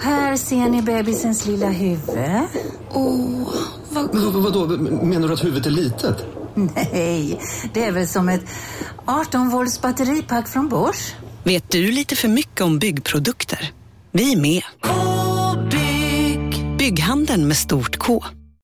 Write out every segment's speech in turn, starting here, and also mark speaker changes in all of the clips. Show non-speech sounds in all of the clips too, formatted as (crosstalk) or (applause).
Speaker 1: Här ser ni bebisens lilla huvud.
Speaker 2: Åh, vad... Men, vadå, menar du att huvudet är litet?
Speaker 1: Nej, det är väl som ett 18 volts batteripack från Bosch.
Speaker 3: Vet du lite för mycket om byggprodukter? Vi är med.
Speaker 4: -bygg.
Speaker 3: Bygghandeln med stort K.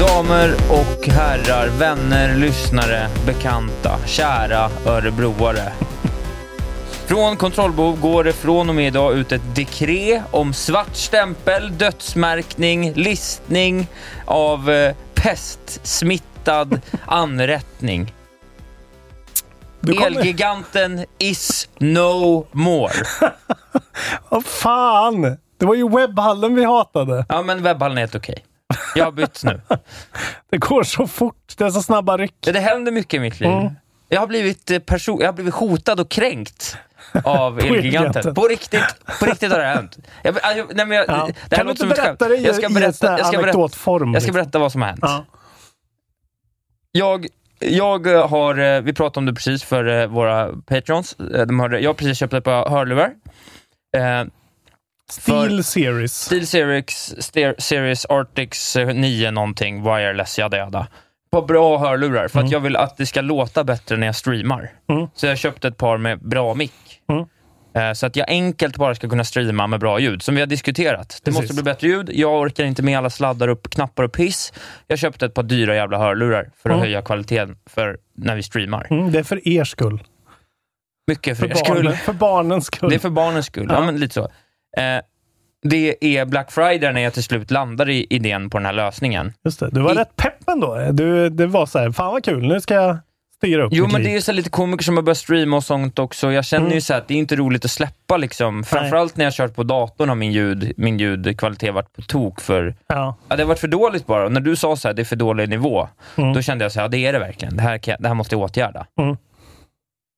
Speaker 5: Damer och herrar, vänner, lyssnare, bekanta, kära örebroare. Från kontrollbehov går det från och med idag ut ett dekret om svart stämpel, dödsmärkning, listning av eh, pestsmittad (laughs) anrättning.
Speaker 6: kommer-
Speaker 5: Elgiganten is no more. (laughs)
Speaker 6: Vad fan! Det var ju webbhallen vi hatade.
Speaker 5: Ja, men webbhallen är helt okej. Jag har bytt nu. (laughs)
Speaker 6: Det går så fort. Det är så snabba ryck.
Speaker 5: Ja, det händer mycket i mitt liv.
Speaker 6: Mm.
Speaker 5: Jag, har blivit eh, perso- jag har blivit hotad och kränkt av (laughs) Elgiganten. På riktigt, på riktigt har det hänt. Jag, jag, nej, men jag,
Speaker 6: Ja.
Speaker 5: det
Speaker 6: Kan du inte berätta det i-
Speaker 5: jag ska
Speaker 6: i
Speaker 5: berätta,
Speaker 6: här
Speaker 5: jag ska berätta,
Speaker 6: anekdotform,
Speaker 5: jag ska
Speaker 6: liksom?
Speaker 5: berätta vad som har hänt.
Speaker 6: Ja.
Speaker 5: Jag, jag har, eh, vi pratade om det precis för eh, våra patrons. Eh, De hörde, jag har precis köpt ett par hörlurar.
Speaker 6: Steel Series.
Speaker 5: Steel Series, Ste- Series eh, 9 någonting, wireless, jada jada. På bra hörlurar, för att jag vill att det ska låta bättre när jag streamar.
Speaker 6: Mm.
Speaker 5: Så jag köpte ett par med bra mick.
Speaker 6: Mm.
Speaker 5: Eh, Så att jag enkelt bara ska kunna streama med bra ljud, som vi har diskuterat. Det
Speaker 6: Precis.
Speaker 5: måste bli bättre ljud, jag orkar inte med alla sladdar upp, knappar och piss. Jag köpte ett par dyra jävla hörlurar för att
Speaker 6: Mm.
Speaker 5: höja kvaliteten för när vi streamar.
Speaker 6: Mm, det är för er skull.
Speaker 5: Mycket för,
Speaker 6: För,
Speaker 5: er skull.
Speaker 6: barnen, för barnens skull.
Speaker 5: Det är för barnens skull. Ja,
Speaker 6: Ja.
Speaker 5: men lite så. Eh, det är Black Friday när jag till slut landar i idén på den här lösningen.
Speaker 6: Just det. Du var
Speaker 5: I-
Speaker 6: rätt pepp ändå. Du, det var så här, fan vad kul, nu ska jag styra upp
Speaker 5: Jo, men
Speaker 6: liv.
Speaker 5: det är så lite komiker som har börjat streama och sånt också. Jag känner
Speaker 6: Mm.
Speaker 5: ju så att det är inte roligt att släppa liksom. Framförallt när jag kört på datorn har min, ljud, min ljudkvalitet varit på tok för...
Speaker 6: Ja.
Speaker 5: Ja, det har varit för dåligt bara. Och när du sa så här, det är för dålig nivå,
Speaker 6: Mm.
Speaker 5: då kände jag så här, ja, det är det verkligen. Det här, kan det här måste jag åtgärda.
Speaker 6: Mm.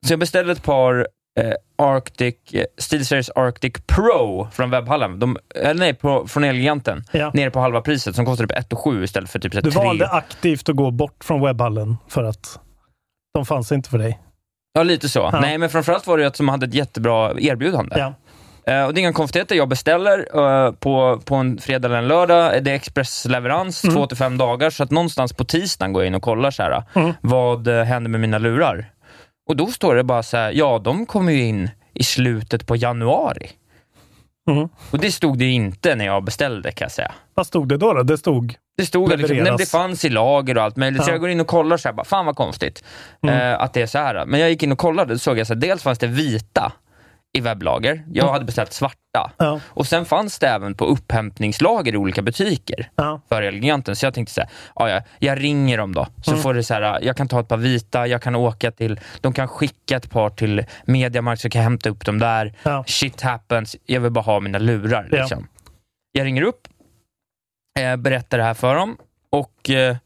Speaker 5: Så jag beställde ett par eh, Arctic, eh, SteelSeries Arctic Pro från webbhallen. De, eller nej, på, från Elgiganten.
Speaker 6: Ja.
Speaker 5: Nere på halva priset, som kostar typ 1 7 istället för typ så här
Speaker 6: Du
Speaker 5: 3.
Speaker 6: valde aktivt att gå bort från webbhallen för att de fanns inte för dig.
Speaker 5: Ja, lite så.
Speaker 6: Ja.
Speaker 5: Nej, men framförallt var det ju att de hade ett jättebra erbjudande.
Speaker 6: Ja.
Speaker 5: Eh, och det är inga konstigheter. Jag beställer eh, på, på en fredag eller en lördag. Det är expressleverans,
Speaker 6: Mm.
Speaker 5: två till fem dagar. Så att någonstans på tisdagen går jag in och kollar så här,
Speaker 6: Mm.
Speaker 5: vad eh, händer med mina lurar. Och då står det bara så här, ja, de kommer ju in i slutet på januari.
Speaker 6: Mm.
Speaker 5: Och det stod det inte när jag beställde kan jag säga.
Speaker 6: Vad stod det då? då? Det stod
Speaker 5: Det stod liksom, nej, men det
Speaker 6: Levereras.
Speaker 5: fanns i lager och allt möjligt, så
Speaker 6: Ja.
Speaker 5: jag går in och kollar så här, bara, fan vad konstigt
Speaker 6: Mm.
Speaker 5: eh, att det är så här. Men jag gick in och kollade, då såg jag så här, dels fanns det vita i webblager, jag hade beställt svarta.
Speaker 6: Ja.
Speaker 5: Och sen fanns det även på upphämtningslager i olika butiker
Speaker 6: Ja.
Speaker 5: för Elgiganten. Så jag tänkte så här, ja, ja, jag ringer dem då. Så
Speaker 6: Mm.
Speaker 5: får det så här, jag kan ta ett par vita, jag kan åka till, de kan skicka ett par till Mediamarkt så kan jag hämta upp dem där.
Speaker 6: Ja.
Speaker 5: Shit happens, jag vill bara ha mina lurar. Liksom. Jag ringer upp, eh, berättar det här för dem och eh,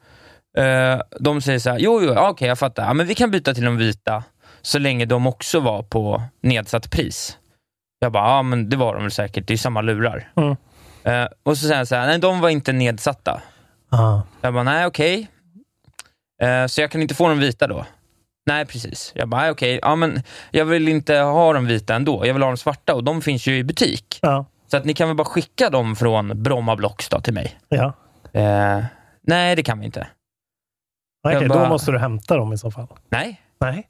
Speaker 5: eh, de säger så här, jo, jo, okej, jag fattar. Men vi kan byta till de vita så länge de också var på nedsatt pris. Jag bara, ja men det var de väl säkert, det är samma lurar.
Speaker 6: Mm.
Speaker 5: Eh, och så säger han så här, nej de var inte nedsatta.
Speaker 6: Ah.
Speaker 5: Jag bara, nej okej. Eh, så jag kan inte få de vita då? Nej precis. Jag bara, okej, ja men jag vill inte ha de vita ändå, jag vill ha de svarta och de finns ju i butik. Så att ni kan väl bara skicka dem från Bromma Blocks då till mig?
Speaker 6: Ja.
Speaker 5: Eh, nej det kan vi inte.
Speaker 6: Okej,
Speaker 5: Jag
Speaker 6: då måste du hämta dem i så fall.
Speaker 5: Nej.
Speaker 6: Nej.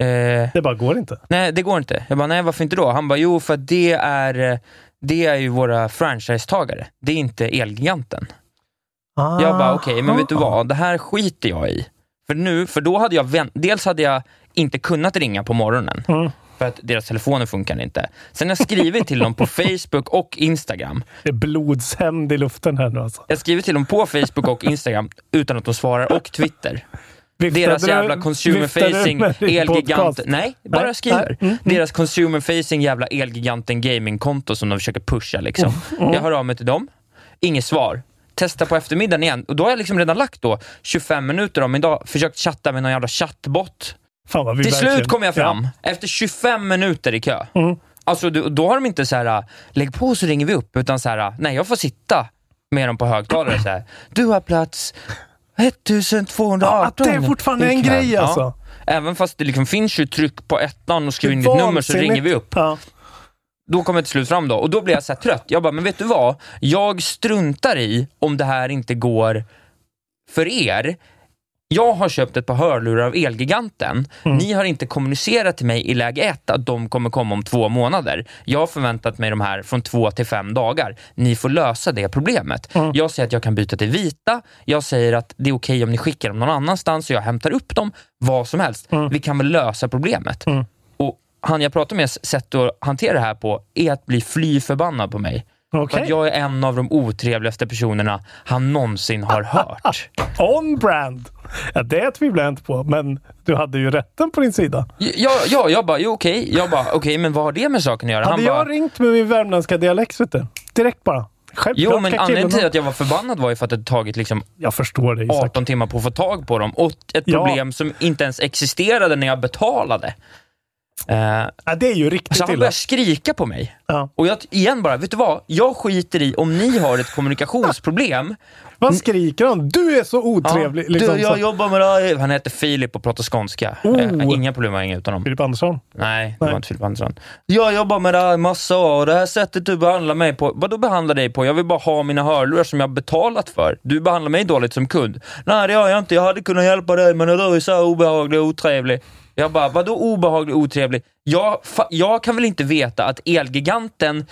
Speaker 5: Eh,
Speaker 6: Det bara går inte.
Speaker 5: nej, det går inte. Jag bara, nej varför inte då? Han bara, jo för att det är, eh, det är ju våra franchisetagare. Det är inte Elgiganten.
Speaker 6: Ah.
Speaker 5: Jag bara, okej, men vet du vad? Det här skiter jag i. För nu, för då hade jag vänt, dels hade jag inte kunnat ringa på morgonen.
Speaker 6: Mm.
Speaker 5: För att deras telefoner funkar inte. Sen har jag skrivit till dem på (laughs) Facebook och Instagram.
Speaker 6: Det är blodshämnd i luften här nu alltså.
Speaker 5: Jag har skrivit till dem på Facebook och Instagram utan att de svarar och Twitter.
Speaker 6: Viftade
Speaker 5: Deras jävla consumer facing elgigant... Nej, bara skriver.
Speaker 6: mm,
Speaker 5: Deras consumer facing jävla elgiganten gamingkonto som de försöker pusha liksom.
Speaker 6: Mm,
Speaker 5: Jag hör av mig till dem, inget svar. Testa på eftermiddagen igen. Och då har jag liksom redan lagt då 25 minuter om idag, försökt chatta med någon jävla chattbot.
Speaker 6: Fan
Speaker 5: Till
Speaker 6: verkligen-
Speaker 5: slut kom jag fram,
Speaker 6: Ja.
Speaker 5: efter 25 minuter i kö.
Speaker 6: Mm.
Speaker 5: Alltså då, då har de inte så här, lägg på så ringer vi upp, utan så här, nej jag får sitta med dem på högtalare så här. Du har plats 1218.
Speaker 6: Ja, att det är fortfarande en grej, alltså.
Speaker 5: Ja. Även fast det liksom finns ju tryck på ettan och skriv in ditt nummer så ringer vi upp.
Speaker 6: Ja.
Speaker 5: Då kom jag till slut fram då och då blev jag så här trött. Jag bara, men vet du vad? Jag struntar i om det här inte går för er. Jag har köpt ett par hörlurar av Elgiganten.
Speaker 6: Mm.
Speaker 5: Ni har inte kommunicerat till mig i läge ett att de kommer komma om två månader. Jag har förväntat mig de här från två till fem dagar. Ni får lösa det problemet.
Speaker 6: Mm.
Speaker 5: Jag säger att jag kan byta till vita. Jag säger att det är okej om ni skickar dem någon annanstans och jag hämtar upp dem. Vad som helst. Vi kan väl lösa problemet.
Speaker 6: Mm.
Speaker 5: Och han jag pratar med sätt att hantera det här på är att bli fly förbannad på mig. Att jag är en av de otrevligaste personerna han någonsin har hört. (laughs)
Speaker 6: On brand! Ja, det tvivlar jag inte på, men du hade ju rätten på din sida.
Speaker 5: Ja, ja jag bara, jo okej. Jag bara, okej, men vad har det med saken att göra?
Speaker 6: Hade
Speaker 5: Han
Speaker 6: jag
Speaker 5: bara,
Speaker 6: ringt med min värmländska dialekt, vet du. Direkt bara. Självklart
Speaker 5: jo men anledningen till att jag var förbannad var ju för att det tagit liksom
Speaker 6: Jag förstår det, Isak.
Speaker 5: 18 timmar på att få tag på dem och ett
Speaker 6: Ja.
Speaker 5: problem som inte ens existerade när jag betalade. Eh,
Speaker 6: Ja, det är ju riktigt
Speaker 5: så han
Speaker 6: illa.
Speaker 5: började skrika på mig.
Speaker 6: Ja.
Speaker 5: Och jag, igen bara, vet du vad? Jag skiter i om ni har ett kommunikationsproblem. (laughs)
Speaker 6: Vad skriker han? Du är så otrevlig.
Speaker 5: Ja,
Speaker 6: liksom,
Speaker 5: du, jag
Speaker 6: så.
Speaker 5: jobbar med det. Han heter Filip och pratar skånska.
Speaker 6: Oh.
Speaker 5: Jag har inga problem att hänga ut honom.
Speaker 6: Filip Andersson.
Speaker 5: Nej, det
Speaker 6: Nej.
Speaker 5: var inte Filip Andersson. Jag jobbar med det här massa och det här sättet du behandlar mig på, vad då behandlar dig på? Jag vill bara ha mina hörlurar som jag har betalat för. Du behandlar mig dåligt som kund. Nej, det gör jag inte. Jag hade kunnat hjälpa dig, men du är så obehaglig och otrevlig. Jag bara, vadå obehaglig otrevlig? Jag, jag kan väl inte veta att Elgiganten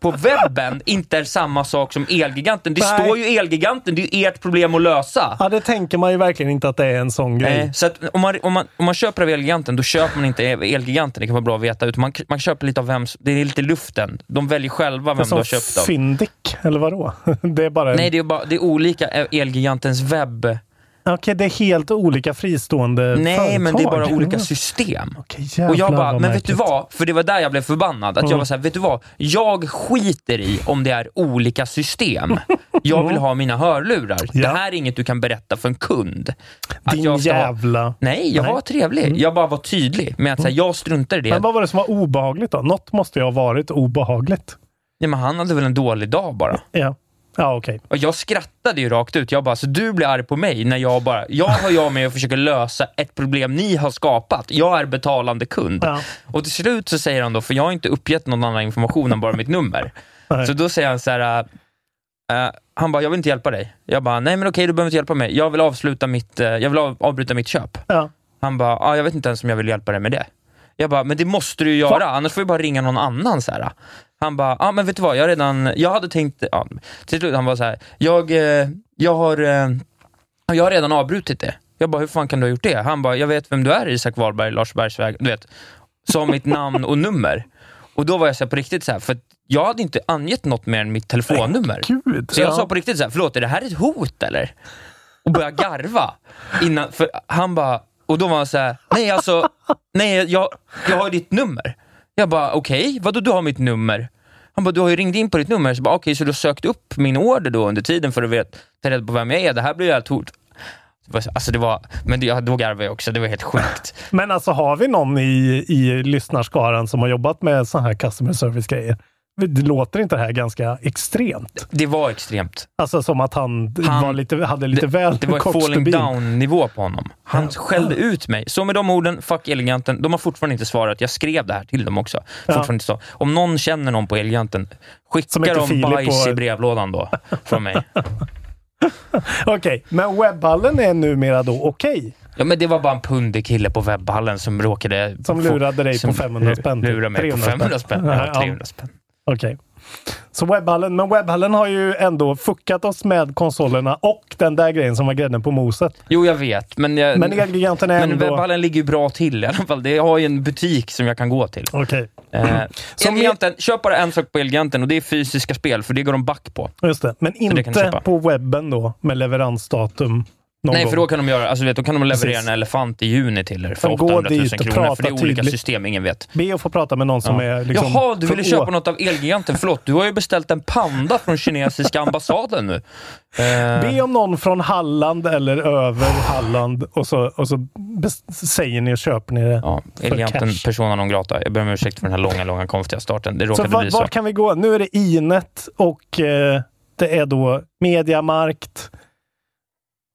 Speaker 5: på webben inte är samma sak som Elgiganten. Det
Speaker 6: Nej.
Speaker 5: står ju Elgiganten, det är ju ert problem att lösa.
Speaker 6: Ja, det tänker man ju verkligen inte att det är en sån grej.
Speaker 5: Nej, så att om, man, om, man, om man köper av Elgiganten, då köper man inte Elgiganten. Det kan vara bra att veta. Utan man, man köper lite av vem Det är lite luften. De väljer själva vem du har köpt av.
Speaker 6: Fyndik, eller vadå? (laughs) Det är bara en...
Speaker 5: Nej, det är, bara, det är olika Elgigantens webb.
Speaker 6: Okej, det är helt olika fristående
Speaker 5: Nej,
Speaker 6: företag.
Speaker 5: men det är bara olika
Speaker 6: Ja.
Speaker 5: system.
Speaker 6: Okej,
Speaker 5: Och jag bara, men vet du vad? För det var där jag blev förbannad. Att jag
Speaker 6: Mm.
Speaker 5: var så här, vet du vad? Jag skiter i om det är olika system. Jag vill ha mina hörlurar. Det
Speaker 6: Ja.
Speaker 5: här är inget du kan berätta för en kund. Att
Speaker 6: Din
Speaker 5: jag ska
Speaker 6: jävla...
Speaker 5: Nej, jag
Speaker 6: Nej.
Speaker 5: var trevlig. Jag bara var tydlig med att så här, jag struntar i det.
Speaker 6: Men vad var det som var obehagligt då? Något måste ju ha varit obehagligt.
Speaker 5: Nej, men han hade väl en dålig dag bara.
Speaker 6: Ja, ja.
Speaker 5: Och jag skrattade ju rakt ut. Jag bara, så du blir arg på mig när jag bara, jag har jag med och försöker lösa ett problem ni har skapat. Jag är betalande kund.
Speaker 6: Ja.
Speaker 5: Och till slut så säger han då, för jag har inte uppgett någon annan information än bara mitt nummer. (laughs)
Speaker 6: Nej.
Speaker 5: Så då säger han så här, äh, han bara, jag vill inte hjälpa dig. Jag bara, nej men okej, du behöver inte hjälpa mig. Jag vill avsluta mitt, eh, jag vill av, avbryta mitt köp.
Speaker 6: Ja.
Speaker 5: Han bara, ah, jag vet inte ens om jag vill hjälpa dig med det. Jag bara, men det måste du ju göra, annars får vi bara ringa någon annan. Så här. Han bara, ah, men vet du vad, jag, redan, jag hade tänkt, ja, till slut han var så här, jag, eh, jag, har, eh, jag har redan avbrutit det. Jag bara, hur fan kan du ha gjort det? Han bara, jag vet vem du är Isak Wahlberg, Lars Bergsväg, du vet. Sa mitt namn och nummer. Och då var jag så på riktigt så här, för jag hade inte angett något mer än mitt telefonnummer.
Speaker 6: Gud.
Speaker 5: Så jag
Speaker 6: ja.
Speaker 5: sa på riktigt så här, förlåt, är det här ett hot eller? Och började garva. Innan, för han bara, och då var han så här, nej alltså, nej jag, jag har ditt nummer. Jag bara, okej, vadå du har mitt nummer? Han bara, du har ju ringt in på ditt nummer. Så bara, okej, så du har sökt upp min order då under tiden för att vet, ta reda på vem jag är? Det här blir ju helt hot. Alltså det var, men det, då garvade jag också, det var helt sjukt.
Speaker 6: Men alltså har vi någon i, i lyssnarskaran som har jobbat med sådana här customer service-grejer? Det låter inte det här ganska extremt?
Speaker 5: Det var extremt.
Speaker 6: Alltså som att han,
Speaker 5: Han-
Speaker 6: lite, hade lite väl
Speaker 5: Det var falling
Speaker 6: stubin.
Speaker 5: down nivå på honom. Han
Speaker 6: Ja.
Speaker 5: skällde ut mig. Så med de orden, fuck Eleganten. De har fortfarande inte svarat. Jag skrev det här till dem också. Fortfarande inte så. Om någon känner någon på Eleganten, skicka dem
Speaker 6: Filip
Speaker 5: bajs
Speaker 6: och-
Speaker 5: i brevlådan då, från mig. (laughs)
Speaker 6: Okej, men webbhallen är numera då okej?
Speaker 5: Ja, men det var bara en pundig kille på webbhallen som råkade...
Speaker 6: Som lurade dig på 500 spänn, typ.
Speaker 5: Lurade mig
Speaker 6: 300
Speaker 5: på 500
Speaker 6: spänn. (laughs) ja.
Speaker 5: 300 spänn.
Speaker 6: Okej. Så webbhallen, men webbhallen har ju ändå fuckat oss med konsolerna och den där grejen som var grädden på moset.
Speaker 5: Jo, jag vet. Men, jag,
Speaker 6: Men Elgiganten är
Speaker 5: men
Speaker 6: ändå...
Speaker 5: webbhallen ligger ju bra till i alla fall. Det har ju en butik som jag kan gå till.
Speaker 6: Okej.
Speaker 5: Eh,
Speaker 6: Som
Speaker 5: Elgiganten, köp bara en sak på Elgiganten och det är fysiska spel, för det går de back på.
Speaker 6: Just det. Men inte på webben då, med leveransdatum någon
Speaker 5: Nej,
Speaker 6: gång.
Speaker 5: för då kan de göra, alltså vet, då kan de leverera
Speaker 6: Precis.
Speaker 5: en elefant i juni till er för
Speaker 6: Men gå
Speaker 5: 800 000
Speaker 6: dit och
Speaker 5: kronor, för det är olika
Speaker 6: tydligt.
Speaker 5: system, ingen vet.
Speaker 6: Be att få prata med någon som
Speaker 5: Ja.
Speaker 6: är liksom...
Speaker 5: Jaha, du ville köpa något av Elgiganten. Förlåt, du har ju beställt en panda från kinesiska (laughs) ambassaden nu. Eh,
Speaker 6: Be om någon från Halland eller över Halland och så, och så säger ni och köper ni det.
Speaker 5: ja, Elgiganten, persona non grata. Jag ber om ursäkt för den här långa, långa konstiga starten. Det
Speaker 6: Så
Speaker 5: råkade
Speaker 6: var,
Speaker 5: bli så.
Speaker 6: vart kan vi gå? Nu är det Inet och eh, det är då Mediamarkt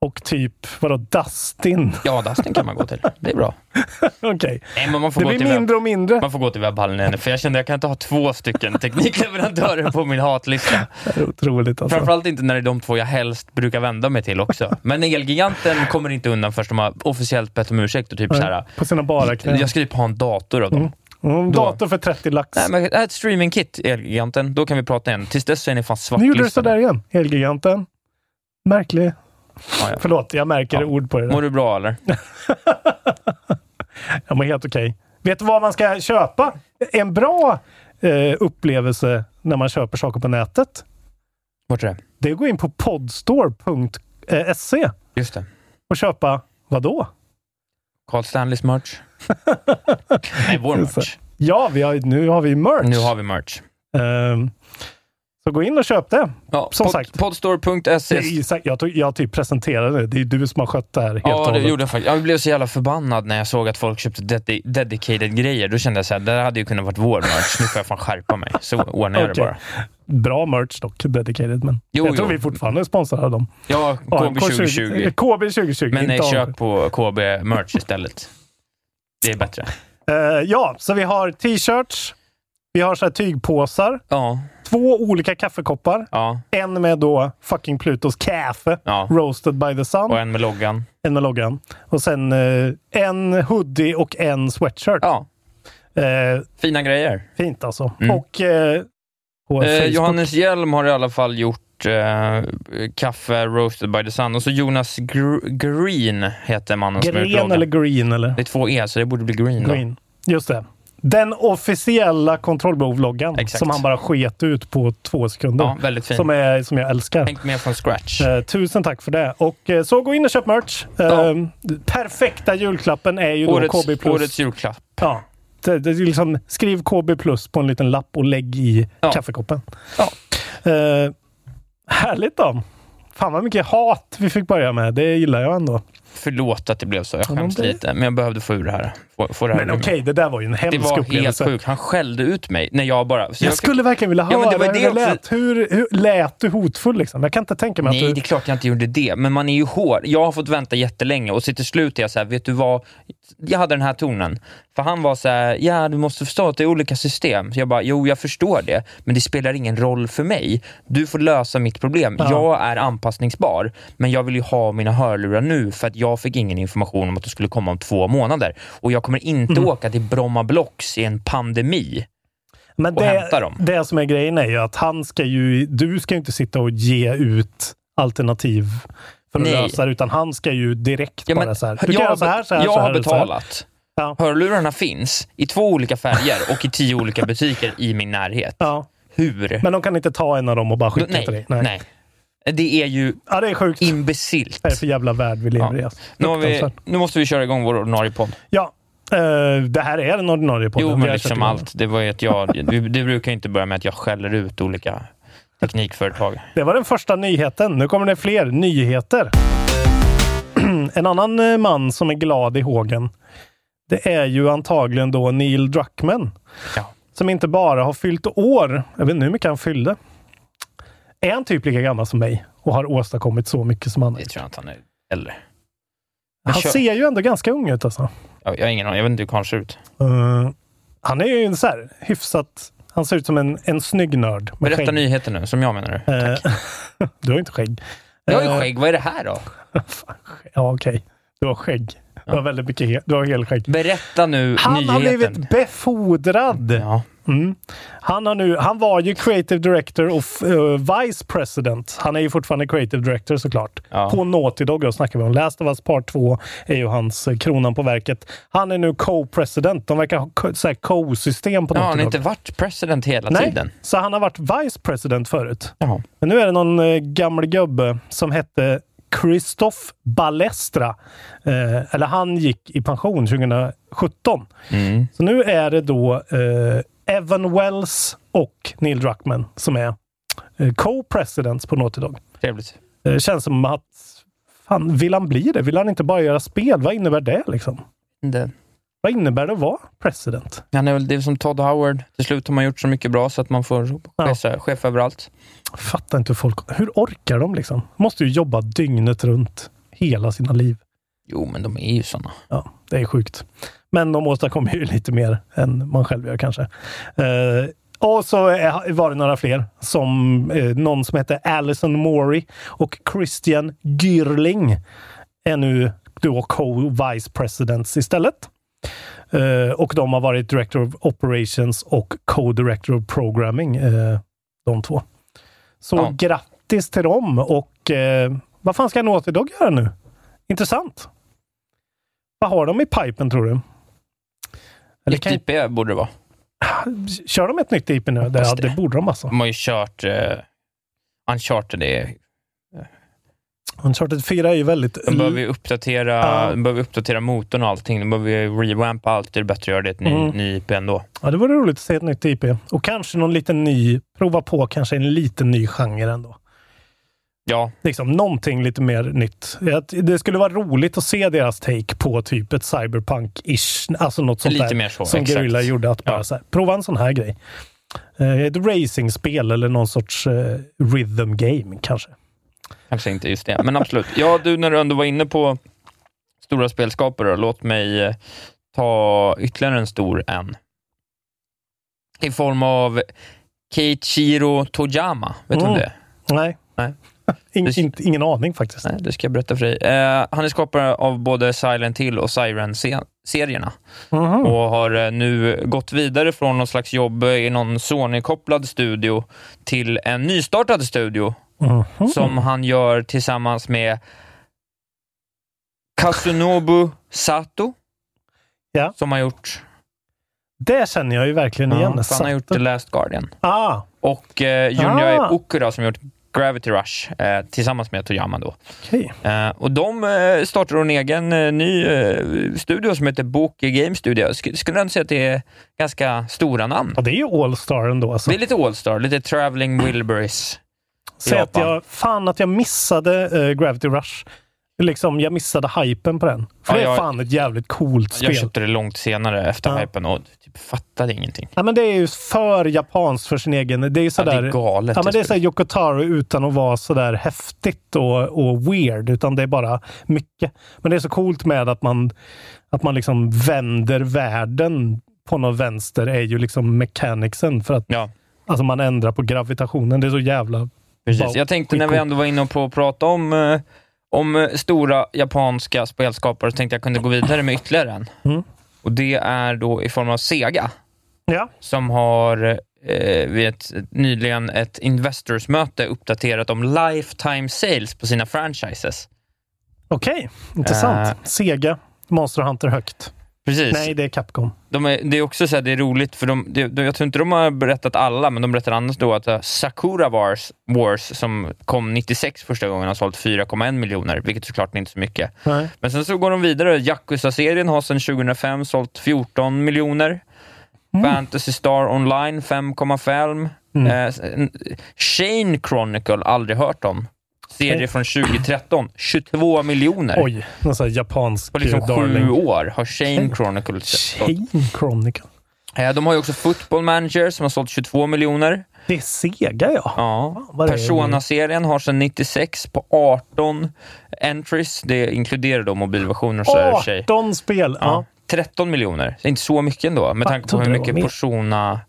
Speaker 6: och typ, vadå, Dustin?
Speaker 5: Ja, Dustin kan man gå till. Det är bra. (laughs)
Speaker 6: Okej.
Speaker 5: Nej, men man får
Speaker 6: Det
Speaker 5: gå
Speaker 6: blir
Speaker 5: till webb-
Speaker 6: mindre och mindre.
Speaker 5: Man får gå till webbhallen igen, för jag kände att jag kan inte ha två stycken (laughs) teknikleverantörer på min hatlista.
Speaker 6: Det är otroligt alltså.
Speaker 5: Framförallt inte när det är de två jag helst brukar vända mig till också. Men Elgiganten kommer inte undan förrän de har officiellt bett om ursäkt och typ
Speaker 6: Nej,
Speaker 5: så här.
Speaker 6: På sina bara knän.
Speaker 5: Jag ska typ ha en dator av dem.
Speaker 6: Mm,
Speaker 5: Då.
Speaker 6: dator för 30 lax.
Speaker 5: Nej, men ett streamingkit, Elgiganten. Då kan vi prata igen. Tills dess är ni fan
Speaker 6: Nu gjorde du
Speaker 5: svartlistade.
Speaker 6: sådär igen. Elgiganten. Märklig.
Speaker 5: Ja, ja.
Speaker 6: Förlåt, jag märker
Speaker 5: Ja.
Speaker 6: ord på det där.
Speaker 5: Mår du bra eller? (laughs)
Speaker 6: Jag mår helt okej. Vet du vad man ska köpa? En bra eh, upplevelse när man köper saker på nätet.
Speaker 5: Vart är det?
Speaker 6: Det är att gå in på podstore.se
Speaker 5: Just det.
Speaker 6: och köpa vad då?
Speaker 5: Carl Stanleys merch. (laughs) Nej, vår merch.
Speaker 6: Ja, vi har, nu har vi merch.
Speaker 5: Nu har vi merch.
Speaker 6: Ehm, så gå in och köp det.
Speaker 5: Ja,
Speaker 6: Som
Speaker 5: pod,
Speaker 6: sagt.
Speaker 5: Podstore.se.
Speaker 6: Det jag, tog, jag typ presenterade det. Det är du som har skött det här helt
Speaker 5: Ja, det gjorde jag faktiskt. Jag blev så jävla förbannad när jag såg att folk köpte dedi- dedicated grejer. Då kände jag såhär, det här hade ju kunnat varit vår merch. Nu får jag fan skärpa mig. Så ordnar jag det
Speaker 6: Okej.
Speaker 5: bara.
Speaker 6: Bra merch dock, dedicated. Men
Speaker 5: Jo,
Speaker 6: jag tror
Speaker 5: jo.
Speaker 6: vi fortfarande är sponsrade av dem.
Speaker 5: Ja, KB 2020.
Speaker 6: KB 2020.
Speaker 5: Men nej, kök
Speaker 6: AMK.
Speaker 5: på KB merch istället. Det är bättre.
Speaker 6: Eh, ja, så vi har t-shirts. Vi har så här tygpåsar.
Speaker 5: Ja,
Speaker 6: Två olika kaffekoppar.
Speaker 5: ja,
Speaker 6: En med då fucking Plutos kaffe.
Speaker 5: ja.
Speaker 6: Roasted by the sun.
Speaker 5: Och en med loggan.
Speaker 6: En med loggan. Och sen eh, en hoodie och en sweatshirt.
Speaker 5: Ja,
Speaker 6: Eh,
Speaker 5: fina grejer.
Speaker 6: fint alltså.
Speaker 5: Mm.
Speaker 6: Och eh, på
Speaker 5: Eh,
Speaker 6: Facebook.
Speaker 5: Johannes Hjelm har i alla fall gjort eh, kaffe roasted by the sun. Och så Jonas Gr- Green heter mannen som har gjort
Speaker 6: Green
Speaker 5: loggan.
Speaker 6: eller green eller?
Speaker 5: Det är två E, så det borde bli green. Då.
Speaker 6: Green. Just det. Den officiella kontrollbehov-loggan som han bara sket ut på två sekunder.
Speaker 5: Ja, väldigt fin.
Speaker 6: som, är, som jag älskar.
Speaker 5: Tänk med från scratch.
Speaker 6: Eh, tusen tack för det. Och eh, så gå in och köp merch. Eh,
Speaker 5: Ja.
Speaker 6: Perfekta julklappen är ju då
Speaker 5: årets,
Speaker 6: KB+.
Speaker 5: årets julklapp.
Speaker 6: Ja. Det, det är liksom, skriv KB plus på en liten lapp och lägg i
Speaker 5: Ja.
Speaker 6: kaffekoppen.
Speaker 5: Ja.
Speaker 6: Eh, härligt då. Fan vad mycket hat vi fick börja med. Det gillar jag ändå.
Speaker 5: Förlåt att det blev så. Jag skäms
Speaker 6: det-
Speaker 5: lite, men jag behövde få ur det här. Få, få det här
Speaker 6: Men okej, det där var ju en
Speaker 5: Det
Speaker 6: hemsk
Speaker 5: var helt
Speaker 6: upplevelse.
Speaker 5: sjukt. Han skällde ut mig när jag bara... så
Speaker 6: Jag skulle verkligen vilja
Speaker 5: Ja,
Speaker 6: höra
Speaker 5: men det var
Speaker 6: hur
Speaker 5: det
Speaker 6: det
Speaker 5: också.
Speaker 6: lät. Hur, hur lät du hotfull liksom? Jag kan inte tänka mig
Speaker 5: Nej,
Speaker 6: att
Speaker 5: det
Speaker 6: du...
Speaker 5: är klart jag inte gjorde det, men man är ju hård. Jag har fått vänta jättelänge och så till slut är jag så här, vet du vad? Jag hade den här tonen. För han var så här, ja du måste förstå att det är olika system. Så jag bara, jo jag förstår det, men det spelar ingen roll för mig. Du får lösa mitt problem.
Speaker 6: Ja.
Speaker 5: Jag är anpassningsbar, men jag vill ju ha mina hörlurar nu för att jag fick ingen information om att det skulle komma om två månader. Och jag kommer inte
Speaker 6: Mm.
Speaker 5: åka till Bromma Blocks i en pandemi.
Speaker 6: Men
Speaker 5: och
Speaker 6: det,
Speaker 5: hämta dem.
Speaker 6: det som är grejen är ju att han ska ju... Du ska ju inte sitta och ge ut alternativ för att
Speaker 5: Nej.
Speaker 6: lösa det, utan han ska ju direkt
Speaker 5: Ja,
Speaker 6: bara så här. Du kan göra så här, så här,
Speaker 5: jag
Speaker 6: så här,
Speaker 5: har betalat.
Speaker 6: Ja.
Speaker 5: Hörlurarna finns i två olika färger och i tio olika butiker i min närhet.
Speaker 6: Ja.
Speaker 5: Hur?
Speaker 6: Men de kan inte ta en av dem och bara skicka till dig?
Speaker 5: nej, nej. Det är ju
Speaker 6: Ja, det är sjukt.
Speaker 5: imbecilt.
Speaker 6: Vad är det för jävla värld vi lever i? alltså?
Speaker 5: Nu, vi, nu måste vi köra igång vår ordinarie podd.
Speaker 6: Ja, eh, det här är den ordinarie podden.
Speaker 5: Jo, men liksom allt. Det var att jag... (laughs) Det brukar inte börja med att jag skäller ut olika teknikföretag.
Speaker 6: Det var den första nyheten. Nu kommer det fler nyheter. (clears throat) en annan eh, man som är glad i hågen. Det är ju antagligen då Neil Druckmann.
Speaker 5: Ja.
Speaker 6: Som inte bara har fyllt år. Jag vet inte hur mycket han fyllde. Är han typ lika gammal som mig och har åstadkommit så mycket som han har
Speaker 5: Det tror jag inte han är äldre.
Speaker 6: Han
Speaker 5: kör.
Speaker 6: ser ju ändå ganska ung ut alltså.
Speaker 5: Jag, jag har ingen aning. Jag vet inte hur han ser ut.
Speaker 6: Eh, han är ju så här hyfsat... Han ser ut som en, en snygg nörd.
Speaker 5: Berätta
Speaker 6: skägg.
Speaker 5: nyheter nu, som jag menar.
Speaker 6: Eh, (laughs) du har inte skägg.
Speaker 5: Jag har ju
Speaker 6: Eh,
Speaker 5: skägg. Vad är det här då? (laughs)
Speaker 6: Ja, okej. Du har skägg. Du har väldigt mycket he- du har helskägg.
Speaker 5: Berätta nu
Speaker 6: Han
Speaker 5: nyheten.
Speaker 6: har blivit befordrad.
Speaker 5: Ja.
Speaker 6: Mm. Han, har nu, han var ju creative director och eh, vice president. Han är ju fortfarande creative director såklart.
Speaker 5: Ja.
Speaker 6: På Naughty Dog då snackar vi om. Last of Us Part 2 är ju hans eh, kronan på verket. Han är nu co-president. De verkar ha co-system på
Speaker 5: Ja, han
Speaker 6: Naughty
Speaker 5: har
Speaker 6: Dog.
Speaker 5: inte varit president hela
Speaker 6: Nej,
Speaker 5: tiden.
Speaker 6: så han har varit vice president förut.
Speaker 5: Jaha.
Speaker 6: Men nu är det någon eh, gammal gubbe som hette Christoph Balestra. Eh, eller han gick i pension 2017.
Speaker 5: Mm.
Speaker 6: Så nu är det då eh, Evan Wells och Neil Druckmann som är eh, co-presidents på Naughty Dog.
Speaker 5: Trevligt.
Speaker 6: Det känns som att fan, vill han bli det? Vill han inte bara göra spel? Vad innebär det liksom?
Speaker 5: Det.
Speaker 6: Vad innebär det att vara president?
Speaker 5: Han är väl det är som Todd Howard. Till slut har man gjort så mycket bra så att man får
Speaker 6: Ja.
Speaker 5: chef, chef överallt.
Speaker 6: Fattar inte hur folk... Hur orkar de liksom? Måste ju jobba dygnet runt hela sina liv.
Speaker 5: Jo, men de är ju såna.
Speaker 6: Ja, det är sjukt. Men de åstadkommer ju lite mer än man själv gör kanske. Eh, och så var det några fler, som eh, någon som heter Alison Mori och Christian Gyrling är nu då co-vice presidents istället. Eh, och de har varit director of operations och co-director of programming, eh, de två. Så
Speaker 5: Ja.
Speaker 6: grattis till dem och eh, vad fan ska Naughty Dog göra nu? Intressant. Vad har de i pipen tror du? Eller
Speaker 5: Nytt
Speaker 6: kan,
Speaker 5: IP borde det vara.
Speaker 6: kör de ett nytt IP nu? Det, ja,
Speaker 5: det.
Speaker 6: borde de alltså.
Speaker 5: De har ju kört uh, Uncharted. Det,
Speaker 6: Uncharted 4 är ju väldigt...
Speaker 5: de behöver ju uppdatera, de behöver uppdatera motorn och allting. De behöver ju revampa allt. Det är bättre att göra det ett ny,
Speaker 6: Mm.
Speaker 5: ny IP ändå.
Speaker 6: Ja, det vore roligt att se ett nytt IP. Och kanske någon liten ny, prova på kanske en liten ny genre ändå.
Speaker 5: Ja,
Speaker 6: Liksom någonting lite mer nytt. Det skulle vara roligt att se deras take på typ ett cyberpunk-ish, alltså något sånt
Speaker 5: Lite
Speaker 6: där.
Speaker 5: mer så,
Speaker 6: som
Speaker 5: exakt.
Speaker 6: Guerrilla gjorde. Att bara
Speaker 5: Ja.
Speaker 6: så här, prova en sån här grej. Eh, Ett racingspel eller någon sorts eh, rhythm game kanske.
Speaker 5: kanske inte just det. Men absolut. Ja, du, när du ändå var inne på stora spelskapare, låt mig eh, ta ytterligare en stor en. I form av Keiichiro Tojama. Vet du
Speaker 6: Mm.
Speaker 5: om det?
Speaker 6: Nej.
Speaker 5: Nej. (laughs)
Speaker 6: In, inte, ingen aning faktiskt.
Speaker 5: Nej, det ska jag berätta för dig. Eh, han är skapare av både Silent Hill och Siren-serierna
Speaker 6: Mhm.
Speaker 5: och har eh, nu gått vidare från någon slags jobb i någon Sony-kopplad studio till en nystartad studio
Speaker 6: Mhm.
Speaker 5: som han gör tillsammans med Kasunobu Sato,
Speaker 6: Ja.
Speaker 5: som har gjort,
Speaker 6: Det känner jag ju verkligen igen.
Speaker 5: ja, han har gjort The Last Guardian.
Speaker 6: Ah,
Speaker 5: Och eh, Junjai
Speaker 6: Ah.
Speaker 5: Okura som har gjort Gravity Rush eh, tillsammans med Toyama då.
Speaker 6: okej.
Speaker 5: Eh, och de eh, startar en egen eh, ny eh, studio som heter Boke Game Studio. Sk- skulle ändå säga att det är ganska stora namn.
Speaker 6: Ja, det är ju All-Star ändå. Alltså.
Speaker 5: Det är lite Allstar, lite Traveling Wilburys.
Speaker 6: Säg att jag, fan att jag missade eh, Gravity Rush. Liksom, jag missade hypen på den. För
Speaker 5: Ja,
Speaker 6: det är
Speaker 5: jag-
Speaker 6: fan ett jävligt coolt spel.
Speaker 5: Jag köpte det långt senare efter
Speaker 6: Ja.
Speaker 5: hypen och fattade ingenting.
Speaker 6: Ja, men det är ju för japanskt för sin egen... Det är ju
Speaker 5: Ja,
Speaker 6: sådär...
Speaker 5: det är galet.
Speaker 6: Ja, men det är
Speaker 5: spelet.
Speaker 6: såhär Yoko Taro utan att vara sådär häftigt och, och weird, utan det är bara mycket. Men det är så coolt med att man, att man liksom vänder världen på något vänster är ju liksom mechanicsen för att
Speaker 5: Ja,
Speaker 6: alltså man ändrar på gravitationen. Det är så jävla...
Speaker 5: precis. Jag tänkte när vi ändå var inne på att prata om, eh, om eh, stora japanska spelskapare så tänkte jag kunde gå vidare med ytterligare en.
Speaker 6: Mm.
Speaker 5: Och det är då i form av Sega.
Speaker 6: Ja.
Speaker 5: som har eh, vid ett, nyligen ett Investors-möte uppdaterat om lifetime sales på sina franchises.
Speaker 6: Okej, intressant.
Speaker 5: Eh.
Speaker 6: Sega, Monster Hunter högt.
Speaker 5: Precis.
Speaker 6: Nej, det är Capcom.
Speaker 5: De är, det är också så här, det är roligt, för de, de, jag tror inte de har berättat alla, men de berättar annars då att uh, Sakura Wars, Wars, som kom 96 första gången, har sålt 4,1 miljoner, vilket såklart inte är så mycket.
Speaker 6: Nej.
Speaker 5: Men sen så går de vidare. Yakuza-serien har sedan 2005 sålt 14 miljoner. Fantasy Star Online 5,5.
Speaker 6: Mm.
Speaker 5: Eh, Shane Chronicle, aldrig hört om. Serie från 2013, 22 miljoner.
Speaker 6: Oj, någon sån här japansk
Speaker 5: På liksom
Speaker 6: eh,
Speaker 5: sju
Speaker 6: darling.
Speaker 5: år har Shane
Speaker 6: Okej.
Speaker 5: Chronicle sålt.
Speaker 6: Chain Chronicle.
Speaker 5: Eh, De har ju också Football Manager som har sålt 22 miljoner.
Speaker 6: Det är Sega ja.
Speaker 5: Ja.
Speaker 6: vad det är.
Speaker 5: Persona-serien har sedan 96 på 18 entries. Det inkluderar då mobilversioner och så där i och för sig.
Speaker 6: 18 spel! Ja.
Speaker 5: Ja. 13 miljoner. Det är inte så mycket ändå, med tanke på
Speaker 6: Trodde
Speaker 5: hur
Speaker 6: det var
Speaker 5: mycket
Speaker 6: mer.
Speaker 5: Persona...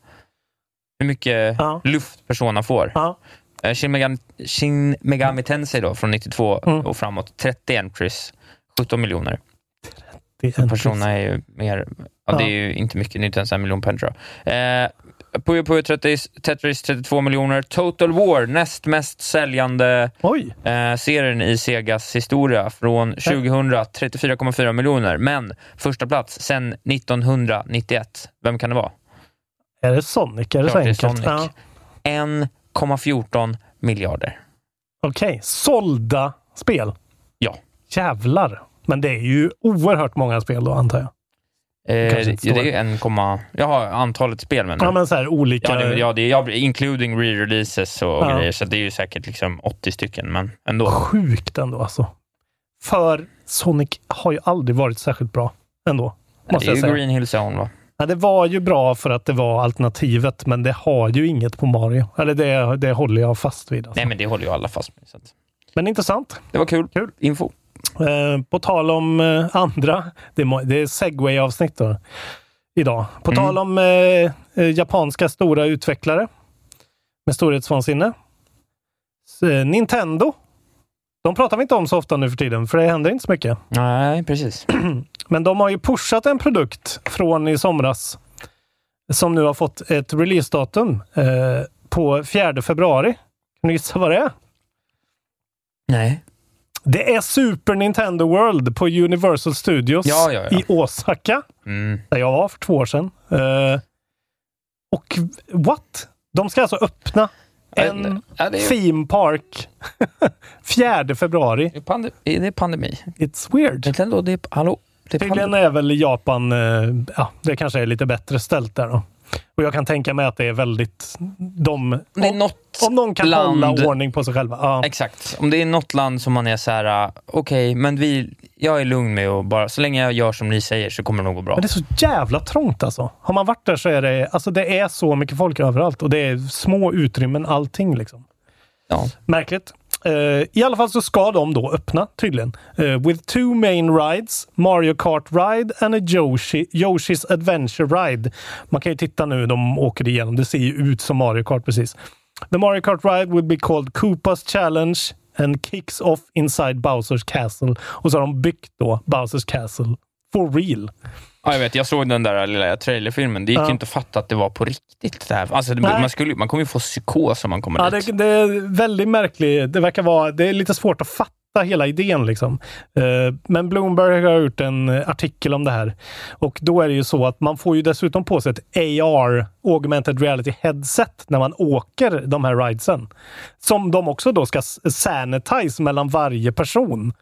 Speaker 5: Hur mycket
Speaker 6: Ja.
Speaker 5: luft Persona får.
Speaker 6: Ja.
Speaker 5: Eh, Shin Megami, Shin Megami Tensei då, från 92
Speaker 6: Mm.
Speaker 5: och framåt, 30 entries, 17 miljoner.
Speaker 6: entries.
Speaker 5: Persona är ju mer, ja, det är ju inte mycket, det är inte ens en miljon pence tror jag. Eh, Puyo Puyo Tetris, Tetris 32 miljoner. Total War, näst mest säljande eh, serien i Segas historia från 2000, 34,4 miljoner. Men första plats sen 1991. Vem kan det vara?
Speaker 6: Är det Sonic? Är det så
Speaker 5: Klart det är
Speaker 6: enkelt?
Speaker 5: Sonic.
Speaker 6: Ja.
Speaker 5: 1,14 miljarder.
Speaker 6: Okej, sålda spel.
Speaker 5: Ja.
Speaker 6: Jävlar. Men det är ju oerhört många spel då, antar jag.
Speaker 5: Eh, det, det är 1, jaha, antalet spel menar
Speaker 6: Ja,
Speaker 5: du?
Speaker 6: men så här olika...
Speaker 5: Ja, det, ja, det är, ja, including re-releases och
Speaker 6: Ja.
Speaker 5: grejer, så det är ju säkert liksom 80 stycken, men ändå.
Speaker 6: Sjukt ändå alltså. För Sonic har ju aldrig varit särskilt bra ändå.
Speaker 5: Det
Speaker 6: Måste
Speaker 5: är
Speaker 6: jag
Speaker 5: ju. Green Hill Zone va?
Speaker 6: Ja, det var ju bra för att det var alternativet, men det har ju inget på Mario. Eller det, det håller jag fast vid. Alltså.
Speaker 5: Nej, men det håller ju alla fast med. Så.
Speaker 6: Men intressant.
Speaker 5: Det var kul.
Speaker 6: kul.
Speaker 5: Info.
Speaker 6: Eh, på tal om eh, andra, det det är segway-avsnitt då, idag. På
Speaker 5: Mm.
Speaker 6: tal om eh, eh, japanska stora utvecklare med storhetsvansinne. Eh, Nintendo. De pratar vi inte om så ofta nu för tiden, för det händer inte så mycket.
Speaker 5: Nej, precis. (clears throat)
Speaker 6: Men de har ju pushat en produkt från i somras som nu har fått ett releasedatum eh, på 4 februari. Kan ni gissa vad det är?
Speaker 5: Nej.
Speaker 6: Det är Super Nintendo World på Universal Studios
Speaker 5: Ja, ja, ja.
Speaker 6: i Osaka,
Speaker 5: Mm.
Speaker 6: där jag var för två år sedan. Eh, och what? De ska alltså öppna en
Speaker 5: Ja, är-
Speaker 6: theme park (laughs) 4 februari.
Speaker 5: Det är, pande- det pandemi.
Speaker 6: It's weird.
Speaker 5: Nintendo, det är, hallå? Är
Speaker 6: Tydligen är väl Japan, eh, ja, det kanske är lite bättre ställt där då. Och jag kan tänka mig att det är väldigt, de,
Speaker 5: Det är
Speaker 6: om, om någon kan
Speaker 5: land-
Speaker 6: hålla ordning på sig själva. Ja.
Speaker 5: Exakt. Om det är något land som man är så här, uh, okej, men vi, jag är lugn med att bara, så länge jag gör som ni säger så kommer det nog gå bra.
Speaker 6: Men det är så jävla trångt alltså. Har man varit där så är det, alltså det är så mycket folk överallt och det är små utrymmen allting liksom.
Speaker 5: Ja.
Speaker 6: Märkligt. Eh, I alla fall så ska de då öppna tydligen. Eh, with two main rides, Mario Kart Ride and a Yoshi, Yoshi's Adventure Ride. Man kan ju titta nu, de åker igenom. Det ser ju ut som Mario Kart precis. The Mario Kart Ride will be called Koopas Challenge and kicks off inside Bowsers Castle. Och så har de byggt då Bowsers Castle for real.
Speaker 5: Ja, jag vet, jag såg den där lilla trailerfilmen. Det gick
Speaker 6: Ja.
Speaker 5: ju inte att fatta att det var på riktigt. Det här. Alltså, det, man, skulle, man kommer ju få psykos om man kommer
Speaker 6: Ja,
Speaker 5: dit.
Speaker 6: det, det är väldigt märkligt. Det verkar vara, det är lite svårt att fatta hela idén liksom. Eh, Men Bloomberg har gjort en artikel om det här. Och då är det ju så att man får ju dessutom på sig ett AR, augmented reality headset, när man åker de här ridesen. Som de också då ska sanitize mellan varje person.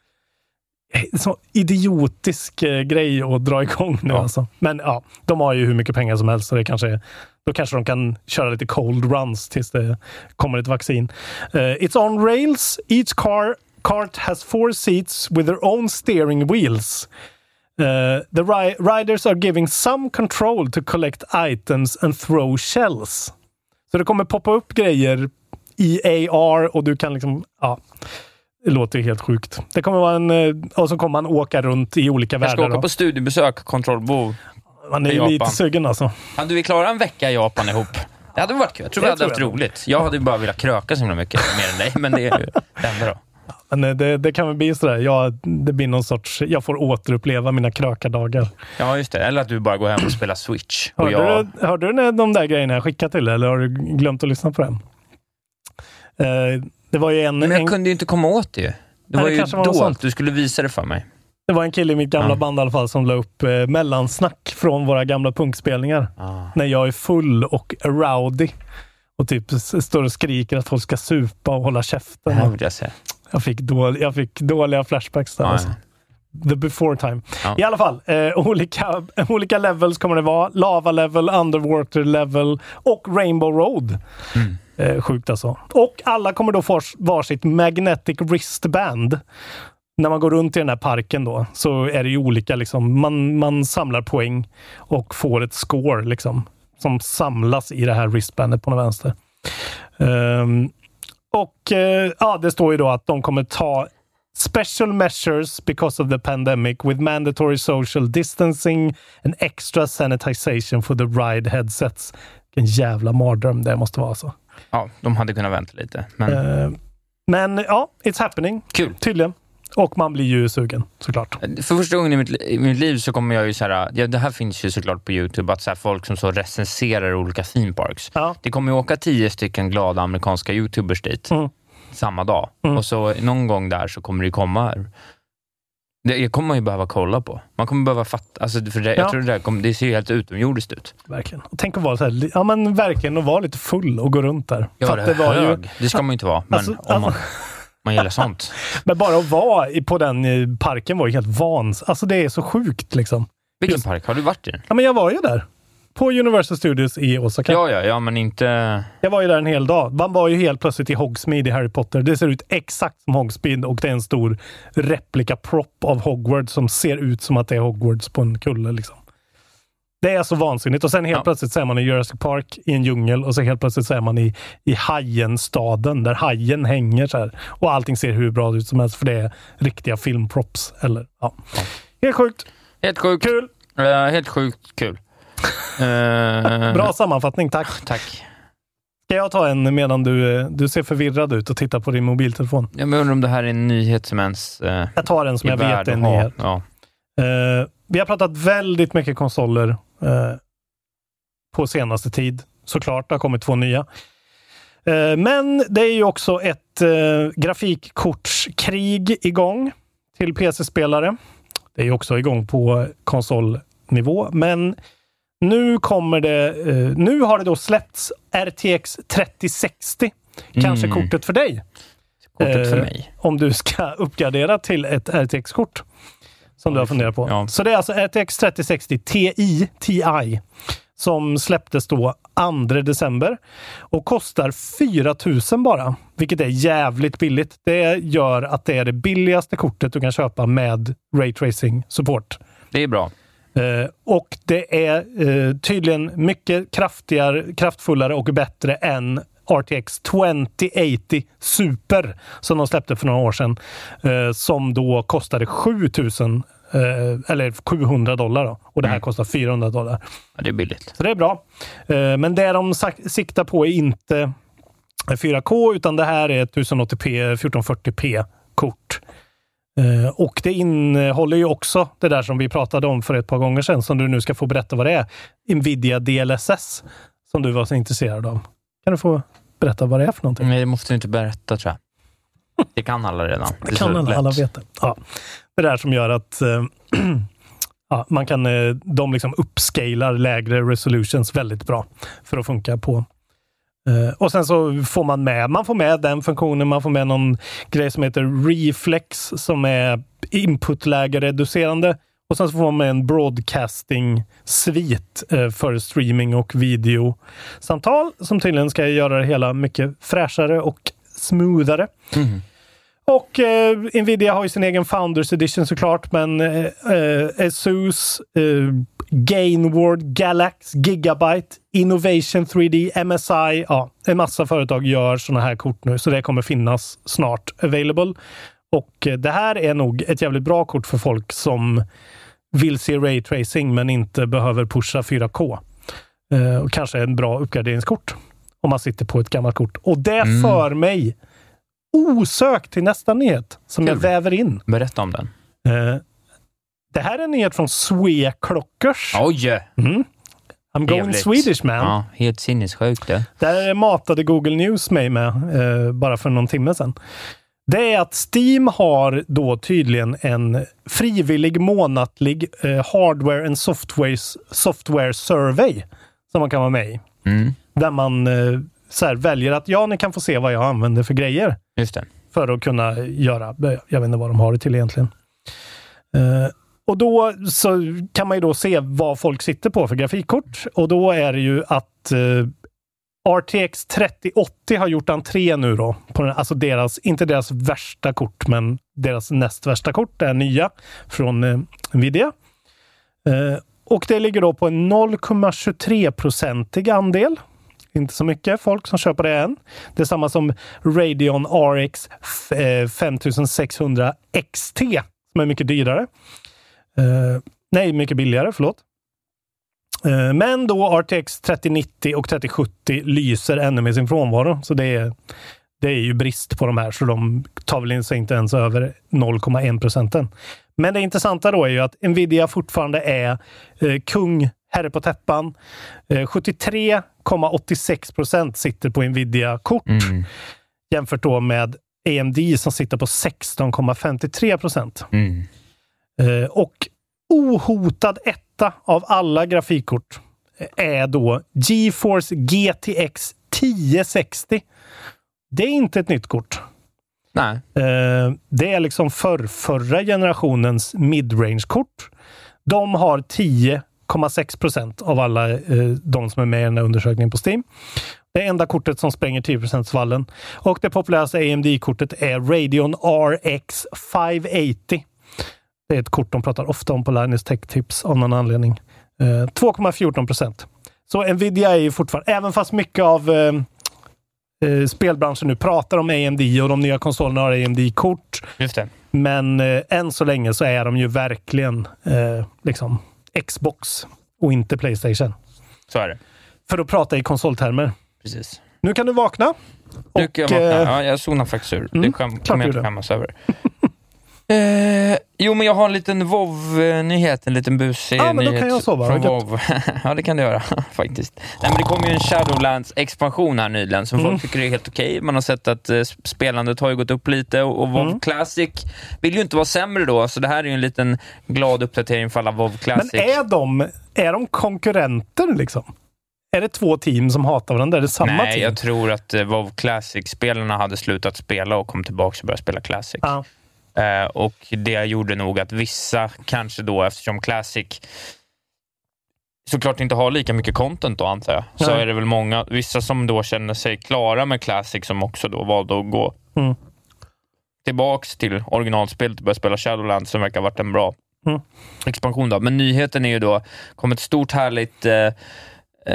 Speaker 6: Så idiotisk eh, grej att dra igång nu alltså. Men ja, de har ju hur mycket pengar som helst så det kanske, då kanske de kan köra lite cold runs tills det kommer ett vaccin. Eh, it's on rails. Each car cart has four seats with their own steering wheels. Uh, the ri- riders are giving some control to collect items and throw shells. Så det kommer poppa upp grejer i AR och du kan liksom, ja. Det låter ju helt sjukt. Det kommer vara en, eh, och så kommer man åka runt i olika
Speaker 5: Jag ska
Speaker 6: världar.
Speaker 5: åka
Speaker 6: då.
Speaker 5: på studiebesök, kontrollbo.
Speaker 6: Man är ju lite sugen alltså.
Speaker 5: Hade vi klarat en vecka i Japan ihop? Det hade varit kul. Jag tror
Speaker 6: Det
Speaker 5: vi hade haft roligt. Jag hade bara velat kröka så himla mycket mer än dig, men det är ju det enda då.
Speaker 6: Men eh, det, det kan väl bli sådär. Ja, det blir någon sorts... Jag får återuppleva mina krökardagar.
Speaker 5: Ja, just det. Eller att du bara går hem och spelar Switch. Och
Speaker 6: Hörde,
Speaker 5: jag...
Speaker 6: du, hörde du de där grejerna jag skickade till dig, eller har du glömt att lyssna på dem? Eh, det var ju en,
Speaker 5: Men jag
Speaker 6: en,
Speaker 5: kunde ju inte komma åt det ju. Det
Speaker 6: Nej,
Speaker 5: var
Speaker 6: det
Speaker 5: ju
Speaker 6: var sånt.
Speaker 5: du skulle visa det för mig.
Speaker 6: det var en kille i mitt gamla
Speaker 5: Ja.
Speaker 6: band i alla fall som la upp eh, mellansnack från våra gamla punkspelningar.
Speaker 5: Ah.
Speaker 6: När jag är full och rowdy. Och typ står och skriker att folk ska supa och hålla
Speaker 5: Det
Speaker 6: käften.
Speaker 5: här vill jag se.
Speaker 6: Jag fick, dål, jag fick dåliga flashbacks där.
Speaker 5: Ja,
Speaker 6: alltså. The before time.
Speaker 5: Ja.
Speaker 6: I alla fall, eh, olika, (laughs) olika levels kommer det vara. Lava level, underwater level och Rainbow Road.
Speaker 5: Mm.
Speaker 6: Eh, sjukt alltså. Och alla kommer då få varsitt magnetic wristband. När man går runt i den här parken då så är det ju olika, liksom, man, man samlar poäng och får ett score liksom, som samlas i det här wristbandet på den vänster. Um, och eh, ja, det står ju då att de kommer ta special measures because of the pandemic with mandatory social distancing and extra sanitization for the ride headsets. Vilken jävla mardröm det måste vara alltså.
Speaker 5: Ja, de hade kunnat vänta lite. Men
Speaker 6: Eh, men ja, it's happening.
Speaker 5: kul.
Speaker 6: Tydligen. Och man blir ju sugen såklart.
Speaker 5: För första gången i mitt, i mitt liv så kommer jag ju så här, ja, det här finns ju såklart på Youtube, att så här, folk som så recenserar olika theme parks.
Speaker 6: Ja.
Speaker 5: Det kommer ju åka tio stycken glada amerikanska Youtubers dit
Speaker 6: Mm.
Speaker 5: samma dag.
Speaker 6: Mm.
Speaker 5: Och så någon gång där så kommer det komma det det kommer man ju behöva kolla på. Man kommer behöva fatta, alltså för det,
Speaker 6: Ja.
Speaker 5: jag tror det där kommer, det ser ju helt utomjordiskt ut.
Speaker 6: Verkligen. Och tänk att vara så här, ja men verkligen att vara lite full och gå runt där.
Speaker 5: Ja,
Speaker 6: För
Speaker 5: det,
Speaker 6: det var ju,
Speaker 5: det ska man ju inte vara, men
Speaker 6: Alltså,
Speaker 5: om man,
Speaker 6: alltså-
Speaker 5: man gillar sånt. (laughs)
Speaker 6: men bara att vara på den eh, parken var ju helt vans. Alltså det är så sjukt liksom.
Speaker 5: Vilken
Speaker 6: Just-
Speaker 5: park? Har du varit i den?
Speaker 6: Ja men jag var ju där. På Universal Studios i Osaka.
Speaker 5: Ja, ja, ja, men inte...
Speaker 6: Jag var ju där en hel dag. Man var ju helt plötsligt i Hogsmeade i Harry Potter. Det ser ut exakt som Hogsmeade och det är en stor replika prop av Hogwarts som ser ut som att det är Hogwarts på en kulle. Liksom. Det är så vansinnigt. Och sen helt
Speaker 5: Ja.
Speaker 6: plötsligt så är man i Jurassic Park i en djungel och så helt plötsligt så är man i, i Hajenstaden där hajen hänger så här. Och allting ser hur bra ut som helst för det är riktiga filmprops. Eller, ja. Helt sjukt.
Speaker 5: Helt sjukt.
Speaker 6: Kul.
Speaker 5: Eh, helt sjukt kul. Eh,
Speaker 6: Bra sammanfattning. Tack.
Speaker 5: Tack.
Speaker 6: Ska jag ta en medan du, du ser förvirrad ut och tittar på din mobiltelefon?
Speaker 5: Jag undrar om det här är en nyhet som ens eh,
Speaker 6: Jag tar en som jag vet är en nyhet.
Speaker 5: Ja.
Speaker 6: Eh, vi har pratat väldigt mycket konsoler eh, på senaste tid. Såklart, det har kommit två nya. Eh, men det är ju också ett eh, grafikkortskrig igång till PC-spelare. Det är ju också igång på konsolnivå, men nu kommer det. Eh, nu har det då släppts RTX 3060. Kanske
Speaker 5: Mm.
Speaker 6: kortet för dig.
Speaker 5: Kortet för
Speaker 6: Eh,
Speaker 5: mig.
Speaker 6: Om du ska uppgradera till ett RTX-kort. Som du har funderat på.
Speaker 5: Ja.
Speaker 6: Så det är alltså RTX 3060 Ti, TI som släpptes då 2 december och kostar 4 000 bara, vilket är jävligt billigt. Det gör att det är det billigaste kortet du kan köpa med Ray Tracing support.
Speaker 5: Det är bra.
Speaker 6: Eh, och det är eh, tydligen mycket kraftigare, kraftfullare och bättre än RTX 2080 Super som de släppte för några år sedan. Eh, som då kostade 7000 eh, eller 700 dollar. Då. Och det här kostar 400 dollar.
Speaker 5: Ja, det är billigt.
Speaker 6: Så det är bra. Eh, men det de siktar på är inte 4K utan det här är 1080p 1440p kort. Eh, Och det innehåller ju också det där som vi pratade om för ett par gånger sedan, som du nu ska få berätta vad det är. Nvidia DLSS, som du var så intresserad av. Kan du få berätta vad det är för någonting?
Speaker 5: Nej, det måste du inte berätta tror jag. Det kan alla redan. Det
Speaker 6: Det kan alla,
Speaker 5: lätt.
Speaker 6: alla veta. Ja. Det där som gör att eh, (clears throat) ja, man kan, eh, de liksom uppscalar lägre resolutions väldigt bra för att funka på Eh, och sen så får man med, man får med den funktionen, man får med någon grej som heter Reflex som är inputlägereducerande. Och sen så får man med en broadcasting-svit eh, för streaming och videosamtal som tydligen ska göra det hela mycket fräschare och smoothare.
Speaker 5: Mhm.
Speaker 6: Och eh, Nvidia har ju sin egen Founders Edition såklart, men Asus, Gainward, Galax, Gigabyte, Innovation 3D, MSI, ja, en massa företag gör sådana här kort nu, så det kommer finnas snart available. Och eh, det här är nog ett jävligt bra kort för folk som vill se Ray Tracing men inte behöver pusha 4K. Eh, och kanske en bra uppgraderingskort om man sitter på ett gammalt kort. Och det
Speaker 5: Mm.
Speaker 6: för mig osökt till nästa nyhet som jag
Speaker 5: Kul.
Speaker 6: väver in.
Speaker 5: Berätta om den.
Speaker 6: Eh, det här är en nyhet från Sweclockers.
Speaker 5: Oj!
Speaker 6: Mm. I'm going
Speaker 5: Trevligt.
Speaker 6: Swedish man.
Speaker 5: Ja, helt sinnessjukt det.
Speaker 6: Där matade Google News mig med eh, bara för någon timme sedan. Det är att Steam har då tydligen en frivillig månatlig eh, hardware and software, software survey som man kan vara med i.
Speaker 5: Mm,
Speaker 6: Där man eh, så här, väljer att ja, ni kan få se vad jag använder för grejer
Speaker 5: just det.
Speaker 6: för att kunna göra. Jag vet inte vad de har det till egentligen. Eh, och då så kan man ju då se vad folk sitter på för grafikkort. Och då är det ju att eh, RTX 3080 har gjort entré nu då. På den, alltså deras, inte deras värsta kort, men deras näst värsta kort. Det är nya från eh, Nvidia. Eh, och det ligger då på en 0,23-procentig andel. Inte så mycket folk som köper det än. Det är samma som Radeon RX 5600 XT som är mycket dyrare. Eh, nej, mycket billigare, förlåt. Eh, men då RTX 3090 och 3070 lyser ännu med sin frånvaro. Så det är, Det är ju brist på de här, så de tar väl inte ens över 0,1 procenten. Men det intressanta då är ju att Nvidia fortfarande är eh, kung, herre på täppan. Eh, 73,86 procent sitter på Nvidia-kort
Speaker 5: Mm.
Speaker 6: jämfört då med AMD som sitter på 16,53 procent.
Speaker 5: Mm.
Speaker 6: Eh, och ohotad etta av alla grafikkort är då GeForce GTX 1060. Det är inte ett nytt kort.
Speaker 5: Nej.
Speaker 6: Eh, det är liksom för förra generationens midrange-kort. De har 10,6 procent av alla eh, de som är med i den här undersökningen på Steam. Det enda kortet som spränger 10 vallen. Och det populäraste AMD-kortet är Radeon RX 580. Det är ett kort de pratar ofta om på Linus Tech Tips av någon anledning. Eh, 2,14 procent. Så Nvidia är ju fortfarande, även fast mycket av eh, eh, spelbranschen nu pratar om AMD och de nya konsolerna har AMD-kort.
Speaker 5: Just det.
Speaker 6: Men eh, än så länge så är de ju verkligen eh, liksom Xbox och inte Playstation.
Speaker 5: Så är det.
Speaker 6: För att prata i konsoltermer.
Speaker 5: Precis.
Speaker 6: Nu kan du vakna.
Speaker 5: Nu kan jag vakna.
Speaker 6: eh,
Speaker 5: Ja, jag zonade faktiskt ur.
Speaker 6: mm,
Speaker 5: det
Speaker 6: klart
Speaker 5: kommer jag inte skämmas över. Eh, jo, men jag har en liten WoW-nyhet, en liten busig
Speaker 6: Ja, men då kan jag sova.
Speaker 5: från. WoW. (laughs) ja, det kan du göra (laughs) faktiskt. Nej, men det kom ju en Shadowlands-expansion här nyligen som
Speaker 6: Mm.
Speaker 5: folk tycker är helt okej. Man har sett att eh, spelandet har ju gått upp lite och, och WoW
Speaker 6: Mm.
Speaker 5: Classic vill ju inte vara sämre då, så det här är ju en liten glad uppdatering för alla WoW
Speaker 6: Men
Speaker 5: Classic.
Speaker 6: är de, är de konkurrenter liksom? Är det två team som hatar varandra? Är det samma
Speaker 5: Nej,
Speaker 6: team?
Speaker 5: jag tror att eh, WoW Classic-spelarna hade slutat spela och kom tillbaka och började spela Classic.
Speaker 6: Ja.
Speaker 5: Eh, och det gjorde nog att vissa kanske då, eftersom Classic såklart inte har lika mycket content då antar jag, så
Speaker 6: Nej.
Speaker 5: är det väl många, vissa som då känner sig klara med Classic som också då valde att gå
Speaker 6: Mm.
Speaker 5: tillbaks till originalspelet och börja spela Shadowlands som verkar ha varit en bra
Speaker 6: Mm.
Speaker 5: expansion. Då. Men nyheten är ju då, kom ett stort härligt eh, eh,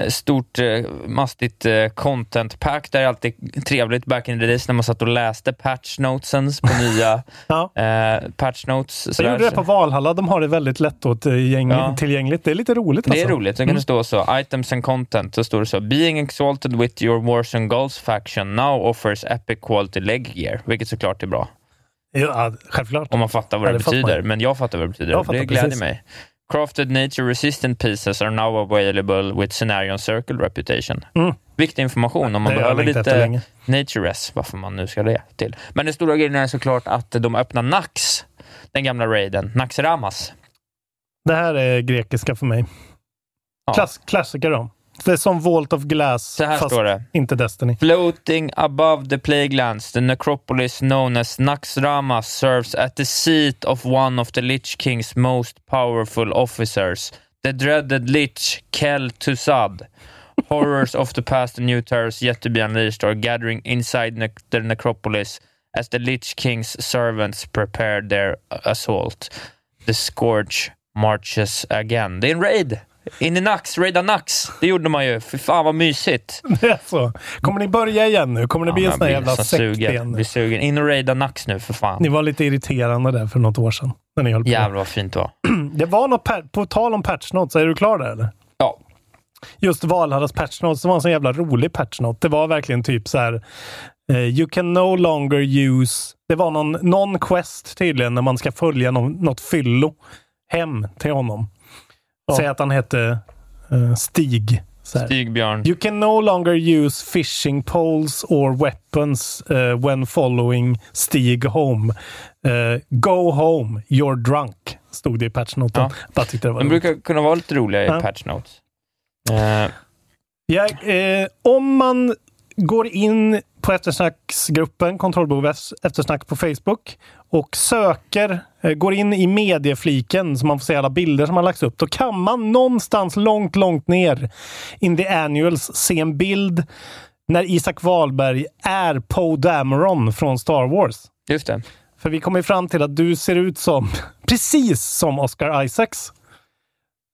Speaker 5: stort, eh, mastigt eh, content pack. Det är alltid trevligt back in the days när man satt och läste patch notesens på (laughs) nya
Speaker 6: Ja.
Speaker 5: eh, patch notes.
Speaker 6: Jag gjorde det på Valhalla. De har det väldigt lättillgäng-
Speaker 5: Ja.
Speaker 6: tillgängligt. Det är lite roligt.
Speaker 5: Det är
Speaker 6: alltså.
Speaker 5: roligt. Det kan det stå så. Items and content. Så står det så. Being exalted with your Warzone Goals faction now offers epic quality leg gear. Vilket såklart är bra.
Speaker 6: Ja, självklart.
Speaker 5: Om man fattar vad
Speaker 6: Ja,
Speaker 5: det,
Speaker 6: det
Speaker 5: betyder. Men jag fattar vad det betyder.
Speaker 6: Jag
Speaker 5: det gläder
Speaker 6: precis.
Speaker 5: mig. Crafted nature resistant pieces are now available with scenario circle reputation.
Speaker 6: Mm.
Speaker 5: Viktig information om man
Speaker 6: Det
Speaker 5: behöver lite
Speaker 6: länge.
Speaker 5: nature res, varför man nu ska det till. Men den stora grejen är såklart att de öppnar Nax, den gamla raiden, Naxxramas.
Speaker 6: Det här är grekiska för mig.
Speaker 5: Ja.
Speaker 6: Klass, klassiker då. Det är som Vault of Glass,
Speaker 5: Så här
Speaker 6: fast
Speaker 5: står det.
Speaker 6: inte Destiny.
Speaker 5: Floating above the plaguelands, the necropolis known as Naxxramas serves at the seat of one of the Lich King's most powerful officers, the dreaded Lich Kel Tusad. Horrors of the past and new terrors yet to be unleashed are gathering inside ne- the necropolis as the Lich King's servants prepare their assault. The Scourge marches again. Det är en raid! In i Nax, raida Nax. Det gjorde man ju. Fy fan vad mysigt. (laughs)
Speaker 6: Det är så. Kommer ni börja igen nu? Kommer det bli en sån här jävla
Speaker 5: så
Speaker 6: sekt
Speaker 5: sugen.
Speaker 6: igen?
Speaker 5: Blir sugen. In och raida Nax nu för fan.
Speaker 6: Ni var lite irriterande där för något år sedan. När ni höll på.
Speaker 5: Jävlar vad fint det var. (clears throat)
Speaker 6: Det var något, på tal om patch notes, är du klar där eller?
Speaker 5: Ja.
Speaker 6: Just Valhallas patch notes, det var en sån jävla rolig patch note. Det var verkligen typ så här. eh, you can no longer use... Det var någon, någon quest tydligen när man ska följa någon, något fyllo hem till honom. Säg att han hette eh, Stig.
Speaker 5: Stigbjörn.
Speaker 6: You can no longer use fishing poles or weapons uh, when following Stig home. Uh, go home, you're drunk, stod det i patchnoten.
Speaker 5: Ja. De
Speaker 6: roligt.
Speaker 5: brukar kunna vara lite roliga i
Speaker 6: Ja.
Speaker 5: patch notes. Eh,
Speaker 6: Ja, eh, om man går in på eftersnacksgruppen Kontrollbehov eftersnack på Facebook och söker, eh, går in i mediefliken så man får se alla bilder som har lagts upp. Då kan man någonstans långt, långt ner in the annuals se en bild när Isak Wahlberg är Poe Dameron från Star Wars.
Speaker 5: just det.
Speaker 6: För vi kommer fram till att du ser ut som, (laughs) precis som Oscar Isaacs.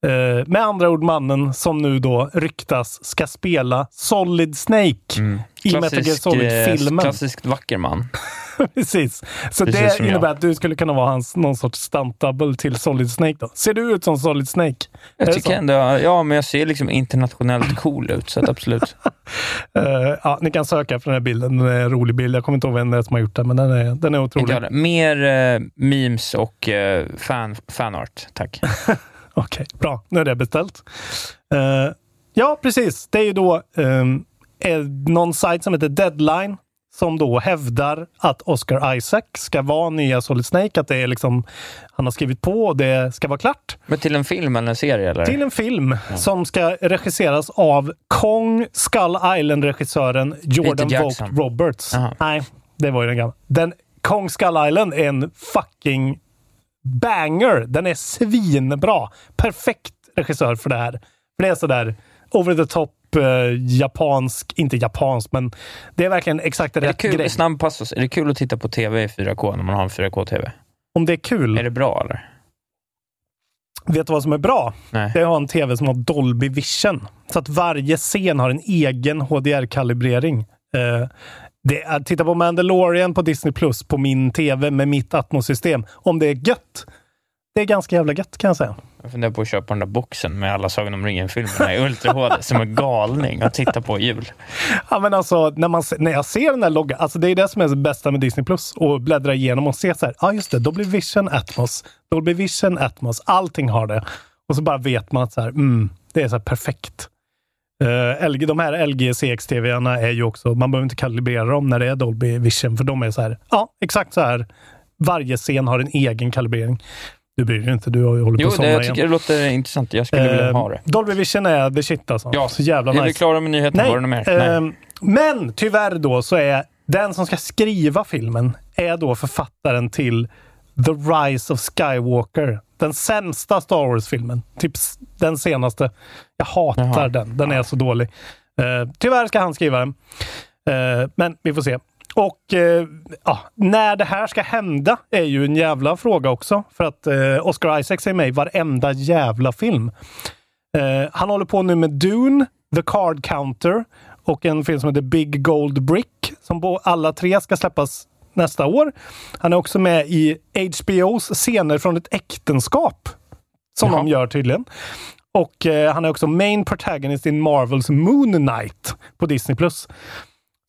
Speaker 6: Eh, med andra ord mannen som nu då ryktas ska spela Solid Snake i Metal Gear
Speaker 5: eh,
Speaker 6: Solid-filmen.
Speaker 5: Klassiskt vacker man. (laughs)
Speaker 6: Precis. Så
Speaker 5: Precis
Speaker 6: det
Speaker 5: som jag.
Speaker 6: innebär att du skulle kunna vara hans någon sorts stunt double till Solid Snake då. Ser du ut som Solid Snake?
Speaker 5: Jag tycker ändå, ja men jag ser liksom internationellt cool ut, så absolut. (laughs)
Speaker 6: Eh, ja, ni kan söka efter den här bilden. Den är en rolig bild. Jag kommer inte ihåg vem det är som har gjort den, men den är, den är otrolig.
Speaker 5: Mer eh, memes och eh, fan, fanart, tack. (laughs)
Speaker 6: Okej, bra. Nu är det beställt. Eh, ja, precis. Det är ju då um, någon sajt som heter Deadline som då hävdar att Oscar Isaac ska vara nya Solid Snake. Att det är liksom, han har skrivit på och det ska vara klart.
Speaker 5: Men till en film eller en serie eller?
Speaker 6: Till en film som ska regisseras av Kong Skull Island-regissören Jordan Vogt. Roberts.
Speaker 5: Aha.
Speaker 6: Nej, det var ju den gamla. Den, Kong Skull Island är en fucking banger. Den är svinbra. Perfekt regissör för det här. För det är sådär over the top, eh, japansk, inte japansk, men det är verkligen exakt
Speaker 5: Är det
Speaker 6: rätt
Speaker 5: kul,
Speaker 6: grej.
Speaker 5: snabb passus, är det kul att titta på TV i 4K när man har en 4K-TV?
Speaker 6: Om det är kul.
Speaker 5: Är det bra eller?
Speaker 6: Vet du vad som är bra?
Speaker 5: Nej.
Speaker 6: Det är att ha en tv som har Dolby Vision. Så att varje scen har en egen HDR-kalibrering. Eh, det titta på Mandalorian på Disney Plus på min tv med mitt Atmos-system. Om det är gött. Det är ganska jävla gött kan jag säga.
Speaker 5: Jag funderar på att köpa den där boxen med alla Sagan om ringen-filmerna i Ultra HD (laughs) som en galning att titta på jul.
Speaker 6: Ja, men alltså, när, man, när jag ser den här loggan, alltså det är det som är det bästa med Disney Plus. Och bläddra igenom och se så här, ja ah, just det, Dolby Vision Atmos, Dolby Vision Atmos, allting har det. Och så bara vet man att så här, mm, det är så perfekt. Uh, LG, de här LG CX-TVarna är ju också, man behöver inte kalibrera dem när det är Dolby Vision, för de är så här, ja, exakt så här. Varje scen har en egen kalibrering. Du bryr dig inte, du har ju hållit på
Speaker 5: Jo,
Speaker 6: att
Speaker 5: det,
Speaker 6: somna
Speaker 5: jag
Speaker 6: igen.
Speaker 5: tycker det låter intressant. Jag skulle vilja
Speaker 6: Eh,
Speaker 5: ha det.
Speaker 6: Dolby Vision är the shit alltså.
Speaker 5: Ja,
Speaker 6: så jävla
Speaker 5: är
Speaker 6: nice.
Speaker 5: vi klara med nyheterna? Var det mer? Nej.
Speaker 6: ehm, men tyvärr då så är den som ska skriva filmen är då författaren till The Rise of Skywalker. Den sämsta Star Wars-filmen. Typ den senaste. Jag hatar
Speaker 5: Jaha.
Speaker 6: den. Den är så dålig. Eh, tyvärr ska han skriva den. Eh, men vi får se. Och eh, ja, när det här ska hända är ju en jävla fråga också. För att Oscar Isaacs är med i varenda jävla film. Han håller på nu med Dune, The Card Counter och en film som heter Big Gold Brick. Som alla tre ska släppas nästa år. Han är också med i HBOs scener från ett äktenskap. Som
Speaker 5: Jaha.
Speaker 6: de gör tydligen. Och eh, han är också main protagonist in Marvels Moon Knight på Disney+.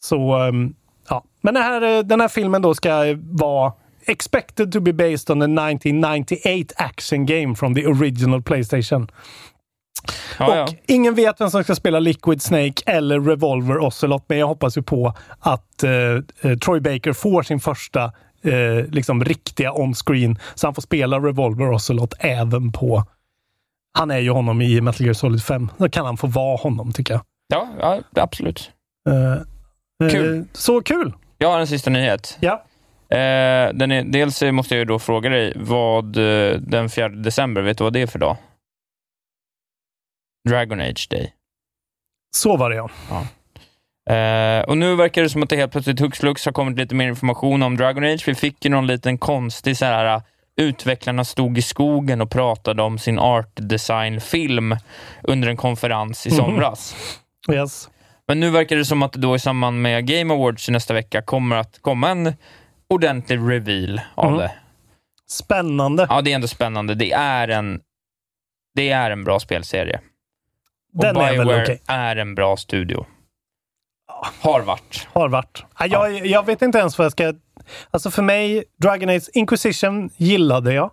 Speaker 6: Så, ehm, ja. Men den här, eh, den här filmen då ska vara expected to be based on the 1998 action game from the original Playstation.
Speaker 5: Ja,
Speaker 6: och
Speaker 5: ja.
Speaker 6: ingen vet vem som ska spela Liquid Snake eller Revolver Ocelot, men jag hoppas ju på att eh, eh, Troy Baker får sin första eh, liksom riktiga on-screen, så han får spela Revolver Ocelot även på... Han är ju honom i Metal Gear Solid 5. Då kan han få vara honom, tycker jag.
Speaker 5: Ja, ja, absolut.
Speaker 6: Eh, eh,
Speaker 5: Kul.
Speaker 6: Så kul!
Speaker 5: Jag har en sista nyhet.
Speaker 6: Ja.
Speaker 5: Eh, den är, dels måste jag ju då fråga dig vad eh, den 4 december, vet du vad det är för dag? Dragon Age Day.
Speaker 6: Så var det ja.
Speaker 5: Eh, och nu verkar det som att det helt plötsligt hux flux har kommit lite mer information om Dragon Age. Vi fick ju någon liten konstig så här, utvecklarna stod i skogen och pratade om sin art design-film under en konferens i
Speaker 6: Mhm.
Speaker 5: somras.
Speaker 6: Yes.
Speaker 5: Men nu verkar det som att det då i samband med Game Awards nästa vecka kommer att komma en ordentlig reveal av
Speaker 6: Mm.
Speaker 5: det.
Speaker 6: Spännande.
Speaker 5: Ja, det är ändå spännande. Det är en, det är en bra spelserie.
Speaker 6: Den är väl okej.
Speaker 5: är en bra studio. Har varit.
Speaker 6: Har varit. Ja, jag, jag vet inte ens vad jag ska... Alltså för mig, Dragon Age Inquisition gillade jag.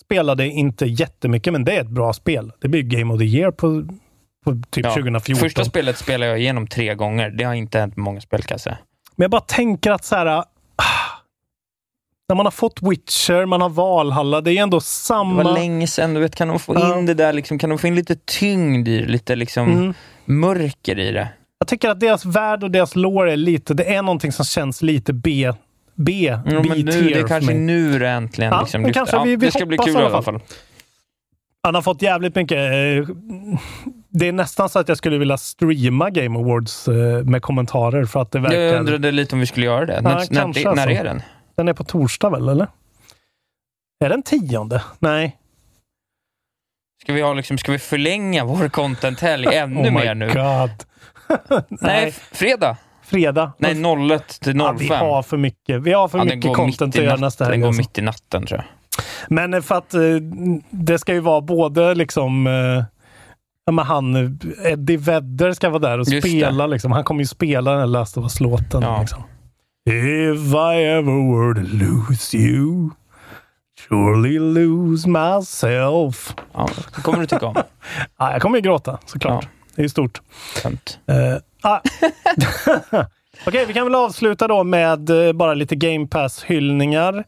Speaker 6: Spelade inte jättemycket, men det är ett bra spel. Det blir Game of the Year på, på typ
Speaker 5: Ja.
Speaker 6: 2014.
Speaker 5: Första spelet spelade jag igenom tre gånger. Det har inte hänt med många spel kan jag säga.
Speaker 6: Men jag bara tänker att så här... När man har fått Witcher, man har Valhalla, det är ändå
Speaker 5: Det
Speaker 6: samma...
Speaker 5: var länge sedan. Du vet, kan de få in
Speaker 6: Ja.
Speaker 5: det där, liksom, kan de få in lite tyngd i det? Lite liksom
Speaker 6: Mm.
Speaker 5: mörker i det?
Speaker 6: Jag tycker att deras värld och deras lore är lite... Det är någonting som känns lite B... B...
Speaker 5: Ja, men nu, det är kanske
Speaker 6: mig.
Speaker 5: nu det äntligen
Speaker 6: Ja,
Speaker 5: liksom lyfter.
Speaker 6: kanske
Speaker 5: ja,
Speaker 6: vi- vi
Speaker 5: Det ska bli kul
Speaker 6: i alla fall. Han har fått jävligt mycket... Eh, det är nästan så att jag skulle vilja streama Game Awards eh, med kommentarer för att det verkar...
Speaker 5: Jag undrade lite om vi skulle göra det. när, när,
Speaker 6: kanske
Speaker 5: när
Speaker 6: alltså.
Speaker 5: är den?
Speaker 6: Den är på torsdag väl, eller? Är den tionde? Nej.
Speaker 5: Ska vi, ha, liksom, ska vi förlänga vår content-helg (laughs) ännu
Speaker 6: oh my
Speaker 5: mer nu?
Speaker 6: god. (laughs)
Speaker 5: Nej, fredag.
Speaker 6: fredag.
Speaker 5: Nej, 01 till 05.
Speaker 6: Ja, vi har för mycket, vi har för
Speaker 5: Ja,
Speaker 6: mycket content att
Speaker 5: i
Speaker 6: göra nästa helg.
Speaker 5: Den går
Speaker 6: alltså.
Speaker 5: mitt i natten tror jag.
Speaker 6: Men eh, för att eh, det ska ju vara både liksom eh, Ja, men han, Eddie Vedder ska vara där och
Speaker 5: Just
Speaker 6: spela. Liksom. Han kommer ju spela den här Last of Us-låten.
Speaker 5: Ja.
Speaker 6: Liksom. If I ever were to lose you surely lose myself.
Speaker 5: Ja, det kommer du tycka om. (laughs)
Speaker 6: Ja, jag kommer ju gråta såklart.
Speaker 5: Ja.
Speaker 6: Det är stort.
Speaker 5: Skönt.
Speaker 6: Eh, ah. (laughs) Okej, vi kan väl avsluta då med eh, bara lite Game Pass-hyllningar.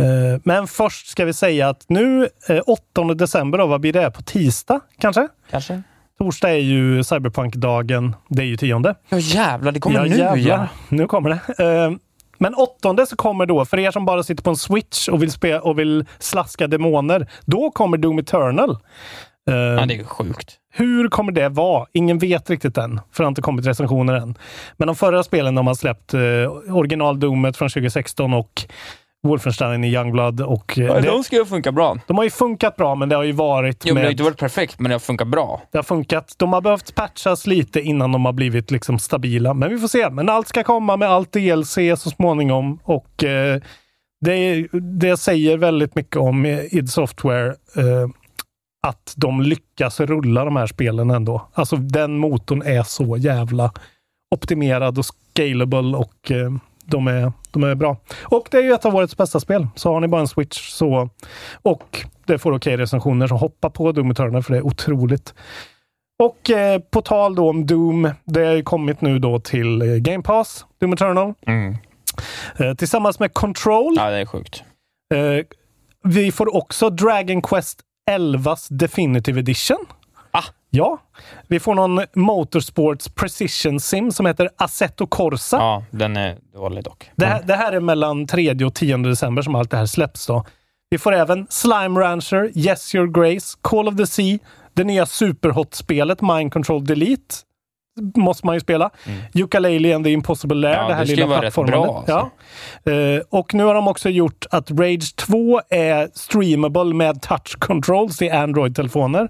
Speaker 6: Eh, men först ska vi säga att nu, eh, 8 december, då, vad blir det? På tisdag kanske?
Speaker 5: Kanske?
Speaker 6: Torsdag är ju Cyberpunk-dagen. Det är ju tionde.
Speaker 5: Ja jävlar, det kommer
Speaker 6: ja,
Speaker 5: nu
Speaker 6: jävlar.
Speaker 5: ja.
Speaker 6: Nu kommer det. Eh, men åttonde så kommer då, för er som bara sitter på en Switch och vill, spe- och vill slaska demoner, då kommer Doom Eternal. Eh,
Speaker 5: Ja, det är sjukt.
Speaker 6: hur kommer det vara? Ingen vet riktigt än, för det har inte kommit recensioner än. Men de förra spelen de har släppt, eh, original-doomet från 2016 och Wolfenstein i Youngblood. Och, eh,
Speaker 5: Ja,
Speaker 6: det,
Speaker 5: De ska ju funka bra.
Speaker 6: de har ju funkat bra, men det har ju varit
Speaker 5: Jo, men det har
Speaker 6: med,
Speaker 5: inte varit perfekt, men det har funkat bra.
Speaker 6: det har funkat. De har behövt patchas lite innan de har blivit liksom stabila. Men vi får se. Men allt ska komma med allt DLC så småningom. Och eh, det, det säger väldigt mycket om id Software. Eh, att de lyckas rulla de här spelen ändå. Alltså den motorn är så jävla optimerad och scalable och eh, de, är, de är bra. Och det är ju ett av årets bästa spel. Så har ni bara en Switch så och det får okej recensioner så hoppa på Doom Eternal för det är otroligt. Och eh, på tal då om Doom, det har ju kommit nu då till eh, Game Pass, Doom Eternal.
Speaker 5: Mm.
Speaker 6: Eh, tillsammans med Control.
Speaker 5: Ja, det är sjukt.
Speaker 6: Eh, vi får också Dragon Quest 11s Definitive Edition. Ja, vi får någon Motorsports Precision Sim som heter Assetto Corsa.
Speaker 5: Ja, den är dålig dock.
Speaker 6: Det, här, det här är mellan 3 och 10 december som allt det här släpps. Då. Vi får även Slime Rancher, Yes Your Grace, Call of the Sea, det nya Superhot-spelet Mind Control Delete. Måste man ju spela.
Speaker 5: Mm.
Speaker 6: Ukulele and the Impossible Lair,
Speaker 5: Ja,
Speaker 6: det här
Speaker 5: det
Speaker 6: lilla
Speaker 5: bra, alltså.
Speaker 6: Ja. Eh, och nu har de också gjort att Rage 2 är streamable med touch controls i Android-telefoner.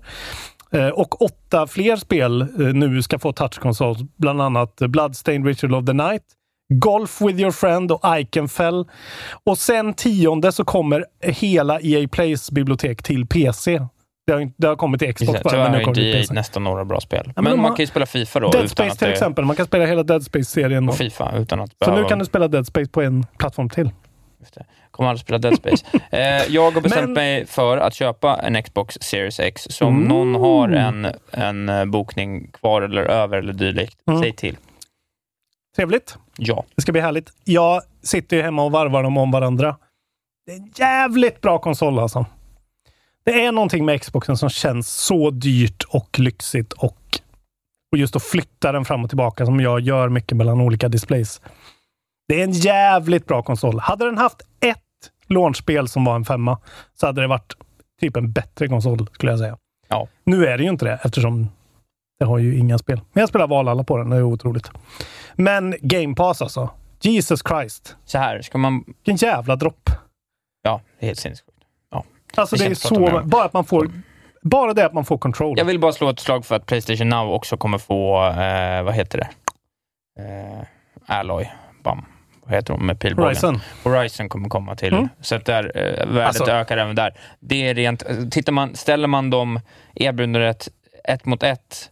Speaker 6: Eh, och åtta fler spel eh, nu ska få touch controls, bland annat Bloodstained Ritual of the Night, Golf with your friend och Iconfell. Och sen tionde så kommer hela EA Plays bibliotek till PC. Det har, det har kommit till Xbox bara, men nu kommer det PC.
Speaker 5: nästan några bra spel.
Speaker 6: men
Speaker 5: men
Speaker 6: de
Speaker 5: man
Speaker 6: har-
Speaker 5: kan ju spela Fifa då.
Speaker 6: Dead Space till
Speaker 5: det,
Speaker 6: exempel. Man kan spela hela Dead Space-serien.
Speaker 5: Och. Fifa utan att
Speaker 6: Så nu kan du spela Dead Space på en plattform till.
Speaker 5: Kommer aldrig spela Dead Space. (laughs) eh, jag har bestämt
Speaker 6: Men-
Speaker 5: mig för att köpa en Xbox Series X. Så om
Speaker 6: Mm.
Speaker 5: någon har en, en eh, bokning kvar eller över eller dylikt,
Speaker 6: Mm.
Speaker 5: säg till.
Speaker 6: Trevligt.
Speaker 5: Ja.
Speaker 6: Det ska bli härligt. Jag sitter ju hemma och varvar dem om varandra. Det är en jävligt bra konsol alltså. Det är någonting med Xboxen som känns så dyrt och lyxigt och, och just att flytta den fram och tillbaka som jag gör mycket mellan olika displays. Det är en jävligt bra konsol. Hade den haft ett launchspel som var en femma så hade det varit typ en bättre konsol skulle jag säga.
Speaker 5: Ja.
Speaker 6: Nu är det ju inte det eftersom det har ju inga spel. Men jag spelar Valhalla på den. Det är otroligt. Men Game Pass alltså. Jesus Christ.
Speaker 5: Så här, ska man...
Speaker 6: Vilken jävla dropp.
Speaker 5: Ja, det är helt sinnessjukt. Ja.
Speaker 6: Alltså
Speaker 5: Det
Speaker 6: det, är så... Bara att man får... Bara det att man får control.
Speaker 5: Jag vill bara slå ett slag för att Playstation Now också kommer få, eh, vad heter det? Eh, Alloy. Bam. Vad heter de med pilbågen?
Speaker 6: Horizon.
Speaker 5: Horizon kommer komma till.
Speaker 6: Mm.
Speaker 5: Så att där, eh, värdet
Speaker 6: Alltså-
Speaker 5: ökar även där. Det är rent, tittar man, ställer man dem erbjudandet ett mot ett,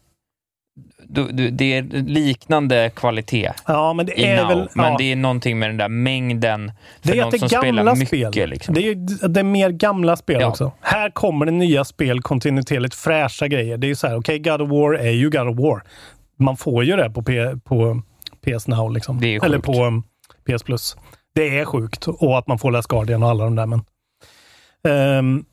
Speaker 5: då, då, det är liknande kvalitet
Speaker 6: Ja, men det
Speaker 5: i
Speaker 6: är
Speaker 5: Now.
Speaker 6: väl...
Speaker 5: Men
Speaker 6: ja.
Speaker 5: det är någonting med den där mängden för
Speaker 6: Det är
Speaker 5: någon
Speaker 6: att det
Speaker 5: som
Speaker 6: är
Speaker 5: spelar
Speaker 6: gamla
Speaker 5: mycket.
Speaker 6: spel.
Speaker 5: Liksom.
Speaker 6: Det är, ju, det är mer gamla spel
Speaker 5: Ja.
Speaker 6: också. Här kommer det nya spel kontinuerligt fräscha grejer. Det är ju så här, okej, God of War är ju God of War. Man får ju det på, P, på PS Now, liksom.
Speaker 5: Det är
Speaker 6: Eller på um, PS Plus. Det är sjukt. Och att man får Last Guardian och alla de där. Men, Ehm,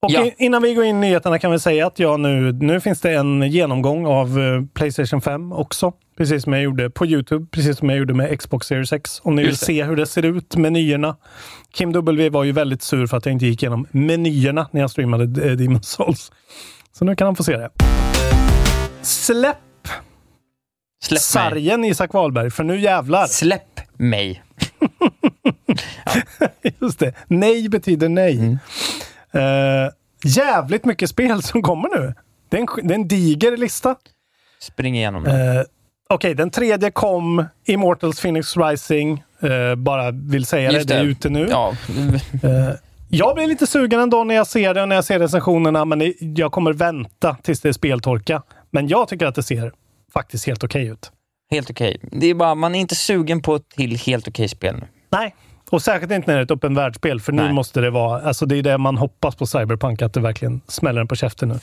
Speaker 6: och
Speaker 5: Ja.
Speaker 6: innan vi går in i nyheterna kan vi säga att jag nu, nu finns det en genomgång av eh, Playstation 5 också. Precis som jag gjorde på Youtube, precis som jag gjorde med Xbox Series X. Om ni vill
Speaker 5: det.
Speaker 6: se hur det ser ut, menyerna. Kim W var ju väldigt sur för att jag inte gick igenom menyerna när jag streamade eh, Demon's Souls. Så nu kan han få se det. Släpp
Speaker 5: Släpp mig.
Speaker 6: sargen Isak Wahlberg, för nu jävlar.
Speaker 5: Släpp mig. (laughs)
Speaker 6: Just det. Nej betyder nej.
Speaker 5: Mm.
Speaker 6: Eh, jävligt mycket spel som kommer nu. Det är en, det är en diger lista.
Speaker 5: Spring igenom det.
Speaker 6: Eh, Okej, den tredje kom, Immortals Phoenix Rising. Eh, bara vill säga
Speaker 5: Just
Speaker 6: det, det är ute nu.
Speaker 5: Ja. (laughs)
Speaker 6: Eh, jag blir lite sugen ändå när jag ser det och när jag ser recensionerna, men jag kommer vänta tills det är speltorka. Men jag tycker att det ser faktiskt helt okej ut.
Speaker 5: Helt okej. Det är bara, man är inte sugen på ett till helt okej spel nu.
Speaker 6: Nej, och särskilt inte när det är ett öppen världsspel, för nu
Speaker 5: Nej.
Speaker 6: måste det vara... Alltså det är det man hoppas på Cyberpunk, att det verkligen smäller den på käften nu.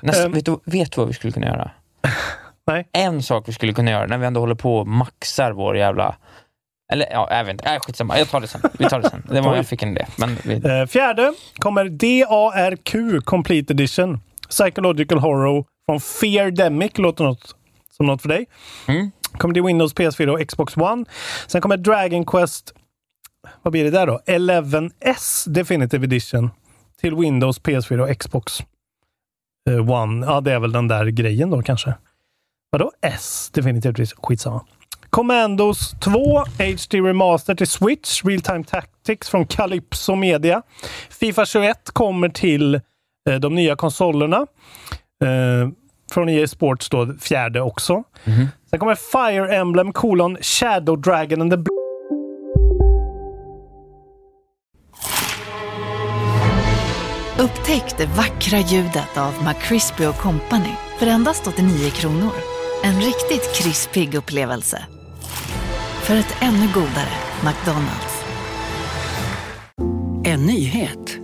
Speaker 5: Nästa,
Speaker 6: Ehm.
Speaker 5: vet, du, vet du vad vi skulle kunna göra? (laughs)
Speaker 6: Nej.
Speaker 5: En sak vi skulle kunna göra när vi ändå håller på och maxar vår jävla... Eller ja, jag vet inte. Äh, skitsamma. Jag tar det sen. Vi tar det sen. Det var, jag fick en idé. Men vi,
Speaker 6: Eh, fjärde kommer DARQ Complete Edition. Psychological Horror från Feardemic. Låter något som något för dig.
Speaker 5: Mm.
Speaker 6: Kommer till Windows, PS4 och Xbox One. Sen kommer Dragon Quest, vad blir det där då? 11S Definitive Edition till Windows, PS4 och Xbox eh, One. Ja, det är väl den där grejen då kanske. Vadå S Definitive Edition? Skitsamma. Commandos 2 HD Remaster till Switch, Real Time Tactics från Calypso Media. Fifa 21 kommer till eh, de nya konsolerna. Eh, från EA Sports då, fjärde också. Sen kommer Fire Emblem kolon Shadow Dragon and the Bl-
Speaker 4: Upptäck det vackra ljudet av McCrispy Company för endast 89 kronor. En riktigt krispig upplevelse. För ett ännu godare McDonalds.
Speaker 7: En nyhet.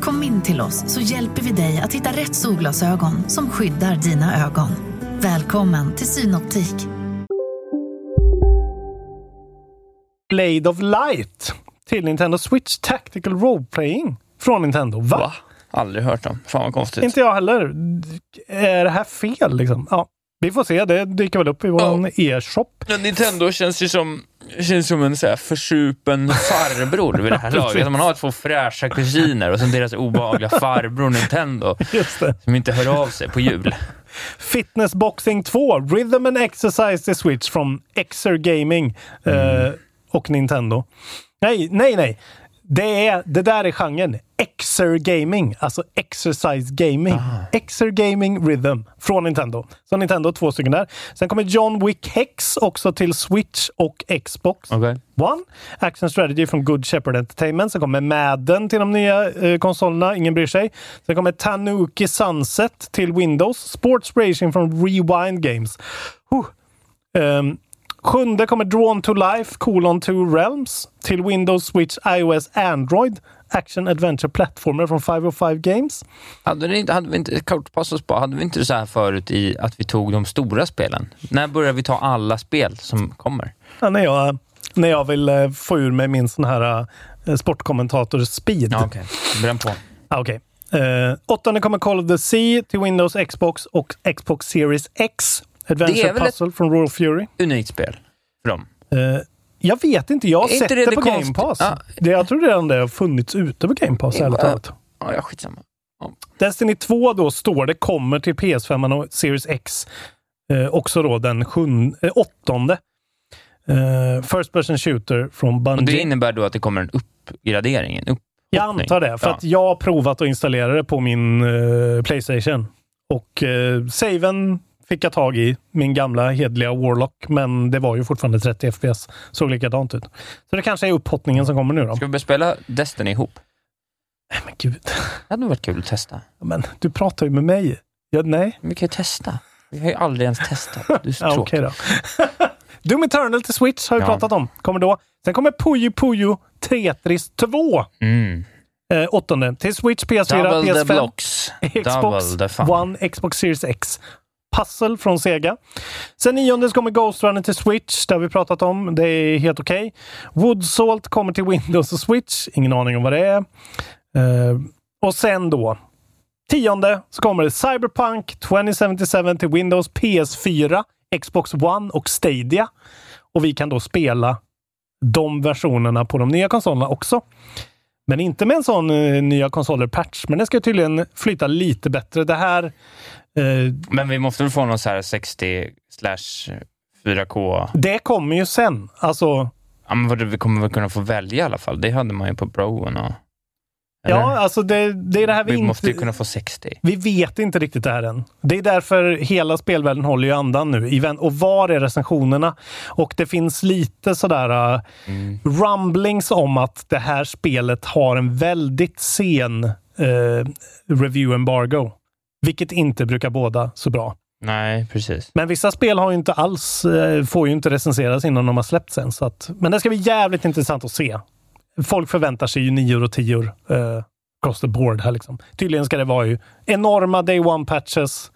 Speaker 4: Kom in till oss så hjälper vi dig att hitta rätt solglasögon som skyddar dina ögon. Välkommen till Synoptik.
Speaker 6: Blade of Light till Nintendo Switch Tactical Role Playing från Nintendo. Va?
Speaker 5: Va? Aldrig hört om. Fan vad konstigt.
Speaker 6: Inte jag heller. Är det här fel liksom? Ja, vi får se. Det dyker väl upp i vår e-shop.
Speaker 5: Men Nintendo känns ju som, känns som en så här försupen (laughs) farbror vid det här laget. Man har två fräscha kusiner och sen deras obehagliga (laughs) farbror Nintendo
Speaker 6: Just det.
Speaker 5: som inte hör av sig på jul.
Speaker 6: Fitness Boxing 2, Rhythm and Exercise till Switch från Xer Gaming eh, och Nintendo. Nej, nej, nej. Det, är, det där är genren. Xer Gaming, alltså Exercise Gaming. Xer Gaming Rhythm från Nintendo. Så Nintendo, två stycken där. Sen kommer John Wick Hex också till Switch och Xbox
Speaker 5: Okej.
Speaker 6: One. Action Strategy från Good Shepherd Entertainment. Sen kommer Madden till de nya eh, konsolerna. Ingen bryr sig. Sen kommer Tanuki Sunset till Windows. Sports Racing från Rewind Games. Huh. Ehm, sjunde kommer Drawn to Life, colon two Realms till Windows, Switch, iOS, Android. Action Adventure Plattformer från 505 Games.
Speaker 5: Hade, det inte, hade vi inte, kort pass oss på, hade vi inte så här förut i att vi tog de stora spelen? När börjar vi ta alla spel som kommer?
Speaker 6: Ja, när, jag, när jag vill eh, få ur mig min sån här eh, sportkommentator-speed.
Speaker 5: Ja, Okej, bränn på.
Speaker 6: Ah, Okej. Eh, åttonde kommer Call of the Sea till Windows, Xbox och Xbox Series X. Adventure
Speaker 5: Det är väl ett-
Speaker 6: Puzzle från Royal Fury.
Speaker 5: Unikt spel för dem.
Speaker 6: Eh, jag vet inte, jag har sett
Speaker 5: det
Speaker 6: det, på Game Pass.
Speaker 5: Ja.
Speaker 6: Det, jag tror redan det har funnits ute på Game Pass, ärligt talat.
Speaker 5: Ja, ja, skitsamma.
Speaker 6: Destiny 2 då står det kommer till PS5 och Series X. Eh, också då den sjun, eh, åttonde. Eh, First person shooter från
Speaker 5: Och
Speaker 6: Bungie.
Speaker 5: det innebär då att det kommer en uppgradering? En upp
Speaker 6: Jag antar det, för
Speaker 5: Ja.
Speaker 6: att jag har provat att installera det på min eh, Playstation. Och eh, saven fick jag tag i, min gamla hedliga Warlock, men det var ju fortfarande 30 FPS. Såg likadant ut. Så det kanske är upphottningen som kommer nu då.
Speaker 5: Ska vi börja spela Destiny ihop?
Speaker 6: Nej men gud.
Speaker 5: Det hade nog varit kul att testa.
Speaker 6: Men du pratar ju med mig. Ja, nej.
Speaker 5: Vi kan ju testa. Vi har ju aldrig ens testat. Du är så (laughs)
Speaker 6: Ja,
Speaker 5: tråkig.
Speaker 6: Okej då. (laughs) Doom Eternal till Switch har vi
Speaker 5: Ja.
Speaker 6: pratat om. Kommer då. Sen kommer Puyo Puyo Tetris 2.
Speaker 5: Mm.
Speaker 6: Eh, åttonde. Till Switch, PS4,
Speaker 5: Double the
Speaker 6: PS5.
Speaker 5: blocks.
Speaker 6: Xbox. One, Xbox Series X. Puzzle från Sega. Sen nionde så kommer Ghost Runner till Switch. Det har vi pratat om. Det är helt okej. Woodsalt kommer till Windows och Switch. Ingen aning om vad det är. Uh, och sen då. Tionde så kommer det Cyberpunk 2077 till Windows, PS4, Xbox One och Stadia. Och vi kan då spela de versionerna på de nya konsolerna också. Men inte med en sån uh, nya konsoler-patch. Men det ska tydligen flyta lite bättre. Det här... Eh,
Speaker 5: Men vi måste väl få någon så här 60 slash 4K?
Speaker 6: det kommer ju sen. Alltså,
Speaker 5: Ja, men vi kommer väl kunna få välja i alla fall? Det hade man ju på Broen och... Eller?
Speaker 6: ja, alltså det, det är det här vi,
Speaker 5: vi
Speaker 6: inte...
Speaker 5: måste ju kunna få 60.
Speaker 6: Vi vet inte riktigt det här än. Det är därför hela spelvärlden håller ju andan nu. Och var är recensionerna? Och det finns lite sådär uh, rumblings om att det här spelet har en väldigt sen uh, review embargo. Vilket inte brukar båda så bra.
Speaker 5: Nej, precis.
Speaker 6: Men vissa spel har ju inte alls, eh, får ju inte recenseras innan de har släppts än. Så att, men det ska bli jävligt intressant att se. Folk förväntar sig ju nior och tior eh, across the board här. Liksom. Tydligen ska det vara ju enorma day one-patches.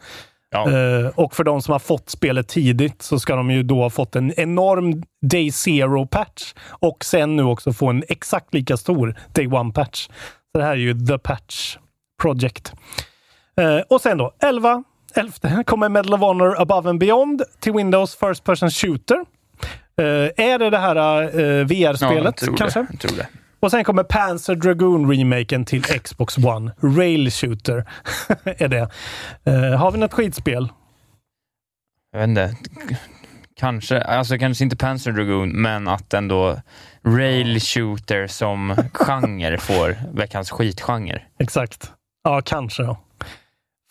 Speaker 6: Eh, och för de som har fått spelet tidigt så ska de ju då ha fått en enorm day zero-patch och sen nu också få en exakt lika stor day one-patch. Så det här är ju the patch project. Eh, och sen då 11 11 kommer Medal of Honor Above and Beyond till Windows First Person Shooter. Eh, är det det här eh, VR-spelet
Speaker 5: tror
Speaker 6: kanske?
Speaker 5: Det. Tror det.
Speaker 6: Och sen kommer Panzer Dragoon-remaken till Xbox One. Rail Shooter (laughs) är det. Eh, har vi något skitspel?
Speaker 5: Jag vet inte. Kanske, alltså kanske inte Panzer Dragoon, men att ändå rail shooter som (laughs) genre får veckans skitgenre.
Speaker 6: Exakt. Ja, kanske.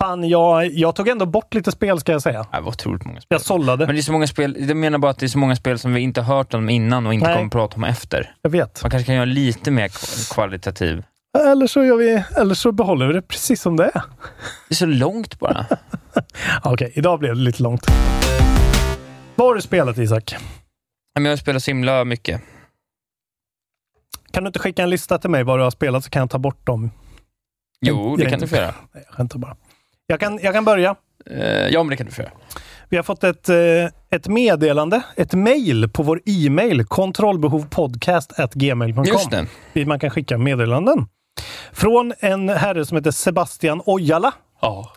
Speaker 6: Fan, jag, jag tog ändå bort lite spel ska jag säga.
Speaker 5: Det var otroligt många spel.
Speaker 6: Jag sållade.
Speaker 5: Men det är så många spel, jag menar bara att det är så många spel som vi inte har hört om innan och inte
Speaker 6: Nej.
Speaker 5: kommer prata om efter.
Speaker 6: Jag vet.
Speaker 5: Man kanske kan göra lite mer kva- kvalitativ.
Speaker 6: Eller så, gör vi, eller så behåller vi det precis som det är.
Speaker 5: Det är så långt bara. (laughs)
Speaker 6: Okej, idag blev det lite långt. Vad har du spelat Isak?
Speaker 5: Jag har spelat så himla mycket.
Speaker 6: Kan du inte skicka en lista till mig vad du har spelat så kan jag ta bort dem?
Speaker 5: Jo, det kan du få göra.
Speaker 6: Nej, jag skämtar bara. Jag kan, jag kan börja.
Speaker 5: Eh, ja, men det kan du få göra.
Speaker 6: Vi har fått ett, eh, ett meddelande, ett mejl på vår e-mail kontrollbehovpodcast.gmail.com. Dit man kan skicka meddelanden. Från en herre som heter Sebastian Ojala.
Speaker 5: Ja.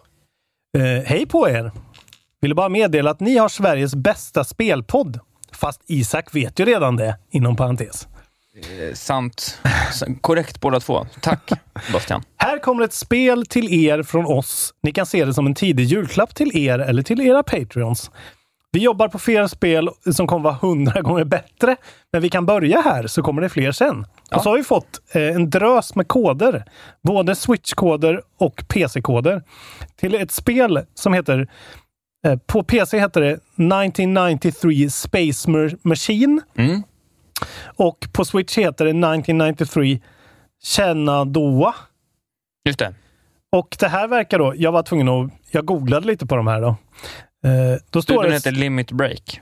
Speaker 6: Eh, hej på er! Ville bara meddela att ni har Sveriges bästa spelpodd. Fast Isak vet ju redan det, inom parentes.
Speaker 5: Eh, sant. Korrekt båda två. Tack, (laughs) Bastian.
Speaker 6: Här kommer ett spel till er från oss. Ni kan se det som en tidig julklapp till er eller till era Patreons. Vi jobbar på fler spel som kommer vara hundra gånger bättre, men vi kan börja här så kommer det fler sen. Och så har vi fått eh, en drös med koder. Både Switch-koder och PC-koder. Till ett spel som heter eh, på PC heter det 1993 Space Machine.
Speaker 5: Mm.
Speaker 6: Och på Switch heter det 1993 Shenandoah.
Speaker 5: Just det.
Speaker 6: Och det här verkar då, jag var tvungen att, jag googlade lite på de här då. Eh, då
Speaker 5: Studion
Speaker 6: det,
Speaker 5: heter Limit Break.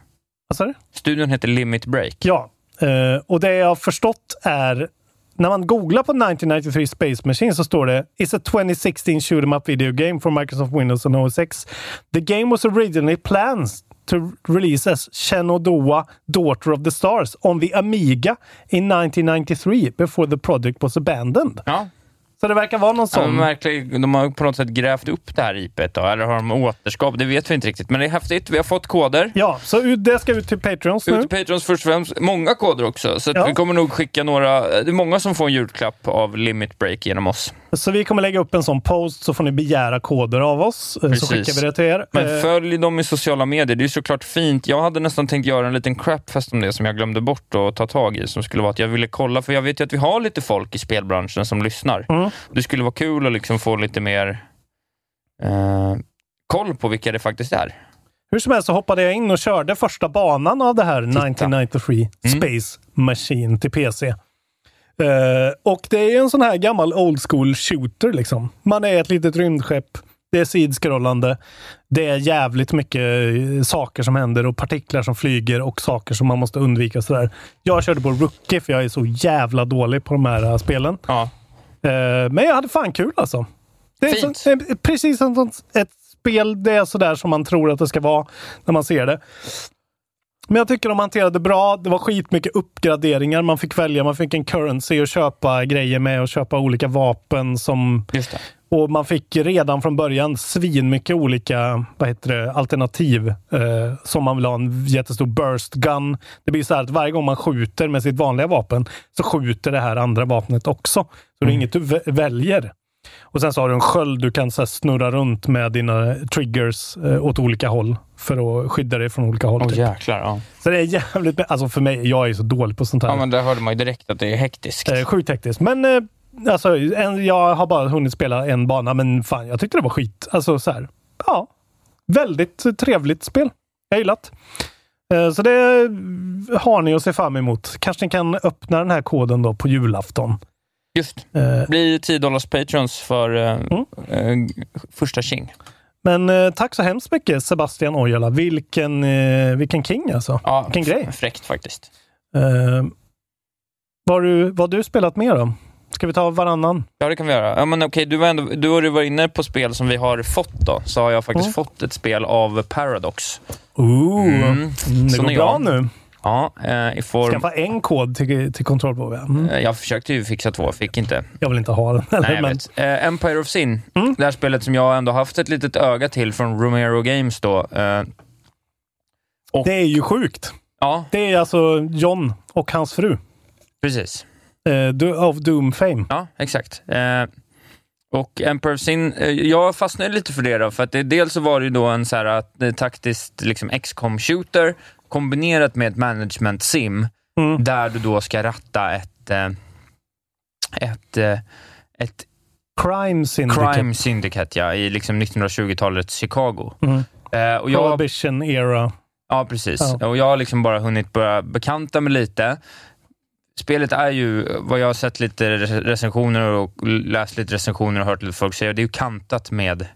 Speaker 6: Vad sa du?
Speaker 5: Studion heter Limit Break.
Speaker 6: Ja, eh, och det jag har förstått är när man googlar på 1993 Space Machine så står det “It's a 2016 shoot 'em up video game for Microsoft Windows and OS X. The game was originally planned to release as Shenandoah Daughter of the Stars on the Amiga in 1993 before the project was abandoned”.
Speaker 5: Ja.
Speaker 6: Så det verkar vara någon
Speaker 5: Ja,
Speaker 6: sån...
Speaker 5: men verkligen, de har på något sätt grävt upp det här IPet då, eller har de återskapat? Det vet vi inte riktigt, men det är häftigt. Vi har fått koder.
Speaker 6: Ja, så ut- det ska ut till Patreons nu.
Speaker 5: Ut till Patrons först och främst. Många koder också, så
Speaker 6: Ja.
Speaker 5: vi kommer nog skicka några. Det är många som får en julklapp av Limit Break genom oss.
Speaker 6: Så vi kommer lägga upp en sån post så får ni begära koder av oss. eh, Så skickar vi det till er.
Speaker 5: Men
Speaker 6: Eh,
Speaker 5: följ dem i sociala medier, det är såklart fint. Jag hade nästan tänkt göra en liten crapfest om det som jag glömde bort att ta tag i, som skulle vara att jag ville kolla, för jag vet ju att vi har lite folk i spelbranschen som lyssnar.
Speaker 6: Mm.
Speaker 5: Det skulle vara kul att liksom få lite mer eh, koll på vilka det faktiskt är.
Speaker 6: Hur som helst så hoppade jag in och körde första banan av det här 1993
Speaker 5: Mm.
Speaker 6: Space Machine till PC. Eh, och det är en sån här gammal old school shooter liksom. Man är ett litet rymdskepp. Det är sidskrollande. Det är jävligt mycket eh, saker som händer och partiklar som flyger och saker som man måste undvika. och Sådär. Jag körde på Rookie för jag är så jävla dålig på de här eh, spelen.
Speaker 5: Ja.
Speaker 6: Eh, men jag hade fan kul alltså. Det är
Speaker 5: Fint.
Speaker 6: så, precis som ett spel, det är sådär som man tror att det ska vara när man ser det. Men jag tycker de hanterade bra. Det var skitmycket uppgraderingar man fick välja. Man fick en currency att köpa grejer med och köpa olika vapen som...
Speaker 5: Det.
Speaker 6: Och man fick redan från början svin mycket olika vad heter det, alternativ eh, som man vill ha en jättestor burst gun. Det blir så här att varje gång man skjuter med sitt vanliga vapen så skjuter det här andra vapnet också. Så det är
Speaker 5: Mm.
Speaker 6: inget du vä- väljer. Och sen så har du en sköld du kan så snurra runt med dina triggers eh, åt olika håll för att skydda dig från olika håll.
Speaker 5: Åh
Speaker 6: typ.
Speaker 5: jäklar, ja.
Speaker 6: Så det är jävligt, alltså för mig, jag är så dålig på sånt här.
Speaker 5: Ja, men där hörde man ju direkt att det är hektiskt.
Speaker 6: Eh, sjukt hektiskt. Men eh, alltså, en, jag har bara hunnit spela en bana, men fan, jag tyckte det var skit. Alltså så här, ja. Väldigt trevligt spel. Jag gillat. Eh, så det har ni att se fram emot. Kanske ni kan öppna den här koden då på julafton.
Speaker 5: Just.
Speaker 6: Eh,
Speaker 5: blir 10 dollars patrons för eh, eh, första tjing.
Speaker 6: men tack så hemskt mycket Sebastian Ojala. Vilken, vilken king alltså.
Speaker 5: Ja,
Speaker 6: vilken grej.
Speaker 5: Fräckt faktiskt.
Speaker 6: Vad, du, vad du spelat mer då? Ska vi ta varannan?
Speaker 5: Ja, det kan vi göra. Ja, men okej, du, var ändå, du har ju varit inne på spel som vi har fått då. Så har jag faktiskt
Speaker 6: Mm.
Speaker 5: fått ett spel av Paradox.
Speaker 6: Ooh,
Speaker 5: Mm.
Speaker 6: det
Speaker 5: Sån
Speaker 6: går bra nu.
Speaker 5: Ja, eh, i form...
Speaker 6: Skaffa en kod till, till kontrollbehov. Mm.
Speaker 5: Eh, Jag försökte ju fixa två, fick inte.
Speaker 6: Jag vill inte ha den. Eller,
Speaker 5: Nej, jag
Speaker 6: men,
Speaker 5: vet. Eh, Empire of Sin,
Speaker 6: Mm.
Speaker 5: det här spelet som jag ändå haft ett litet öga till från Romero Games då. Eh,
Speaker 6: Det är ju sjukt.
Speaker 5: ja,
Speaker 6: Det är alltså John och hans fru.
Speaker 5: precis.
Speaker 6: Do- of Doom fame.
Speaker 5: Ja, exakt. Eh, och Empire of Sin, eh, jag fastnade lite för det då, för att det, dels så var det ju då en så här, att, eh, taktiskt liksom XCOM shooter kombinerat med ett management sim
Speaker 6: Mm.
Speaker 5: där du då ska ratta ett, ett, ett
Speaker 6: Crime Syndicate.
Speaker 5: crime syndicate ja, i liksom 1920-talets Chicago.
Speaker 6: Mm.
Speaker 5: Och jag,
Speaker 6: Prohibition era.
Speaker 5: Ja, precis.
Speaker 6: Ja.
Speaker 5: Och jag har liksom bara hunnit börja bekanta mig lite. Spelet är ju, vad jag har sett lite recensioner och läst lite recensioner och hört lite folk säga, det är ju kantat med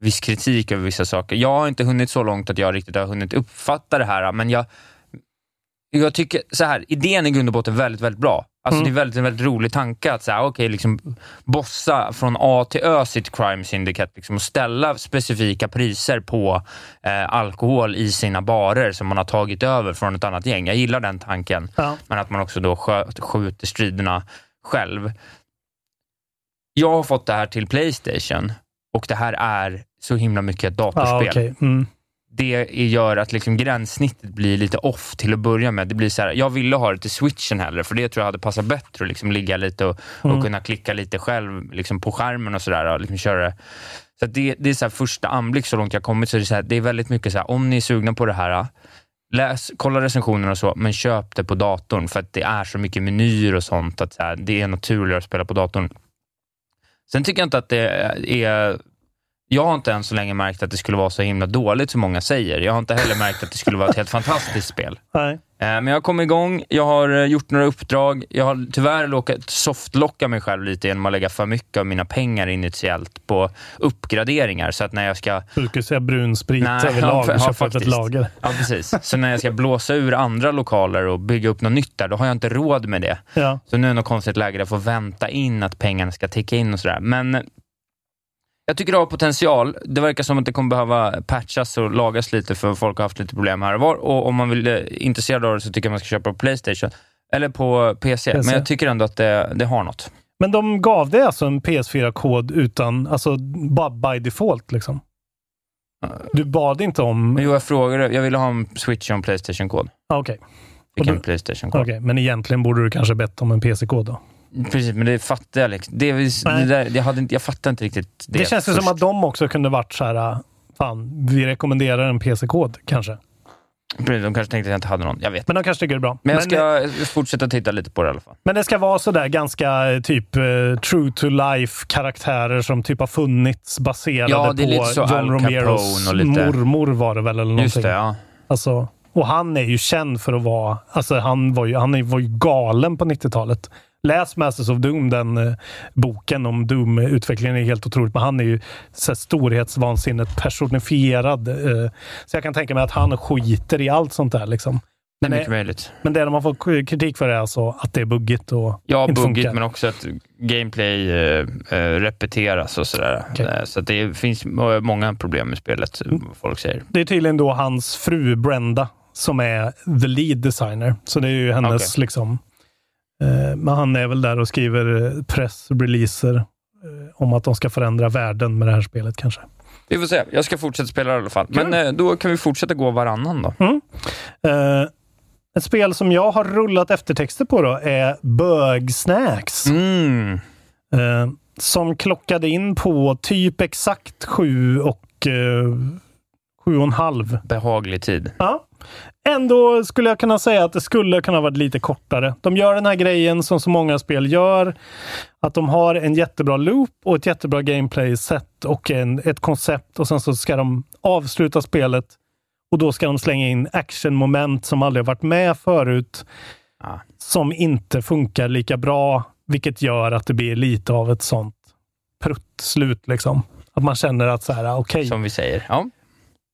Speaker 5: viss kritik över vissa saker. Jag har inte hunnit så långt att jag riktigt har hunnit uppfatta det här, men jag, jag tycker så här, idén i grund och botten är väldigt, väldigt bra. Alltså
Speaker 6: Mm.
Speaker 5: Det är väldigt, en väldigt rolig tanke att så här, okej, liksom bossa från A till Ö sitt crime syndicate liksom, och ställa specifika priser på eh, alkohol i sina barer som man har tagit över från ett annat gäng. Jag gillar den tanken,
Speaker 6: Ja.
Speaker 5: men att man också då skö- skjuter striderna själv. Jag har fått det här till Playstation och det här är så himla mycket ett datorspel
Speaker 6: Ja, okej. mm.
Speaker 5: Det gör att liksom gränssnittet blir lite off till att börja med. Det blir så här, jag ville ha det till switchen hellre, för det tror jag hade passat bättre att liksom ligga lite och,
Speaker 6: Mm.
Speaker 5: och kunna klicka lite själv liksom på skärmen och sådär. Liksom köra det. Så det, det är så här första anblick så långt jag kommit, så det är, så här, det är väldigt mycket så här, om ni är sugna på det här, läs, kolla recensionerna och så, men köp det på datorn, för att det är så mycket menyer och sånt, att så här, det är naturligare att spela på datorn. Sen tycker jag inte att det är jag har inte än så länge märkt att det skulle vara så himla dåligt som många säger. Jag har inte heller märkt att det skulle vara ett helt fantastiskt spel. (laughs)
Speaker 6: Nej.
Speaker 5: Eh, Men jag har kommit igång, jag har eh, gjort några uppdrag. Jag har tyvärr lockat, softlocka mig själv lite genom att lägga för mycket av mina pengar initiellt på uppgraderingar. Så att när jag ska...
Speaker 6: Skulle säga brun sprit
Speaker 5: Nej,
Speaker 6: överlag (laughs)
Speaker 5: ja,
Speaker 6: upp ett
Speaker 5: faktiskt.
Speaker 6: lager.
Speaker 5: Ja, precis. Så när jag ska blåsa ur andra lokaler och bygga upp något nytt där, då har jag inte råd med det.
Speaker 6: Ja.
Speaker 5: Så nu är det något konstigt läge där jag får vänta in att pengarna ska ticka in och sådär. Men jag tycker det har potential. Det verkar som att det kommer behöva patchas och lagas lite för folk har haft lite problem här och var. Och om man vill eh, intresserad av det så tycker jag man ska köpa på Playstation. Eller på PC.
Speaker 6: PC.
Speaker 5: Men jag tycker ändå att det, det har något.
Speaker 6: Men de gav dig alltså en PS4-kod utan, alltså bara by default liksom? Du bad inte om...
Speaker 5: Jo, jag frågade. Jag ville ha en Switch och en Playstation-kod.
Speaker 6: Ah, Okej,
Speaker 5: Fick
Speaker 6: Och du-
Speaker 5: en Playstation-kod.
Speaker 6: Okej, men egentligen borde du kanske bett om en PC-kod då?
Speaker 5: Precis, men det fattar jag liksom. Det, det där, jag, hade inte, jag fattar inte riktigt det
Speaker 6: Det, känns
Speaker 5: först.
Speaker 6: som att de också kunde varit så här, fan, vi rekommenderar en PC-kod kanske.
Speaker 5: Precis, De kanske tänkte att jag inte hade någon. Jag vet
Speaker 6: Men de kanske tycker det är bra.
Speaker 5: Men jag ska fortsätta titta lite på det i alla fall.
Speaker 6: Men det ska vara sådär ganska eh, typ eh, true to life karaktärer som typ har funnits baserade
Speaker 5: Ja, det är
Speaker 6: på
Speaker 5: lite så
Speaker 6: John Romeros
Speaker 5: och lite-
Speaker 6: mormor var det väl eller någonting.
Speaker 5: Just det, ja.
Speaker 6: Alltså, och han är ju känd för att vara, alltså han var ju, han var ju galen på 90-talet. Läs Masters of Doom, den eh, boken om Doom-utvecklingen är helt otroligt. Men han är ju så här, storhetsvansinnet personifierad. Eh, så jag kan tänka mig att han skiter i allt sånt där. Liksom.
Speaker 5: Det är
Speaker 6: Men,
Speaker 5: mycket möjligt.
Speaker 6: men det de har fått kritik för är alltså att det är buggigt och
Speaker 5: Ja,
Speaker 6: inte
Speaker 5: buggigt,
Speaker 6: funkar.
Speaker 5: men också att gameplay eh, eh, repeteras och sådär.
Speaker 6: Okej.
Speaker 5: Eh, Så det finns må- många problem med spelet,
Speaker 6: Mm.
Speaker 5: folk säger.
Speaker 6: Det är tydligen då hans fru Brenda som är the lead designer. Så det är ju hennes
Speaker 5: Okej.
Speaker 6: liksom. Eh, men han är väl där och skriver eh, pressreleaser eh, om att de ska förändra världen med det här spelet kanske.
Speaker 5: Vi får se. Jag ska fortsätta spela i alla fall. Men då kan vi fortsätta gå varannan då.
Speaker 6: Mm. Eh, ett spel som jag har rullat eftertexter på då är Bugsnacks.
Speaker 5: Mm.
Speaker 6: Eh, som klockade in på typ exakt sju och eh, sju och en halv.
Speaker 5: Behaglig tid.
Speaker 6: Ja. Ändå skulle jag kunna säga att det skulle kunna varit lite kortare. De gör den här grejen som så många spel gör. Att de har en jättebra loop och ett jättebra gameplay-set och en, ett koncept och sen så ska de avsluta spelet och då ska de slänga in actionmoment som aldrig har varit med förut.
Speaker 5: Ah.
Speaker 6: Som inte funkar lika bra, vilket gör att det blir lite av ett sånt pruttslut. Liksom. Att man känner att så här, okej.
Speaker 5: Som vi säger. Ja.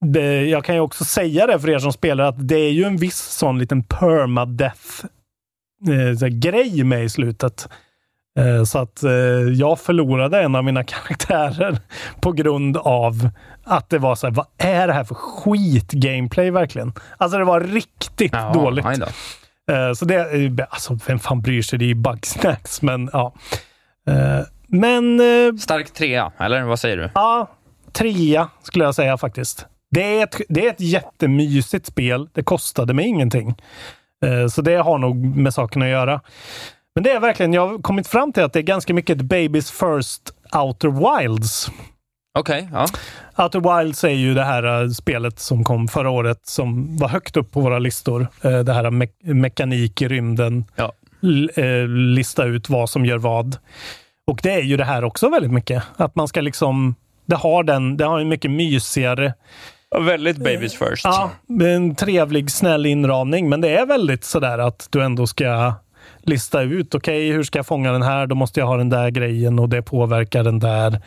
Speaker 6: Det, jag kan ju också säga det för er som spelar, att det är ju en viss sån liten permadeath eh, med i slutet. Eh, så att eh, jag förlorade en av mina (laughs) karaktärer på grund av att det var så här, vad är det här för skit-gameplay verkligen? Alltså det var riktigt
Speaker 5: Ja,
Speaker 6: dåligt. så det, alltså vem fan bryr sig? Det är ju bugsnacks, men ja. Men...
Speaker 5: Stark trea, eller vad säger du?
Speaker 6: Ja, trea skulle jag säga faktiskt. Det är ett, det är ett jättemysigt spel. Det kostade mig ingenting. Eh, Så det har nog med saken att göra. Men det är verkligen, jag har kommit fram till att det är ganska mycket Baby's First Outer Wilds.
Speaker 5: Okej, ja.
Speaker 6: Outer Wilds är ju det här eh, spelet som kom förra året som var högt upp på våra listor. Eh, Det här me mekanik i rymden.
Speaker 5: Ja.
Speaker 6: Lista ut vad som gör vad. Och det är ju det här också väldigt mycket. Att man ska liksom... Det har, den, det har en mycket mysigare...
Speaker 5: Väldigt babies first.
Speaker 6: Ja, en trevlig, snäll inramning. Men det är väldigt sådär att du ändå ska lista ut, okej, hur ska jag fånga den här? Då måste jag ha den där grejen och det påverkar den där.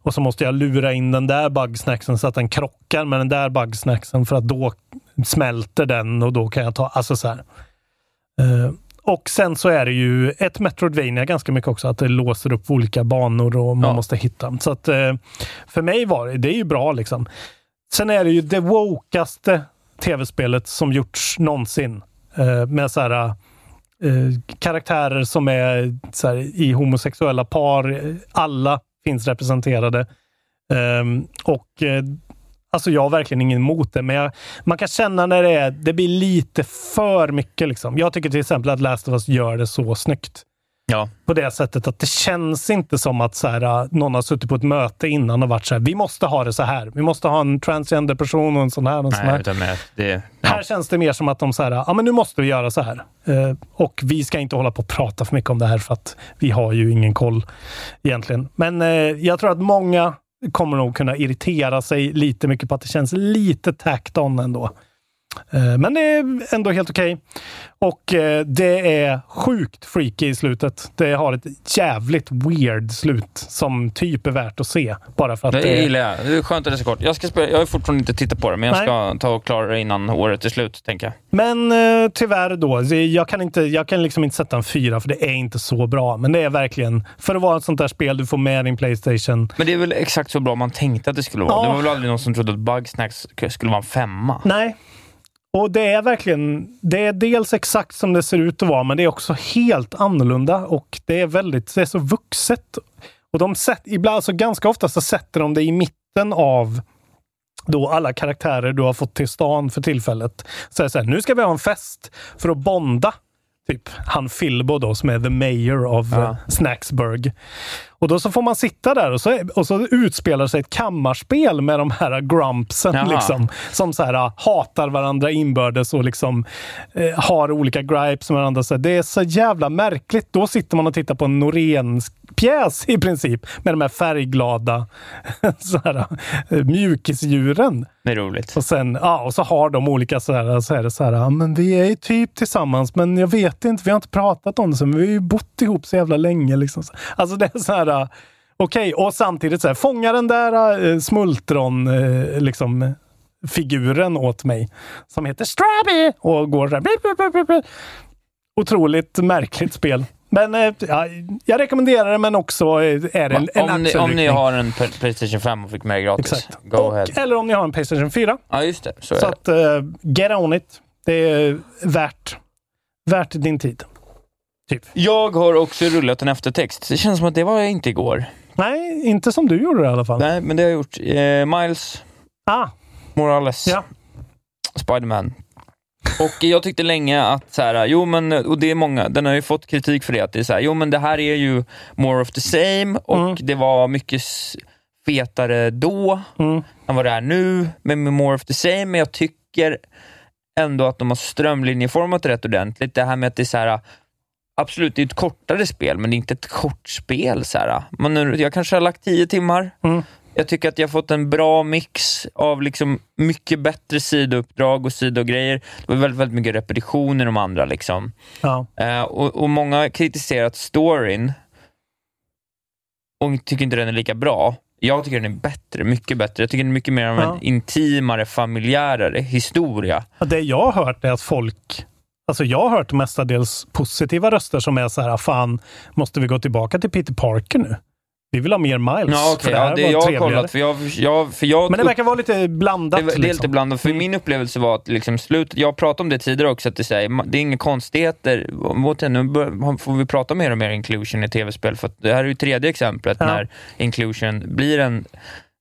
Speaker 6: Och så måste jag lura in den där bugsnacksen så att den krockar med den där bugsnacksen för att då smälter den och då kan jag ta... Alltså så här. Eh, och sen så är det ju ett Metroidvania ganska mycket också, att det låser upp olika banor och man
Speaker 5: Ja.
Speaker 6: måste hitta. Så att eh, för mig var det, det är ju bra liksom. Sen är det ju det wokaste tv-spelet som gjorts någonsin. Eh, med så här, eh, karaktärer som är så här, i homosexuella par. Alla finns representerade. Eh, och eh, Alltså jag har verkligen ingen emot det, men jag, man kan känna när det, är, det blir lite för mycket. Liksom. Jag tycker till exempel att Last of Us gör det så snyggt.
Speaker 5: Ja.
Speaker 6: På det sättet att det känns inte som att så här, äh, någon har suttit på ett möte innan och varit så här, vi måste ha det så här. Vi måste ha en transgender person och en sån här. Och en sån
Speaker 5: Nej,
Speaker 6: här.
Speaker 5: utan med det...
Speaker 6: Här känns det mer som att de säger, ja men nu måste vi göra så här. Eh, och vi ska inte hålla på och prata för mycket om det här för att vi har ju ingen koll egentligen. Men eh, jag tror att många kommer nog kunna irritera sig lite mycket på att det känns lite tacked on ändå. Eh, men det är ändå helt okej. Och eh, det är sjukt freaky i slutet. Det har ett jävligt weird slut som typ är värt att se. Bara för att
Speaker 5: Det
Speaker 6: det
Speaker 5: gillar jag. Det är skönt att det är så kort. Jag, ska spela, jag har fortfarande inte tittat på det, men jag
Speaker 6: Nej.
Speaker 5: ska ta och klara det innan året är slut, tänker jag.
Speaker 6: Men eh, tyvärr då, jag kan, inte, jag kan liksom inte sätta en fyra för det är inte så bra. Men det är verkligen, för att vara ett sånt där spel du får med din Playstation.
Speaker 5: Men det är väl exakt så bra man tänkte att det skulle vara.
Speaker 6: Ja.
Speaker 5: Det var väl aldrig någon som trodde att Bugsnacks skulle vara en femma?
Speaker 6: Nej. Och det är verkligen, det är dels exakt som det ser ut att vara, men det är också helt annorlunda och det är väldigt, det är så vuxet. Och de sätt, ibland, alltså ganska ofta så sätter de det i mitten av då alla karaktärer du har fått till stan för tillfället. Så så här, nu ska vi ha en fest för att bonda. Typ han Filbo då, som är the mayor of
Speaker 5: Ja.
Speaker 6: Snacksburg. Och då så får man sitta där och så, och så utspelar sig ett kammarspel med de här grumpsen.
Speaker 5: Jaha.
Speaker 6: Liksom, som så här, ah, hatar varandra inbördes och liksom, eh, har olika gripes med varandra. Så det är så jävla märkligt. Då sitter man och tittar på en Norén-pjäs i princip. Med de här färgglada (laughs) så här, eh, mjukisdjuren.
Speaker 5: Det är roligt.
Speaker 6: Och, sen, ja, och så har de olika så här, så är det så här, ja, men vi är ju typ tillsammans, men jag vet inte, vi har inte pratat om det, men vi har ju bott ihop så jävla länge. Liksom. Alltså det är så här, okej, och samtidigt så här, fånga den där äh, smultron, äh, liksom, figuren åt mig, som heter Strabby och går så här, blip, blip. Otroligt märkligt spel. Men äh, ja, jag rekommenderar det, men också äh, är det en, en
Speaker 5: om, ni, om ni har en Playstation 5 och fick med det gratis,
Speaker 6: Exakt.
Speaker 5: go ahead.
Speaker 6: Eller om ni har en Playstation 4.
Speaker 5: Ja, just det. Så
Speaker 6: Så
Speaker 5: det.
Speaker 6: att, uh, get on it. Det är värt, värt din tid. Typ.
Speaker 5: Jag har också rullat en eftertext. Det känns som att det var inte igår.
Speaker 6: Nej, inte som du gjorde det i alla fall.
Speaker 5: Nej, men det har jag gjort. Eh, Miles
Speaker 6: Ah,
Speaker 5: Morales.
Speaker 6: ja.
Speaker 5: Spiderman. Och jag tyckte länge att, så här, jo men, och det är många, den har ju fått kritik för det, att det är så här, jo men det här är ju more of the same och
Speaker 6: Mm.
Speaker 5: det var mycket fetare då
Speaker 6: Mm.
Speaker 5: än vad det är nu med more of the same, men jag tycker ändå att de har strömlinjeformat rätt ordentligt. Det här med att det är så här, absolut det är ett kortare spel, men det är inte ett kort spel. Så här. Man, jag kanske har lagt tio timmar.
Speaker 6: Mm.
Speaker 5: Jag tycker att jag har fått en bra mix av liksom mycket bättre sidouppdrag och sidogrejer. Det var väldigt, väldigt mycket repetition i de andra. Liksom.
Speaker 6: Ja.
Speaker 5: Eh, och, och Många har kritiserat storyn och tycker inte den är lika bra. Jag tycker den är bättre, mycket bättre. Jag tycker den är mycket mer av
Speaker 6: Ja.
Speaker 5: en intimare, familjärare historia.
Speaker 6: Det jag har hört är att folk Alltså jag har hört mestadels positiva röster som är så här, fan, måste vi gå tillbaka till Peter Parker nu? Vi vill ha mer Miles.
Speaker 5: Ja,
Speaker 6: för
Speaker 5: okej.
Speaker 6: det här
Speaker 5: Ja, det
Speaker 6: var
Speaker 5: jag
Speaker 6: trevligare.
Speaker 5: kollat. För jag, jag, för jag
Speaker 6: Men det verkar vara lite blandat.
Speaker 5: Det, det är lite
Speaker 6: liksom.
Speaker 5: blandat, för min upplevelse var att liksom slutet, jag pratade om det tidigare också, att det, här, det är inga konstigheter. Återigen, nu får vi prata mer och mer inclusion i tv-spel, för det här är ju tredje exemplet
Speaker 6: Ja.
Speaker 5: när inclusion blir en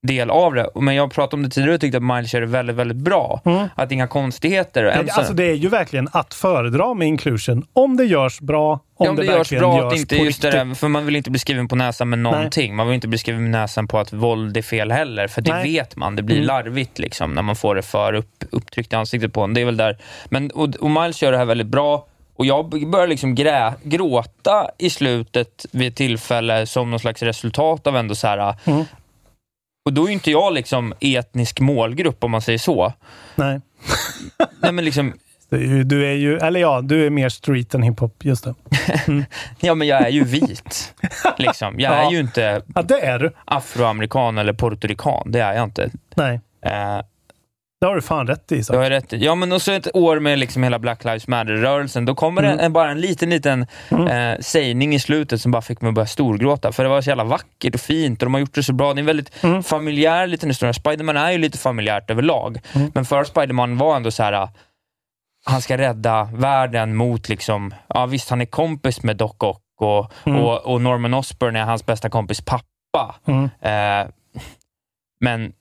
Speaker 5: del av det. Men jag pratade om det tidigare och tyckte att Miles gör det väldigt, väldigt bra. Att inga konstigheter.
Speaker 6: Det,
Speaker 5: Än så-
Speaker 6: alltså det är ju verkligen att föredra med inclusion. Om det görs bra, om,
Speaker 5: Ja, om det, görs
Speaker 6: verkligen
Speaker 5: bra,
Speaker 6: görs
Speaker 5: att inte just det där, för man vill inte bli skriven på näsan med någonting. Man vill inte bli skriven med näsan på att våld är fel heller, för det
Speaker 6: Nej.
Speaker 5: vet man. Det blir
Speaker 6: Mm.
Speaker 5: larvigt liksom, när man får det för upp, upptryckt i ansiktet på en. Det är väl där. Men, och, och Miles gör det här väldigt bra. Och jag börjar liksom grä, gråta i slutet vid ett tillfälle som någon slags resultat av ändå så här.
Speaker 6: Mm.
Speaker 5: Och då är ju inte jag liksom etnisk målgrupp om man säger så.
Speaker 6: Nej. (laughs)
Speaker 5: Nej, men liksom,
Speaker 6: Du är, ju, du är ju, eller ja, du är mer street än hiphop, just det. (laughs)
Speaker 5: ja, men jag är ju vit. liksom. Jag
Speaker 6: Ja.
Speaker 5: är ju inte
Speaker 6: Ja, det är du.
Speaker 5: afroamerikan eller puertorican. Det är jag inte.
Speaker 6: Nej,
Speaker 5: Eh,
Speaker 6: det har du fan rätt i.
Speaker 5: det
Speaker 6: Så.
Speaker 5: har jag rätt i. Ja, men och så ett år med liksom hela Black Lives Matter-rörelsen. Då kommer
Speaker 6: Mm.
Speaker 5: det en, bara en liten, liten eh, sägning i slutet som bara fick mig att börja storgråta. För det var så jävla vackert och fint och de har gjort det så bra. Det är en väldigt
Speaker 6: Mm.
Speaker 5: familjär liten historia. Spiderman är ju lite familjärt överlag.
Speaker 6: Mm.
Speaker 5: Men för Spiderman var ändå så här ah, han ska rädda världen mot, liksom, ja visst han är kompis med Doc Ock och,
Speaker 6: Mm.
Speaker 5: och, och Norman Osborn är hans bästa kompis pappa.
Speaker 6: Mm.
Speaker 5: Eh, men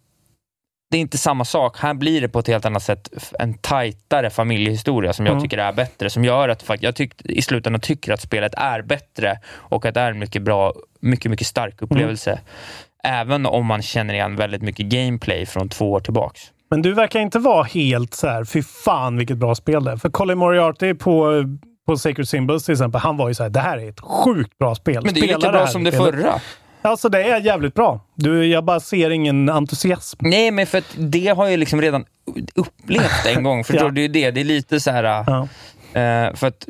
Speaker 5: det är inte samma sak. Här blir det på ett helt annat sätt en tajtare familjehistoria som jag
Speaker 6: Mm.
Speaker 5: tycker är bättre. Som gör att jag tyck, i slutändan tycker att spelet är bättre och att det är en mycket bra, mycket, mycket stark upplevelse. Även om man känner igen väldigt mycket gameplay från två år tillbaks.
Speaker 6: Men du verkar inte vara helt så här, fy fan vilket bra spel det är. För Colin Moriarty på, på Sacred Symbols till exempel, han var ju så här, det här är ett sjukt bra spel.
Speaker 5: Men det är
Speaker 6: Spela
Speaker 5: lika bra som det
Speaker 6: spelet."
Speaker 5: förra.
Speaker 6: Alltså det är jävligt bra. Du, jag bara ser ingen entusiasm.
Speaker 5: Nej, men för det har jag liksom redan upplevt en gång. Förstår
Speaker 6: Ja.
Speaker 5: du? Det det. Det är lite så här...
Speaker 6: Ja.
Speaker 5: eh, för att,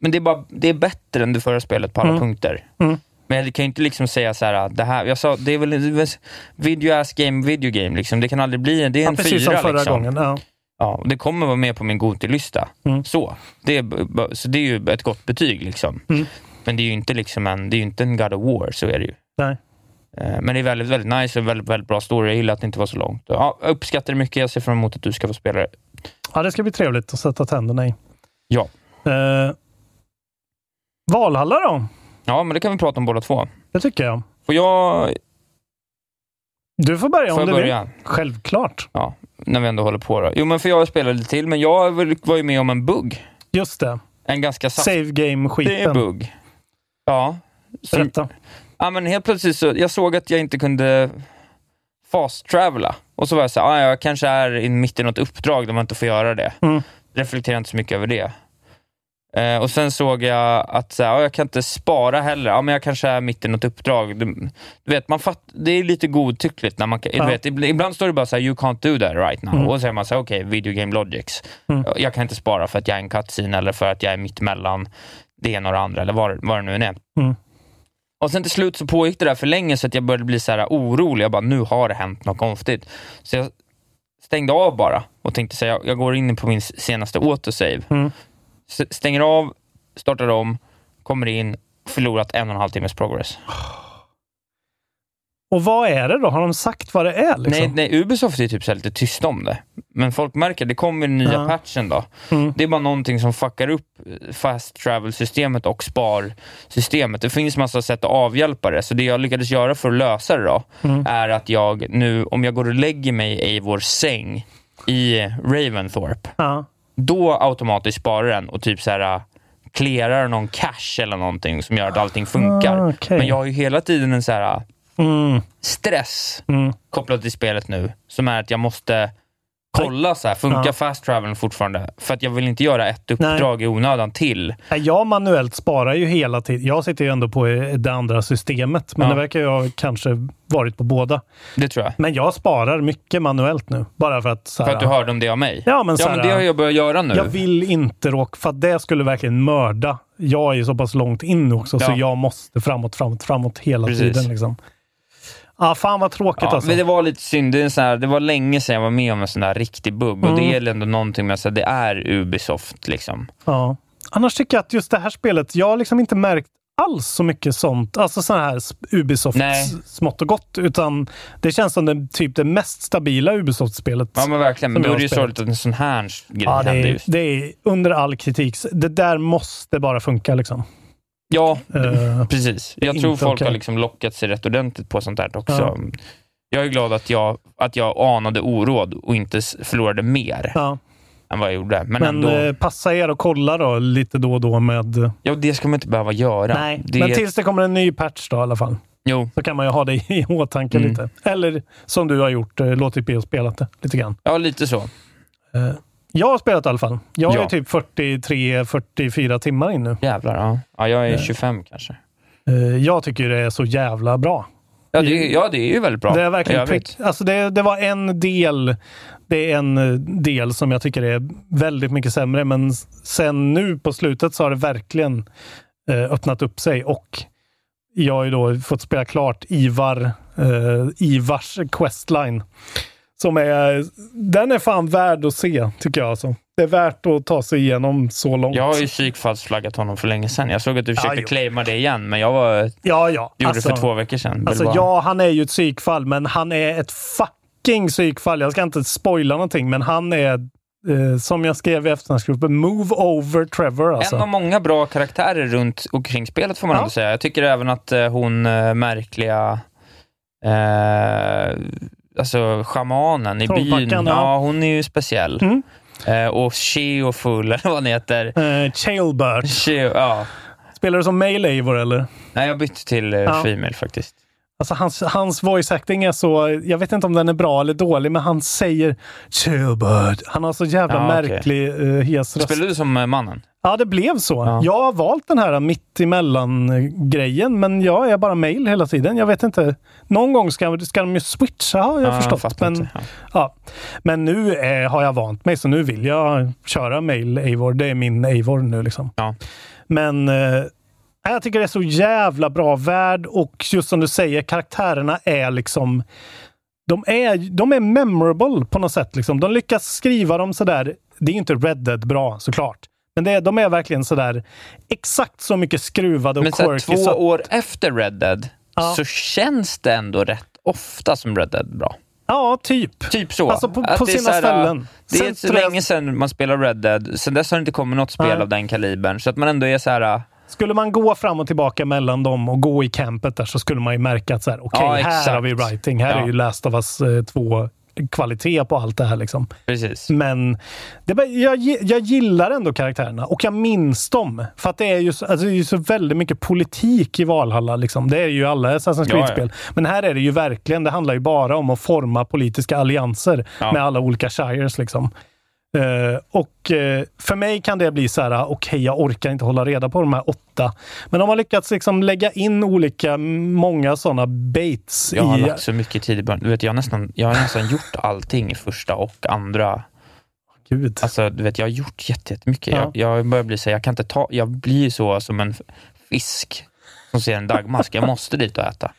Speaker 5: men det är, bara, det är bättre än det förra spelet på alla
Speaker 6: Mm.
Speaker 5: punkter.
Speaker 6: Mm.
Speaker 5: Men jag kan ju inte liksom säga så här, det här, jag sa, det är väl video ass game, video game. Liksom. Det kan aldrig bli, det är
Speaker 6: Ja,
Speaker 5: en
Speaker 6: precis
Speaker 5: fyra.
Speaker 6: som förra
Speaker 5: liksom.
Speaker 6: gången. Ja.
Speaker 5: Ja, det kommer vara med på min Goti-lista.
Speaker 6: Mm.
Speaker 5: Så. Det är, så det är ju ett gott betyg. Liksom.
Speaker 6: Mm.
Speaker 5: Men det är ju inte, liksom en, det är inte en God of War, så är det ju.
Speaker 6: Nej.
Speaker 5: Eh, Men det är väldigt, väldigt nice och väldigt, väldigt bra story. Jag gillar att det inte var så långt. Ja, jag uppskattar det mycket. Jag ser fram emot att du ska få spela det.
Speaker 6: ja, det ska bli trevligt att sätta tänderna i.
Speaker 5: Ja.
Speaker 6: Eh, Valhalla då?
Speaker 5: Ja, men det kan vi prata om båda två.
Speaker 6: Det tycker jag.
Speaker 5: Får jag,
Speaker 6: Du får börja
Speaker 5: får
Speaker 6: om du
Speaker 5: börja?
Speaker 6: vill. Självklart.
Speaker 5: Ja, när vi ändå håller på då. Jo, men för jag spelade lite till, men jag var- ju med om en bugg.
Speaker 6: Just det.
Speaker 5: En ganska saft...
Speaker 6: Save
Speaker 5: Det är
Speaker 6: game-skiten.
Speaker 5: bugg. Ja. Som,
Speaker 6: Berätta.
Speaker 5: Ja, men helt plötsligt så, jag såg att jag inte kunde fast-travela. Och så var jag så här, ah, jag kanske är i mitt i något uppdrag där man inte får göra det.
Speaker 6: Mm.
Speaker 5: Reflekterade inte så mycket över det. Eh, och sen såg jag att så här, ah, jag kan inte spara heller. Ja, men jag kanske är mitt i något uppdrag. Du, du vet, man fatt, det är lite godtyckligt. När man,
Speaker 6: Ja.
Speaker 5: du vet, ibland står det bara så här, you can't do that right now.
Speaker 6: Mm.
Speaker 5: Och så säger man så här, okej, video game logics.
Speaker 6: Mm.
Speaker 5: Jag kan inte spara för att jag är en cutscene eller för att jag är mitt mellan det ena och det andra, eller vad, vad det nu än är.
Speaker 6: Mm.
Speaker 5: Och sen till slut så pågick det där för länge så att jag började bli så här orolig. Jag bara, nu har det hänt något konstigt. Så jag stängde av bara och tänkte så här, jag, går in på min senaste autosave.
Speaker 6: Mm.
Speaker 5: Stänger av, startar om, kommer in, förlorat en och en halv timmes progress. (sighs)
Speaker 6: Och vad är det då? Har de sagt vad det är? Liksom?
Speaker 5: Nej, nej, Ubisoft är typ så lite tyst om det. Men folk märker, det kommer den nya
Speaker 6: Ja.
Speaker 5: patchen då.
Speaker 6: Mm.
Speaker 5: Det är bara någonting som fuckar upp fast travel-systemet och sparsystemet. Det finns massa sätt att avhjälpa det, så det jag lyckades göra för att lösa det då,
Speaker 6: Mm.
Speaker 5: är att jag nu, om jag går och lägger mig i vår säng i Raventhorpe,
Speaker 6: Ja.
Speaker 5: då automatiskt sparar den och typ så här äh, clearar någon cache eller någonting som gör att allting funkar.
Speaker 6: Ah, okej.
Speaker 5: Men jag har ju hela tiden en så här äh,
Speaker 6: Mm.
Speaker 5: stress
Speaker 6: Mm.
Speaker 5: kopplat till spelet nu, som är att jag måste kolla så här, funkar
Speaker 6: Ja.
Speaker 5: fast travel fortfarande? För att jag vill inte göra ett uppdrag i onödan till.
Speaker 6: Nej, Jag manuellt sparar ju hela tiden. Jag sitter ju ändå på det andra systemet, men
Speaker 5: Ja.
Speaker 6: det verkar ha kanske varit på båda.
Speaker 5: Det tror jag.
Speaker 6: Men jag sparar mycket manuellt nu, bara för att... Så
Speaker 5: För
Speaker 6: här,
Speaker 5: att du hörde om det av mig?
Speaker 6: Ja, men, så
Speaker 5: ja,
Speaker 6: här,
Speaker 5: men det har jag börjat göra nu.
Speaker 6: Jag vill inte råka... För att det skulle verkligen mörda. Jag är ju så pass långt in också, så
Speaker 5: Ja.
Speaker 6: jag måste framåt, framåt, framåt hela
Speaker 5: Precis.
Speaker 6: tiden. Liksom. Ah, fan vad tråkigt
Speaker 5: Ja,
Speaker 6: alltså.
Speaker 5: men det var lite synd. Det, är så här, det var länge sedan jag var med om en sån där riktig bugg och
Speaker 6: Mm.
Speaker 5: det är ändå någonting med att det är Ubisoft. Liksom.
Speaker 6: Ja. Annars tycker jag att just det här spelet, jag har liksom inte märkt alls så mycket sånt, alltså sån här Ubisoft
Speaker 5: Nej.
Speaker 6: smått och gott, utan det känns som det, typ det mest stabila Ubisoft-spelet.
Speaker 5: Ja men verkligen, men då är det ju sorgligt att en sån här grej
Speaker 6: Ja, det är,
Speaker 5: just.
Speaker 6: det är under all kritik. Det där måste bara funka liksom.
Speaker 5: Ja,
Speaker 6: Eh,
Speaker 5: precis. Jag tror folk
Speaker 6: okej.
Speaker 5: har liksom lockat sig rätt ordentligt på sånt där också.
Speaker 6: Ja.
Speaker 5: Jag är glad att jag, att jag anade oråd och inte förlorade mer
Speaker 6: ja.
Speaker 5: än vad jag gjorde. Men,
Speaker 6: Men,
Speaker 5: ändå,
Speaker 6: eh, passa er och kolla då lite då och då med...
Speaker 5: ja, det ska man inte behöva göra.
Speaker 6: Nej,
Speaker 5: det,
Speaker 6: men tills det kommer en ny patch då i alla fall.
Speaker 5: Jo,
Speaker 6: Så kan man ju ha det i (laughs) åtanke
Speaker 5: Mm.
Speaker 6: lite. Eller som du har gjort, eh, låtit bli och spelat det lite grann.
Speaker 5: ja, lite så.
Speaker 6: Eh, Jag har spelat i alla fall. Jag
Speaker 5: Ja.
Speaker 6: är typ 43-44 timmar in nu.
Speaker 5: Jävlar, ja. ja jag är
Speaker 6: Eh.
Speaker 5: 25 kanske.
Speaker 6: Eh, Jag tycker det är så jävla bra.
Speaker 5: Ja det, är- ja, det är ju väldigt bra.
Speaker 6: Det är verkligen prick, alltså det, det var en del det är en eh, del som jag tycker är väldigt mycket sämre, men sen nu på slutet så har det verkligen eh, öppnat upp sig och jag har ju då fått spela klart Ivar, eh, Ivars questline. Som är, den är fan värd att se, tycker jag. Alltså. Det är värt att ta sig igenom så långt.
Speaker 5: Jag har ju psykfallsflaggat honom för länge sedan. Jag såg att du försökte
Speaker 6: jo.
Speaker 5: claima det igen, men jag var,
Speaker 6: ja, ja.
Speaker 5: gjorde
Speaker 6: Alltså-
Speaker 5: det för två veckor sedan.
Speaker 6: Alltså
Speaker 5: bara-
Speaker 6: ja, han är ju ett psykfall, men han är ett fucking psykfall. Jag ska inte spoila någonting, men han är, eh, som jag skrev i efterhandsgruppen, move over Trevor alltså.
Speaker 5: En av många bra karaktärer runt och kring spelet får man
Speaker 6: Ja.
Speaker 5: ändå säga. Jag tycker även att eh, hon eh, märkliga alltså shamanen i byn,
Speaker 6: ja.
Speaker 5: ja. hon är ju speciell.
Speaker 6: Mm.
Speaker 5: Eh, och Sheofull, (laughs) eller vad han heter.
Speaker 6: Eh, Chailbert.
Speaker 5: Ja.
Speaker 6: Spelar du som male Eivor eller?
Speaker 5: Nej, jag bytte till eh,
Speaker 6: Ja.
Speaker 5: Female faktiskt.
Speaker 6: Alltså hans, hans voice acting är så, jag vet inte om den är bra eller dålig, men han säger Chailbert. Han har så jävla
Speaker 5: Ja,
Speaker 6: märklig uh, hes röst.
Speaker 5: Spelar du som eh, mannen?
Speaker 6: Ja, det blev så.
Speaker 5: Ja.
Speaker 6: Jag har valt den här mitt emellan-grejen, men jag är bara mail hela tiden. Jag vet inte. Någon gång ska, ska de ju switcha, har jag
Speaker 5: Ja,
Speaker 6: förstått.
Speaker 5: fattar
Speaker 6: men.
Speaker 5: Ja.
Speaker 6: ja. men nu eh, har jag vant mig, så nu vill jag köra mail Eivor. Det är min Eivor nu liksom.
Speaker 5: Ja.
Speaker 6: Men eh, jag tycker det är så jävla bra värld och just som du säger, karaktärerna är liksom de är, de är memorable på något sätt. Liksom. De lyckas skriva dem sådär. Det är inte Red Dead bra såklart. Men det är, de är verkligen sådär exakt så mycket skruvade och
Speaker 5: Men
Speaker 6: quirky.
Speaker 5: två
Speaker 6: så-
Speaker 5: år efter Red Dead
Speaker 6: Ja.
Speaker 5: så känns det ändå rätt ofta som Red Dead bra.
Speaker 6: Ja, typ.
Speaker 5: Typ så.
Speaker 6: Alltså på- på sina
Speaker 5: här,
Speaker 6: ställen.
Speaker 5: Det är så länge sedan man spelar Red Dead. Sen dess har det inte kommit något spel
Speaker 6: Nej.
Speaker 5: av den kalibern. Så att man ändå är så här...
Speaker 6: Skulle man gå fram och tillbaka mellan dem och gå i campet där så skulle man ju märka att så här, okej,
Speaker 5: Ja,
Speaker 6: här har vi writing. Här
Speaker 5: Ja.
Speaker 6: är ju Last of Us 2 kvalitet på allt det här. Liksom.
Speaker 5: Precis.
Speaker 6: Men det, jag, jag gillar ändå karaktärerna och jag minns dem. För att det är ju så, alltså det är ju så väldigt mycket politik i Valhalla. Liksom. Det är ju alla Assassin's
Speaker 5: Ja, ja.
Speaker 6: Creed-spel. Men här är det ju verkligen, det handlar ju bara om att forma politiska allianser
Speaker 5: Ja.
Speaker 6: med alla olika shires. Liksom. Eh, och eh, för mig kan det bli så här, okej, jag orkar inte hålla reda på de här åtta. Men de har lyckats liksom lägga in olika, många sådana baits
Speaker 5: Jag har
Speaker 6: i...
Speaker 5: lagt så mycket tid i början. Du vet, jag, har nästan, jag har nästan (laughs) gjort allting i första och andra.
Speaker 6: Gud.
Speaker 5: Alltså, du vet, jag har gjort jätte- jättemycket.
Speaker 6: Ja.
Speaker 5: Jag, jag börjar bli så här, jag kan inte ta... Jag blir så som en fisk som ser en dagmask. Jag måste dit och äta.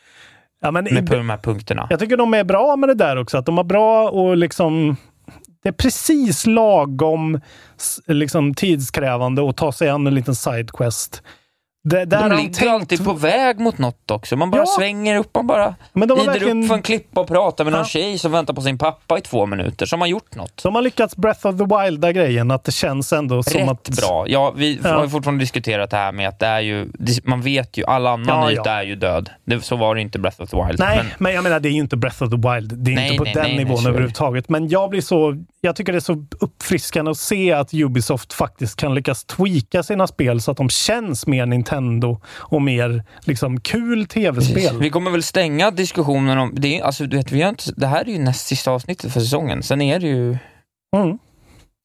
Speaker 6: Ja, men
Speaker 5: Med på de här punkterna.
Speaker 6: Jag tycker de är bra med det där också. Att de har bra och liksom... Det är precis lagom liksom, tidskrävande att ta sig an en liten sidequest. Det, där
Speaker 5: De ligger
Speaker 6: tänkt-
Speaker 5: alltid på väg mot något också. Man bara
Speaker 6: Ja.
Speaker 5: svänger upp, man bara
Speaker 6: Men de har
Speaker 5: glider
Speaker 6: verkligen-
Speaker 5: upp för en klippa och pratar med någon
Speaker 6: Ja.
Speaker 5: tjej som väntar på sin pappa i två minuter, som har gjort något.
Speaker 6: De har lyckats Breath of the Wilda grejen, att det känns ändå som
Speaker 5: Rätt
Speaker 6: att...
Speaker 5: bra. Ja, vi
Speaker 6: Ja.
Speaker 5: har ju fortfarande diskuterat det här med att det är ju, man vet ju, all annan
Speaker 6: Ja,
Speaker 5: yta är ju död. Det, så var det inte Breath of the Wild.
Speaker 6: Nej,
Speaker 5: men,
Speaker 6: men, jag menar det är ju inte Breath of the Wild. Det är
Speaker 5: Nej,
Speaker 6: inte på
Speaker 5: nej,
Speaker 6: den
Speaker 5: nej,
Speaker 6: nivån överhuvudtaget. Men jag blir så... Jag tycker det är så uppfriskande att se att Ubisoft faktiskt kan lyckas tweaka sina spel så att de känns mer Nintendo och mer liksom kul tv-spel.
Speaker 5: Vi kommer väl stänga diskussionen om... Det, alltså, du vet, vi har inte, det här är ju näst sista avsnittet för säsongen. Sen är det ju...
Speaker 6: Mm.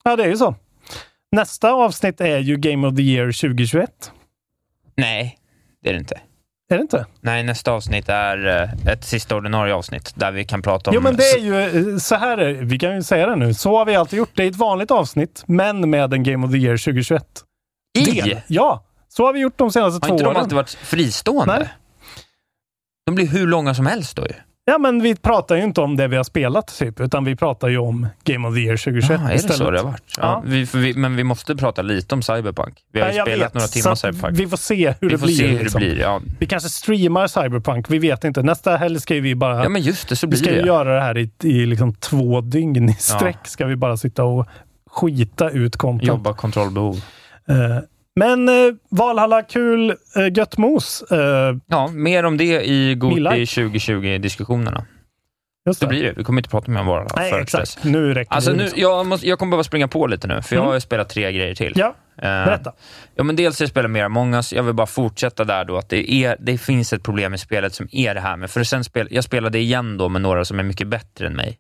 Speaker 6: Ja, det är ju så. Nästa avsnitt är ju Game of the Year 2021.
Speaker 5: Nej, det är det inte.
Speaker 6: Är det inte?
Speaker 5: Nej, nästa avsnitt är eh, ett sista ordinarie avsnitt där vi kan prata om...
Speaker 6: Jo, men det är ju eh, så här, är, vi kan ju säga det nu. Så har vi alltid gjort. Det är ett vanligt avsnitt, men med en Game of the Year 2021.
Speaker 5: I?
Speaker 6: Del. Ja, så har vi gjort de senaste
Speaker 5: Har
Speaker 6: två
Speaker 5: inte de
Speaker 6: åren.
Speaker 5: alltid varit fristående?
Speaker 6: Nej.
Speaker 5: De blir hur långa som helst då ju.
Speaker 6: Ja, men vi pratar ju inte om det vi har spelat, typ, utan vi pratar ju om Game of the Year 2021
Speaker 5: Ja, är det
Speaker 6: istället.
Speaker 5: så det har varit? Ja.
Speaker 6: Ja.
Speaker 5: Vi, vi, men vi måste prata lite om Cyberpunk. Vi har ju spelat
Speaker 6: vet.
Speaker 5: några timmar Cyberpunk.
Speaker 6: Vi får se hur
Speaker 5: Vi
Speaker 6: det blir.
Speaker 5: hur det
Speaker 6: liksom.
Speaker 5: blir, ja.
Speaker 6: Vi kanske streamar Cyberpunk, vi vet inte. Nästa helg ska vi bara...
Speaker 5: Ja, men just det, så
Speaker 6: vi
Speaker 5: blir
Speaker 6: ska
Speaker 5: det.
Speaker 6: göra det här i, i liksom två dygn i sträck. Ska vi bara sitta och skita ut content.
Speaker 5: Jobba kontrollbehov.
Speaker 6: Eh, men eh, Valhalla, kul, eh, gött mos. Eh,
Speaker 5: Ja, mer om det i Goti
Speaker 6: Mila.
Speaker 5: 2020-diskussionerna.
Speaker 6: just
Speaker 5: Så
Speaker 6: det.
Speaker 5: blir det. Vi kommer inte prata mer om Valhalla
Speaker 6: Nej, exakt. Nu räcker
Speaker 5: Alltså,
Speaker 6: det.
Speaker 5: nu,
Speaker 6: liksom.
Speaker 5: jag, måste, jag kommer behöva springa på lite nu, för jag
Speaker 6: Mm.
Speaker 5: har spelat tre grejer till.
Speaker 6: Ja,
Speaker 5: Eh,
Speaker 6: berätta.
Speaker 5: Ja, men dels har jag spelat mer Among us. Jag vill bara fortsätta där då, att det, är, det finns ett problem i spelet som är det här med, för sen spel, jag spelade igen då med några som är mycket bättre än mig.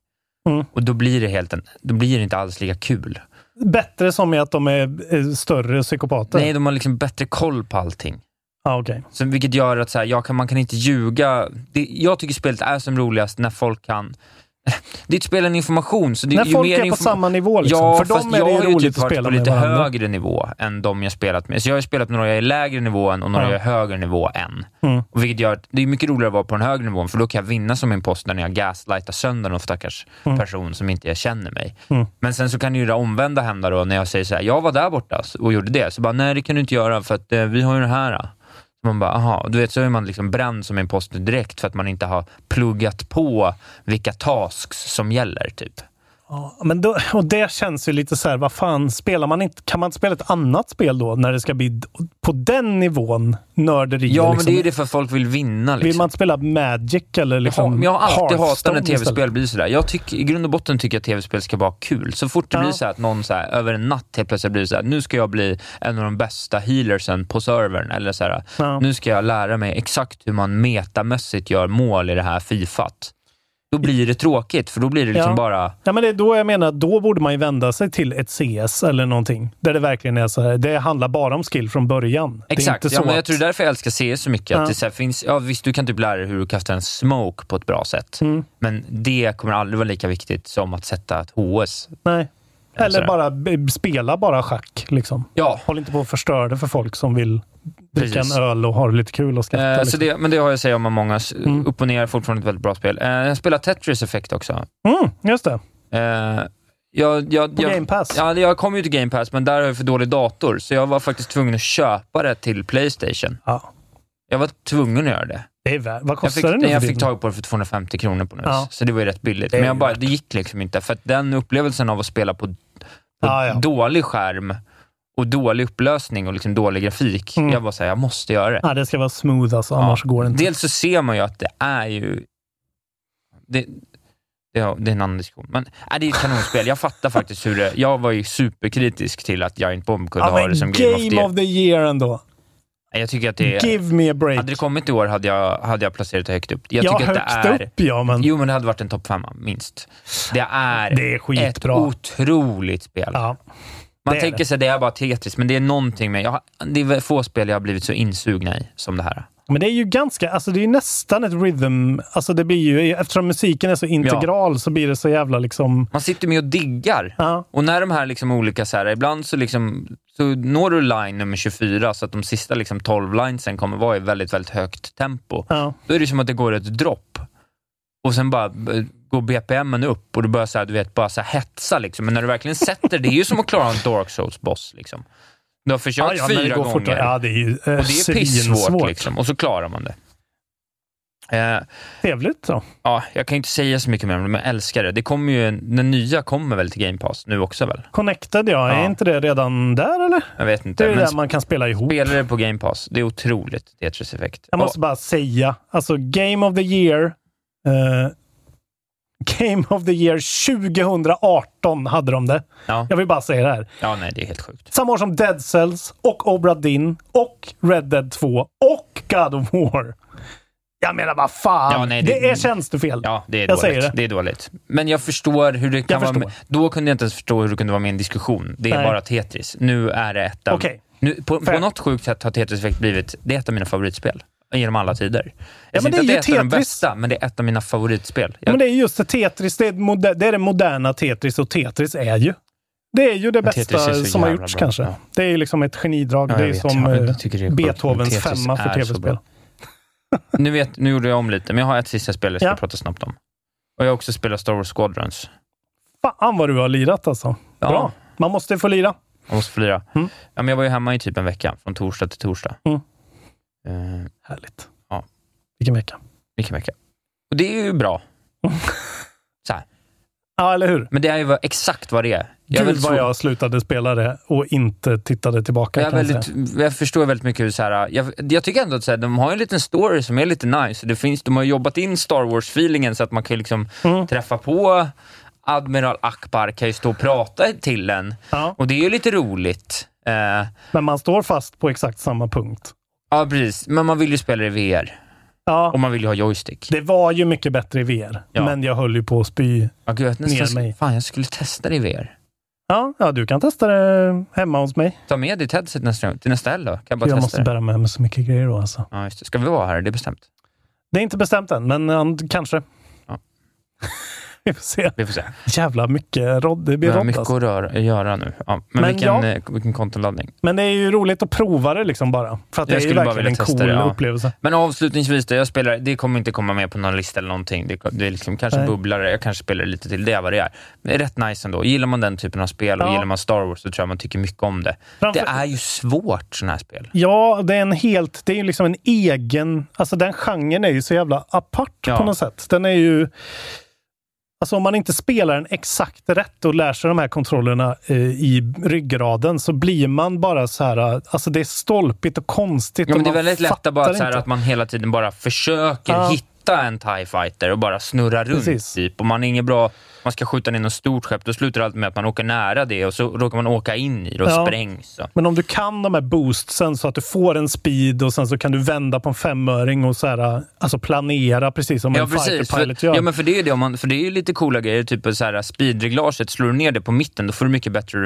Speaker 6: Mm.
Speaker 5: Och då blir det helt en, då blir det inte alls lika kul.
Speaker 6: Bättre som i att de är eh, större psykopater?
Speaker 5: Nej, de har liksom bättre koll på allting.
Speaker 6: Ah, okej.
Speaker 5: Så, vilket gör att så här, jag kan, man kan inte ljuga. Det, jag tycker spelet är som roligast när folk kan... Det är ett spel en information. Så det,
Speaker 6: När
Speaker 5: ju
Speaker 6: folk
Speaker 5: mer
Speaker 6: är på samma nivå. Liksom.
Speaker 5: Ja,
Speaker 6: För dem är
Speaker 5: jag
Speaker 6: det roligt
Speaker 5: typ
Speaker 6: att spela
Speaker 5: på lite
Speaker 6: varandra.
Speaker 5: högre nivå än de jag spelat med. Så jag har spelat med några jag är lägre nivå än och några
Speaker 6: Ja.
Speaker 5: jag är högre nivå än.
Speaker 6: Mm.
Speaker 5: Och vilket gör att det är mycket roligare att vara på den högre nivån, för då kan jag vinna som imposter när jag gaslightar sönder någon stackars
Speaker 6: Mm.
Speaker 5: person som inte jag känner mig.
Speaker 6: Mm.
Speaker 5: Men sen så kan ju det omvända hända då, när jag säger så här, jag var där borta och gjorde det. Så bara, nej det kan du inte göra för att eh, vi har ju det här. Man bara, aha, du vet så är man liksom bränd som imposter direkt för att man inte har pluggat på vilka tasks som gäller. typ.
Speaker 6: Ja, men då, och det känns ju lite så här, vad fan, spelar man inte, kan man inte spela ett annat spel då när det ska bli på den nivån nörderi?
Speaker 5: Ja, men
Speaker 6: liksom?
Speaker 5: det är ju det för att folk vill vinna. Liksom.
Speaker 6: Vill man inte spela Magic eller liksom
Speaker 5: Jaha, men jag har alltid hatat när tv-spel blir sådär. Jag tycker, I grund och botten tycker jag att tv-spel ska vara kul. Så fort det
Speaker 6: Ja.
Speaker 5: blir så att någon så här, över en natt helt plötsligt blir så här, nu ska jag bli en av de bästa healersen på servern. Eller så här,
Speaker 6: Ja.
Speaker 5: nu ska jag lära mig exakt hur man metamässigt gör mål i det här Fifat. Då blir det tråkigt, för då blir det liksom
Speaker 6: Ja.
Speaker 5: bara...
Speaker 6: Ja, men det är då jag menar, då borde man ju vända sig till ett CS eller någonting. Där det verkligen är så här, det handlar bara om skill från början. Det är
Speaker 5: Exakt, ja, men jag tror därför jag älskar CS så mycket.
Speaker 6: Ja.
Speaker 5: Att det så finns, ja, visst, du kan typ lära dig hur du kastar en smoke på ett bra sätt.
Speaker 6: Mm.
Speaker 5: Men det kommer aldrig vara lika viktigt som att sätta ett HS.
Speaker 6: Nej. Eller
Speaker 5: sådär.
Speaker 6: bara spela bara schack. Liksom.
Speaker 5: Ja.
Speaker 6: Håll inte på att förstöra det för folk som vill dricka en öl och ha det lite kul och skratta.
Speaker 5: Eh,
Speaker 6: liksom.
Speaker 5: så det, men det har jag att säga om många.
Speaker 6: Mm.
Speaker 5: Upp och ner, fortfarande ett väldigt bra spel. Eh, jag spelar Tetris Effect också.
Speaker 6: mm, just det.
Speaker 5: Eh, jag, jag,
Speaker 6: På
Speaker 5: jag,
Speaker 6: Game Pass.
Speaker 5: Ja, jag kom ju till Game Pass, men där har jag för dålig dator, så jag var faktiskt tvungen att köpa det till Playstation.
Speaker 6: Ja.
Speaker 5: Jag var tvungen att göra det.
Speaker 6: Det är värt. Vad
Speaker 5: Jag
Speaker 6: kostar
Speaker 5: fick,
Speaker 6: det nu
Speaker 5: jag fick tag på det för 250 kronor på NUS,
Speaker 6: Ja.
Speaker 5: så det var ju rätt billigt.
Speaker 6: Det
Speaker 5: Men jag bara, det gick liksom inte, för den upplevelsen av att spela på, på
Speaker 6: Ja, ja.
Speaker 5: dålig skärm och dålig upplösning och liksom dålig grafik,
Speaker 6: Mm.
Speaker 5: jag var såhär, jag måste göra det.
Speaker 6: Ja, det ska vara smooth alltså, annars går det inte.
Speaker 5: Dels så ser man ju att det är ju... Det, det, är- en annan diskussion. Men äh, det är ett kanonspel. Jag fattar faktiskt hur det... Jag var ju superkritisk till att Giant Bomb kunde
Speaker 6: Ja,
Speaker 5: ha det som Game, of the
Speaker 6: Game of the year ändå.
Speaker 5: Jag tycker att det är...
Speaker 6: Give me a break.
Speaker 5: Hade det kommit i år hade jag, hade jag placerat det högt upp. Jag
Speaker 6: ja,
Speaker 5: tycker att det är...
Speaker 6: upp ja, men
Speaker 5: Jo, men det hade varit en topp femma, minst. Det är,
Speaker 6: det är
Speaker 5: ett otroligt spel.
Speaker 6: Ja.
Speaker 5: Man
Speaker 6: det
Speaker 5: tänker
Speaker 6: det.
Speaker 5: sig det är bara Tetris, men det är någonting med... Jag det är få spel jag har blivit så insugna i som det här.
Speaker 6: Men det är ju ganska, alltså det är nästan ett rhythm, alltså det blir ju, eftersom musiken är så integral så blir det så jävla liksom...
Speaker 5: Man sitter med och diggar.
Speaker 6: Ja.
Speaker 5: Och när de här liksom olika, så här, ibland så, liksom, så når du line nummer 24, så att de sista liksom 12 linesen kommer vara i väldigt, väldigt högt tempo.
Speaker 6: Ja.
Speaker 5: Då är det som att det går ett dropp. Och sen bara går BPMen upp och du börjar så här, du vet, bara så här hetsa. Liksom. Men när du verkligen sätter det, är ju som att klara en Dark Souls-boss. Liksom. Du har försökt
Speaker 6: Ja, ja,
Speaker 5: fyra gånger.
Speaker 6: fortare. Ja, det är ju eh,
Speaker 5: och det är pissvårt
Speaker 6: svinsvårt.
Speaker 5: liksom. Och så klarar man det. Eh,
Speaker 6: Trevligt så.
Speaker 5: ja, jag kan inte säga så mycket mer om det, men jag älskar det. det kommer ju, en- den nya kommer väl till Game Pass nu också väl?
Speaker 6: Connected, ja. Är
Speaker 5: Ja.
Speaker 6: inte det redan där eller?
Speaker 5: Jag vet
Speaker 6: Det
Speaker 5: inte.
Speaker 6: är det
Speaker 5: men
Speaker 6: där man kan spela ihop.
Speaker 5: spelar det på Game Pass. Det är otroligt, Tetris Effect.
Speaker 6: Jag måste bara säga, alltså Game of the Year. eh, Game of the Year 2018 hade de det.
Speaker 5: Ja.
Speaker 6: Jag vill bara säga det här.
Speaker 5: Ja, nej, det är helt sjukt.
Speaker 6: Samma år som Dead Cells och Obra Dinn och Red Dead 2 och God of War. Jag menar, vad fan.
Speaker 5: Ja, nej,
Speaker 6: det,
Speaker 5: det-
Speaker 6: är tjänstefel.
Speaker 5: Ja, det är
Speaker 6: Jag
Speaker 5: dåligt.
Speaker 6: säger det.
Speaker 5: det är dåligt. Men jag förstår hur det kan
Speaker 6: Jag
Speaker 5: vara med. Då kunde jag inte ens förstå hur det kunde vara med i en diskussion. Det är
Speaker 6: Nej.
Speaker 5: bara Tetris. Nu är det ett av...
Speaker 6: Okej.
Speaker 5: Nu, på, på något sjukt sätt har Tetris Effect blivit det är ett av mina favoritspel. Genom alla tider. Jag
Speaker 6: men
Speaker 5: säger
Speaker 6: det är
Speaker 5: inte
Speaker 6: ju
Speaker 5: att det är ett av de bästa, men det är ett av mina favoritspel.
Speaker 6: Ja,
Speaker 5: Jag,
Speaker 6: men det är just det, Tetris. Det är, moder- det är det moderna Tetris och Tetris är ju det är ju det
Speaker 5: Men
Speaker 6: bästa som har gjorts
Speaker 5: bra.
Speaker 6: kanske.
Speaker 5: Ja.
Speaker 6: Det är ju liksom ett genidrag.
Speaker 5: Ja,
Speaker 6: det är
Speaker 5: vet.
Speaker 6: som
Speaker 5: Ja,
Speaker 6: eh,
Speaker 5: det är men
Speaker 6: Beethovens femma för tv-spel.
Speaker 5: nu, vet, nu gjorde jag om lite, men jag har ett sista spel jag ska
Speaker 6: Ja.
Speaker 5: prata snabbt om. Och jag har också spelat Star Wars Squadrons.
Speaker 6: Fan vad du har lirat alltså.
Speaker 5: Ja.
Speaker 6: Bra. Man måste få lira.
Speaker 5: Jag måste få lira.
Speaker 6: Mm.
Speaker 5: Ja, men jag var ju hemma i typ en vecka, från torsdag till torsdag.
Speaker 6: Mm.
Speaker 5: Eh,
Speaker 6: Härligt.
Speaker 5: Ja.
Speaker 6: Vilken vecka.
Speaker 5: vilken vecka. Och det är ju bra. (laughs) Så här.
Speaker 6: Ja, eller hur?
Speaker 5: Men det är ju exakt vad det är. Jag, är
Speaker 6: Gud
Speaker 5: väldigt
Speaker 6: vad
Speaker 5: svår-
Speaker 6: jag slutade spela det och inte tittade tillbaka.
Speaker 5: jag, är
Speaker 6: jag
Speaker 5: väldigt,
Speaker 6: säga.
Speaker 5: jag förstår väldigt mycket hur så här, jag, jag tycker ändå att så här, de har en liten story som är lite nice. Det finns, de har jobbat in Star Wars-feelingen så att man kan liksom
Speaker 6: Mm.
Speaker 5: träffa på Admiral Akbar, kan ju stå och prata till en.
Speaker 6: Ja.
Speaker 5: Och det är ju lite roligt. Eh,
Speaker 6: Men man står fast på exakt samma punkt.
Speaker 5: Ja, precis. Men man vill ju spela i VR.
Speaker 6: Ja,
Speaker 5: Och man vill ju ha joystick.
Speaker 6: det var ju mycket bättre i VR,
Speaker 5: Ja.
Speaker 6: men jag höll ju på att spy.
Speaker 5: Ja, gud, jag
Speaker 6: ner mig.
Speaker 5: Fan, jag skulle testa det i VR.
Speaker 6: Ja, ja, du kan testa det hemma hos mig.
Speaker 5: Ta med ditt headset nästa, till nästa helg då. Kan jag bara
Speaker 6: Jag
Speaker 5: testa
Speaker 6: måste
Speaker 5: det?
Speaker 6: bära med mig så mycket grejer då alltså.
Speaker 5: Ja, just det. Ska vi vara här? Det är bestämt.
Speaker 6: Det är inte bestämt än, men eh, kanske.
Speaker 5: Ja. (laughs)
Speaker 6: Vi får se.
Speaker 5: Vi får se.
Speaker 6: Jävla mycket rodd. Det blir rodd
Speaker 5: mycket
Speaker 6: alltså.
Speaker 5: att röra, göra nu. Ja, men
Speaker 6: Men
Speaker 5: vilken,
Speaker 6: ja.
Speaker 5: eh, vilken kontoladdning.
Speaker 6: Men det är ju roligt att prova det liksom bara. För att
Speaker 5: Jag
Speaker 6: det är ju verkligen en cool
Speaker 5: det, ja.
Speaker 6: upplevelse.
Speaker 5: Men avslutningsvis, då, jag spelar, det kommer inte komma med på någon lista eller någonting. Det, det är liksom kanske
Speaker 6: Nej.
Speaker 5: bubblare, jag kanske spelar lite till. Det är vad det är. Men det är rätt nice ändå. Gillar man den typen av spel och gillar man Star Wars så tror jag man tycker mycket om det.
Speaker 6: Framför-
Speaker 5: Det är ju svårt, sådana här spel.
Speaker 6: Ja, det är en helt... Det är ju liksom en egen... Alltså den genren är ju så jävla apart på något sätt. Den är ju... Alltså om man inte spelar den exakt rätt och lär sig de här kontrollerna eh, i ryggraden så blir man bara så här... eh, Alltså det är stolpigt och konstigt.
Speaker 5: Ja, men det är väldigt lätt att, bara, så här, att man hela tiden bara försöker
Speaker 6: Ja.
Speaker 5: hitta en TIE fighter och bara snurra runt.
Speaker 6: Precis.
Speaker 5: Typ. Och man är inget bra, man ska skjuta ner något stort skepp, då slutar det alltid med att man åker nära det och så råkar man åka in i det och
Speaker 6: Ja.
Speaker 5: sprängs. Och.
Speaker 6: Men om du kan de här boostsen så att du får en speed och sen så kan du vända på en femöring och så här, alltså planera precis som
Speaker 5: Ja,
Speaker 6: en
Speaker 5: precis.
Speaker 6: fighter-pilot
Speaker 5: För,
Speaker 6: gör.
Speaker 5: ja, men för det är det, om man, för det är lite coola grejer, typ så här speedreglaget, slår du ner det på mitten, då får du mycket bättre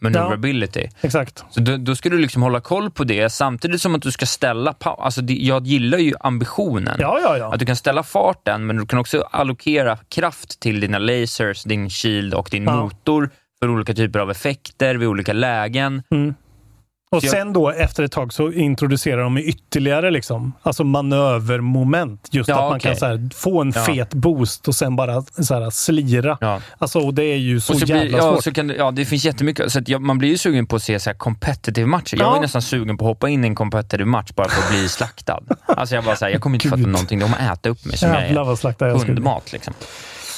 Speaker 5: maneuverability.
Speaker 6: Exakt.
Speaker 5: Så då, då ska du liksom hålla koll på det, samtidigt som att du ska ställa alltså det, Jag gillar ju ambitionen.
Speaker 6: Ja, ja, ja.
Speaker 5: Att du kan ställa farten, men du kan också allokera kraft till dina lasers, din shield och din
Speaker 6: Ja.
Speaker 5: motor för olika typer av effekter vid olika lägen.
Speaker 6: Mm. Och
Speaker 5: jag-
Speaker 6: sen då efter ett tag så introducerar de ytterligare liksom, alltså manövermoment. Just
Speaker 5: Ja,
Speaker 6: att man
Speaker 5: okej.
Speaker 6: kan här, få en
Speaker 5: Ja.
Speaker 6: fet boost och sen bara så här, slira.
Speaker 5: Ja.
Speaker 6: Alltså, det är ju så,
Speaker 5: och så
Speaker 6: jävla
Speaker 5: blir, ja,
Speaker 6: svårt.
Speaker 5: så kan, ja, det finns jättemycket. Så jag, man blir ju sugen på att se så här competitive matcher. Jag
Speaker 6: Ja.
Speaker 5: var nästan sugen på att hoppa in i en competitive match bara för att bli slaktad. (laughs) Alltså jag bara så här, jag kommer inte fatta någonting. De äta upp mig som
Speaker 6: Jävlar
Speaker 5: jag
Speaker 6: vad slaktad jag
Speaker 5: är. Hundmat liksom.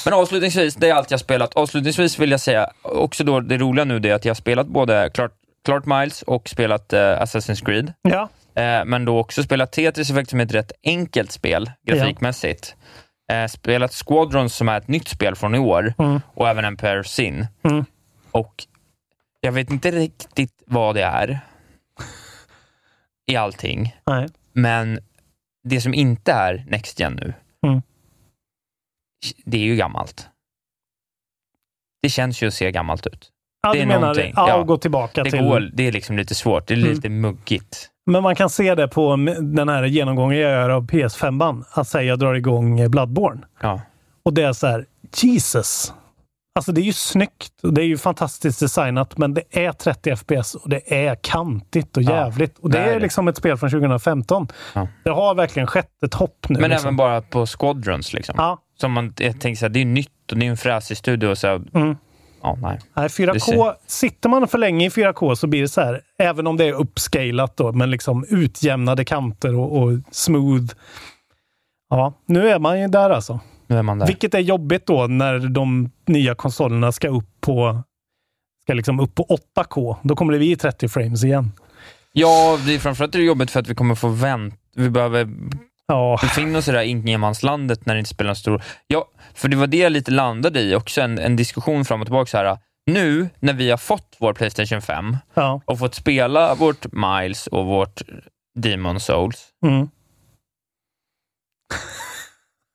Speaker 5: Men avslutningsvis, det är allt jag spelat. Avslutningsvis vill jag säga, också då det roliga nu det är att jag har spelat både klart, klart Miles och spelat eh, Assassin's Creed.
Speaker 6: Ja,
Speaker 5: Eh, men då också spelat Tetris Effect som är ett rätt enkelt spel grafikmässigt. Eh, spelat Squadrons som är ett nytt spel från i år
Speaker 6: Mm.
Speaker 5: och även Empire Sin.
Speaker 6: Mm.
Speaker 5: Och jag vet inte riktigt vad det är i allting,
Speaker 6: nej.
Speaker 5: men det som inte är Next Gen nu,
Speaker 6: Mm.
Speaker 5: Det är ju gammalt. Det känns ju att se gammalt ut.
Speaker 6: Ja,
Speaker 5: Det är
Speaker 6: menar
Speaker 5: någonting.
Speaker 6: ja,
Speaker 5: Ja.
Speaker 6: gå tillbaka
Speaker 5: Det,
Speaker 6: till...
Speaker 5: går, det är liksom lite svårt, det är
Speaker 6: Mm.
Speaker 5: lite muggigt.
Speaker 6: Men man kan se det på den här genomgången jag gör av PS5. Att säga jag drar igång eh, Bloodborne.
Speaker 5: Ja.
Speaker 6: Och det är så här, Jesus! Alltså det är ju snyggt och det är ju fantastiskt designat, men det är 30 FPS och det är kantigt och
Speaker 5: Ja,
Speaker 6: jävligt. Och det
Speaker 5: det
Speaker 6: är,
Speaker 5: är det.
Speaker 6: liksom ett spel från 2015.
Speaker 5: Ja.
Speaker 6: Det har verkligen skett ett hopp nu.
Speaker 5: Men
Speaker 6: liksom.
Speaker 5: även bara på Squadrons. Liksom.
Speaker 6: Ja,
Speaker 5: Som man jag tänker så här, det är nytt och det är en fräsig studio. Och så här,
Speaker 6: mm.
Speaker 5: Ja, nej.
Speaker 6: Nej,
Speaker 5: Det
Speaker 6: 4K,
Speaker 5: ser-
Speaker 6: sitter man för länge i 4K så blir det så här, även om det är uppscalat då, men liksom utjämnade kanter och, och smooth. Ja, nu är man ju där alltså.
Speaker 5: Nu är man där.
Speaker 6: Vilket är jobbigt då när de nya konsolerna ska upp på ska liksom upp på 8K. Då kommer det bli 30 frames igen.
Speaker 5: Ja, det är framförallt är det jobbigt för att vi kommer få vänta. Vi behöver
Speaker 6: Ja,
Speaker 5: befinna oss i det här ingenmanslandet när det inte spelar någon stor... Ja, för det var det jag lite landade i också, en, en diskussion fram och tillbaka. Så här, nu när vi har fått vår Playstation 5
Speaker 6: ja.
Speaker 5: och fått spela vårt Miles och vårt Demon Souls.
Speaker 6: Mm.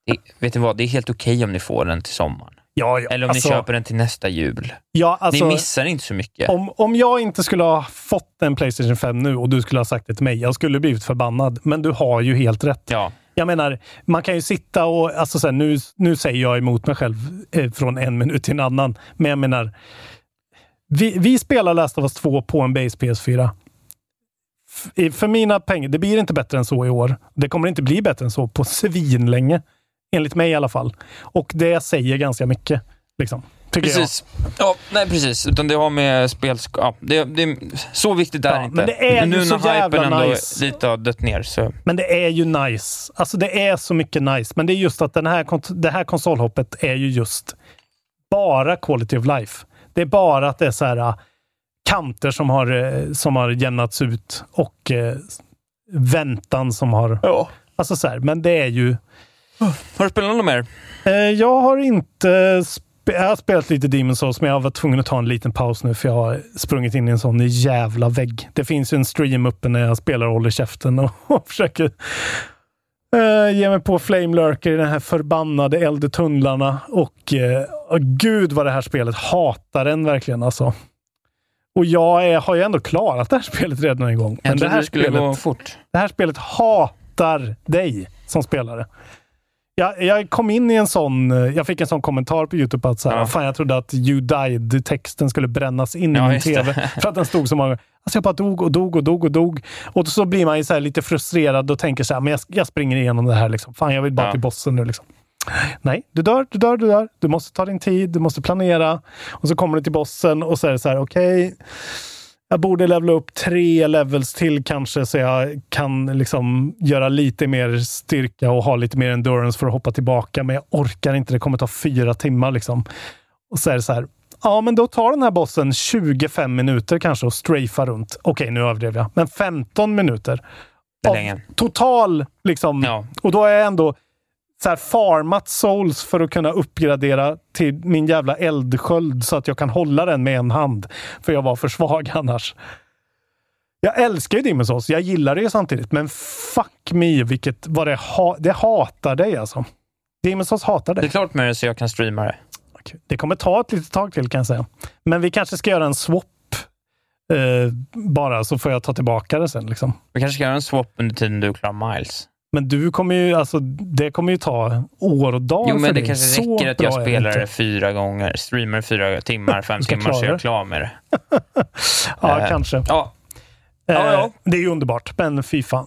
Speaker 5: Det, vet du vad, det är helt okej om ni får den till sommaren.
Speaker 6: Ja, ja.
Speaker 5: Eller om
Speaker 6: Alltså-
Speaker 5: ni köper den till nästa jul.
Speaker 6: Ja, alltså,
Speaker 5: ni missar inte så mycket.
Speaker 6: om, om jag inte skulle ha fått en Playstation 5 nu och du skulle ha sagt det till mig, jag skulle blivit förbannad. Men du har ju helt rätt.
Speaker 5: Ja,
Speaker 6: Jag menar, man kan ju sitta och... Alltså så här, nu, nu säger jag emot mig själv eh, från en minut till en annan. Men jag menar, vi, vi spelar Last of Us 2 på en base PS4. F- i- för mina pengar, det blir inte bättre än så i år. Det kommer inte bli bättre än så på svin länge. Enligt mig i alla fall. Och det säger ganska mycket. Liksom,
Speaker 5: precis. Ja, nej, precis. Utan det har med spelsk... Ja, det, det, så viktigt är
Speaker 6: Ja,
Speaker 5: det inte.
Speaker 6: men det är ju
Speaker 5: nu
Speaker 6: så
Speaker 5: när hypen
Speaker 6: jävla
Speaker 5: ändå
Speaker 6: nice.
Speaker 5: lite har dött ner så...
Speaker 6: jag. Men det är ju nice. Alltså det är så mycket nice. Men det är just att den här, det här konsolhoppet är ju just bara quality of life. Det är bara att det är så här äh, kanter som har, eh, som har jämnats ut och eh, väntan som har...
Speaker 5: Ja.
Speaker 6: Alltså så här, men det är ju...
Speaker 5: Har du spelat något mer?
Speaker 6: Eh, jag har inte... Jag har spelat lite Demon's Souls, men jag var tvungen att ta en liten paus nu för jag har sprungit in i en sån jävla vägg. Det finns ju en stream uppe när jag spelar och håller käften och, (laughs) och försöker eh, ge mig på Flame Lurker i de här förbannade eldtunnlarna. Och åh, gud vad det här spelet hatar en verkligen alltså. Och jag är, har ju ändå klarat det här spelet redan en gång.
Speaker 5: Jag
Speaker 6: Men det här,
Speaker 5: det
Speaker 6: spelet,
Speaker 5: fort.
Speaker 6: det här spelet hatar dig som spelare. Jag, jag kom in i en sån, eh, jag fick en sån kommentar på Youtube att så här,
Speaker 5: Ja.
Speaker 6: fan jag trodde att You Died-texten skulle brännas in
Speaker 5: Ja,
Speaker 6: i min
Speaker 5: det.
Speaker 6: TV. För att den stod så många Alltså jag bara dog och dog och dog och dog. Och så blir man ju så lite frustrerad och tänker så här, men jag, jag springer igenom det här. Liksom. Fan, jag vill bara
Speaker 5: Ja.
Speaker 6: till bossen nu. Liksom. Nej, du dör, du dör, du dör. Du måste ta din tid, du måste planera. Och så kommer du till bossen och så är det så här, okej. Jag borde levela upp tre levels till kanske så jag kan liksom göra lite mer styrka och ha lite mer endurance för att hoppa tillbaka. Men jag orkar inte. Det kommer ta fyra timmar liksom. Och så är det så här. Ja, men då tar den här bossen 25 minuter kanske och strafar runt. Okej, nu överdrev jag. Men 15 minuter. Av. Total liksom.
Speaker 5: Ja.
Speaker 6: Och då är jag ändå så här farmat souls för att kunna uppgradera till min jävla eldsköld så att jag kan hålla den med en hand. För jag var för svag (laughs) annars. Jag älskar ju Souls. Jag gillar det ju samtidigt. Men fuck me, vilket, vad det, ha, det hatar dig alltså. Souls hatar
Speaker 5: Det är
Speaker 6: dig.
Speaker 5: klart med det så jag kan streama det.
Speaker 6: Det kommer ta ett litet tag till kan jag säga. Men vi kanske ska göra en swap eh, bara, så får jag ta tillbaka det sen. Liksom.
Speaker 5: Vi kanske ska göra en swap under tiden du klarar Miles.
Speaker 6: Men du kommer ju, alltså, det kommer ju ta år och dagar
Speaker 5: Jo, men det
Speaker 6: dig.
Speaker 5: kanske
Speaker 6: Så
Speaker 5: räcker att jag
Speaker 6: det
Speaker 5: spelar det fyra gånger, streamar fyra timmar, fem timmar, så jag är
Speaker 6: det.
Speaker 5: klar med det. (laughs)
Speaker 6: Ja,
Speaker 5: Eh,
Speaker 6: kanske.
Speaker 5: Ja,
Speaker 6: Eh,
Speaker 5: ja, ja.
Speaker 6: Det är ju underbart, men fy fan.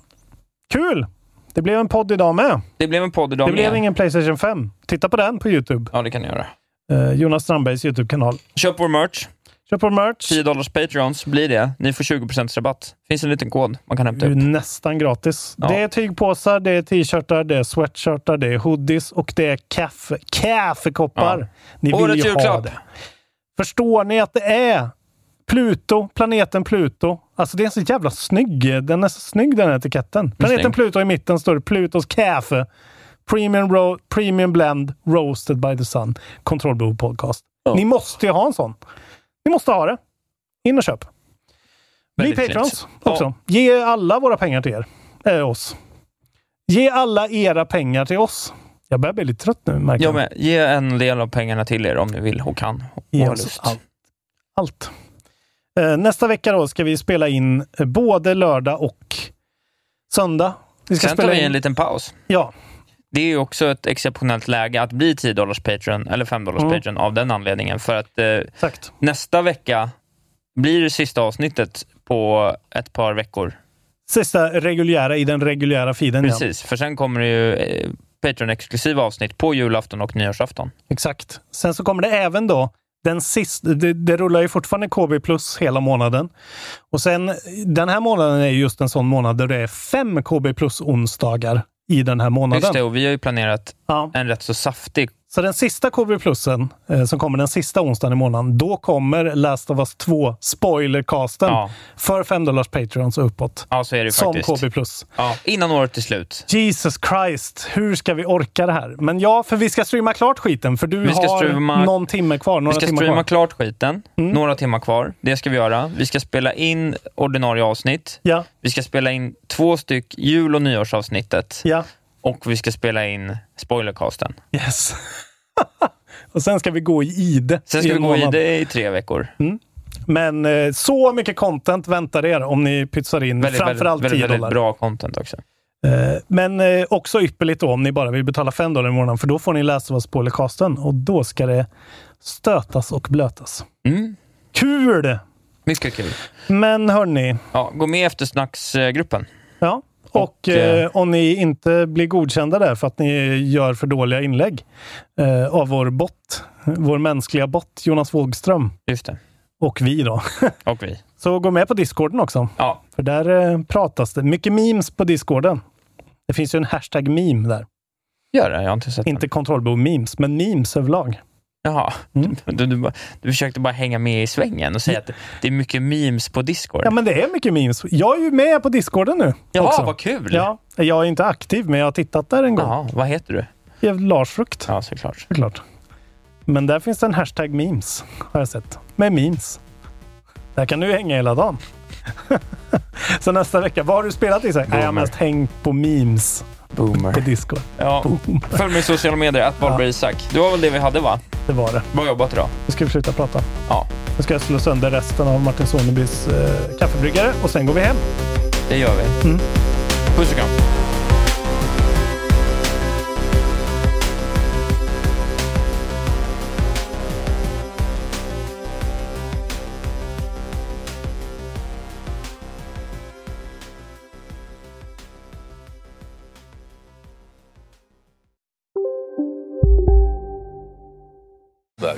Speaker 6: Kul! Det blev en podd idag med.
Speaker 5: det blev en podd idag
Speaker 6: det blev
Speaker 5: med.
Speaker 6: ingen Playstation 5. Titta på den på Youtube.
Speaker 5: Ja, det kan ni göra.
Speaker 6: Eh, Jonas Strandbergs Youtube-kanal.
Speaker 5: Köp vår merch.
Speaker 6: Köp vår merch.
Speaker 5: 10 dollars Patreons blir det. Ni får 20% rabatt. finns en liten kod man kan
Speaker 6: Det
Speaker 5: hämta
Speaker 6: är
Speaker 5: upp.
Speaker 6: nästan gratis.
Speaker 5: Ja.
Speaker 6: Det är tygpåsar, det är t-shirtar, det är sweatshirtar, det är hoodies och det är kaffe. kaffekoppar.
Speaker 5: Ja.
Speaker 6: Ni vill
Speaker 5: Årets
Speaker 6: ju ha
Speaker 5: julklapp.
Speaker 6: det. Förstår ni att det är Pluto, planeten Pluto. Alltså det är så jävla snygg. Den är så snygg den här etiketten. Planeten
Speaker 5: snygg.
Speaker 6: Pluto i mitten står det Plutos kaffe. Premium, ro- premium blend roasted by the sun. Kontrollbehov podcast. Ni måste ju ha en sån. Ni måste ha det. In och köp. Bli patrons
Speaker 5: fint. Ja.
Speaker 6: också. Ge alla våra pengar till er. Äh, oss. Ge alla era pengar till oss. Jag börjar bli lite trött nu märker
Speaker 5: Ja, men ge en del av pengarna till er om ni vill och kan. Och
Speaker 6: Ge
Speaker 5: har
Speaker 6: oss
Speaker 5: lust.
Speaker 6: allt. allt. Eh, nästa vecka då ska vi spela in eh, både lördag och söndag. Vi ska
Speaker 5: Sen tar
Speaker 6: spela
Speaker 5: vi
Speaker 6: in...
Speaker 5: en liten paus.
Speaker 6: Ja,
Speaker 5: Det är ju också ett exceptionellt läge att bli 10 dollars Patreon eller 5 dollars
Speaker 6: Mm.
Speaker 5: Patreon av den anledningen. För att eh, nästa vecka blir det sista avsnittet på ett par veckor.
Speaker 6: Sista reguljära i den reguljära feeden. Ja.
Speaker 5: Precis, för sen kommer det ju eh, Patreon-exklusiva avsnitt på julafton och nyårsafton.
Speaker 6: Exakt. Sen så kommer det även då Den sista, det, det rullar ju fortfarande KB plus hela månaden. Och sen den här månaden är just en sån månad där det är fem KB plus onsdagar i den här månaden.
Speaker 5: Just det, och vi har ju planerat en rätt så saftig
Speaker 6: Så den sista KB plusen, eh, som kommer den sista onsdagen i månaden, då kommer Last of Us 2 spoilercasten för 5 dollars Patreons och uppåt.
Speaker 5: Ja, så är det
Speaker 6: som
Speaker 5: faktiskt.
Speaker 6: KB plus.
Speaker 5: Ja, innan året är slut.
Speaker 6: Jesus Christ, hur ska vi orka det här? Men ja, för vi ska streama klart skiten, för du har
Speaker 5: streama-
Speaker 6: någon timme kvar. Några
Speaker 5: Vi ska
Speaker 6: timmar
Speaker 5: streama
Speaker 6: kvar.
Speaker 5: klart skiten. Några timmar kvar. Det ska vi göra. Vi ska spela in ordinarie avsnitt.
Speaker 6: Ja.
Speaker 5: Vi ska spela in två styck jul och nyårsavsnittet.
Speaker 6: Ja.
Speaker 5: Och vi ska spela in spoilercasten.
Speaker 6: Yes. (laughs) och sen ska vi gå i ide.
Speaker 5: Sen ska vi gå i det i tre veckor.
Speaker 6: Men eh, så mycket content väntar er om ni pytsar in
Speaker 5: Väldigt,
Speaker 6: framförallt
Speaker 5: väldigt,
Speaker 6: 10
Speaker 5: väldigt, väldigt bra content också.
Speaker 6: Eh, Men eh, också ypperligt då om ni bara vill betala 5 dollar i månaden, för då får ni läsa vad spoilercasten och då ska det stötas och blötas.
Speaker 5: Mm.
Speaker 6: Kul!
Speaker 5: Mycket kul.
Speaker 6: Men hörni,
Speaker 5: Ja, gå med i eftersnacksgruppen.
Speaker 6: ja. Och,
Speaker 5: Och, eh,
Speaker 6: eh, om ni inte blir godkända där för att ni gör för dåliga inlägg eh, av vår bot, vår mänskliga bot Jonas Wågström
Speaker 5: Just det.
Speaker 6: och vi då, (laughs)
Speaker 5: Och vi.
Speaker 6: så gå med på discorden också.
Speaker 5: Ja.
Speaker 6: För där eh, pratas det. Mycket memes på discorden. Det finns ju en hashtag meme där.
Speaker 5: Gör det? Jag har inte sett
Speaker 6: Inte kontrollbehov memes, men memes överlag.
Speaker 5: Jaha.
Speaker 6: Mm.
Speaker 5: Du, du, du försökte bara hänga med i svängen och säga att det är mycket memes på Discord.
Speaker 6: Ja, men det är mycket memes. Jag är ju med på discorden nu.
Speaker 5: Jaha,
Speaker 6: också.
Speaker 5: vad kul!
Speaker 6: Ja, jag är inte aktiv, men jag har tittat där en gång.
Speaker 5: Jaha, vad heter du?
Speaker 6: Jag är Lars Frukt,
Speaker 5: Ja, såklart.
Speaker 6: såklart. Men där finns det en hashtag memes, har jag sett. Med memes. Där kan du hänga hela dagen. (laughs) Så nästa vecka, vad har du spelat Isak? Jag har mest hängt på memes på
Speaker 5: Boomer.
Speaker 6: Discord.
Speaker 5: Ja, följ mig i sociala medier, att Valberg Isak. Det var väl det vi hade va?
Speaker 6: Det var det.
Speaker 5: Bra jobbat idag.
Speaker 6: Nu ska vi sluta prata.
Speaker 5: Ja,
Speaker 6: Nu ska jag slå sönder resten av Martin Sonebys eh, kaffebryggare och sen går vi hem.
Speaker 5: det gör vi.
Speaker 6: Mm.
Speaker 5: Puss och kram.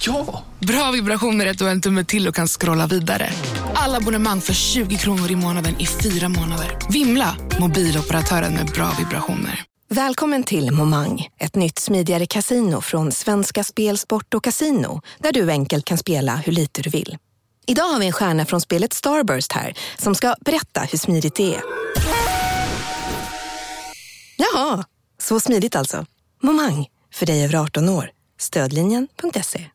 Speaker 8: Ja!
Speaker 9: Bra vibrationer är att du har en tumme till och kan scrolla vidare. Alla abonnemang för 20 kronor i månaden i fyra månader. Vimla! Mobiloperatören med bra vibrationer.
Speaker 10: Välkommen till Momang, ett nytt smidigare casino från Svenska Spel, Sport och Casino där du enkelt kan spela hur lite du vill. Idag har vi en stjärna från spelet Starburst här som ska berätta hur smidigt det är. Jaha, så smidigt alltså. Momang, för dig över 18 år. Stödlinjen.se.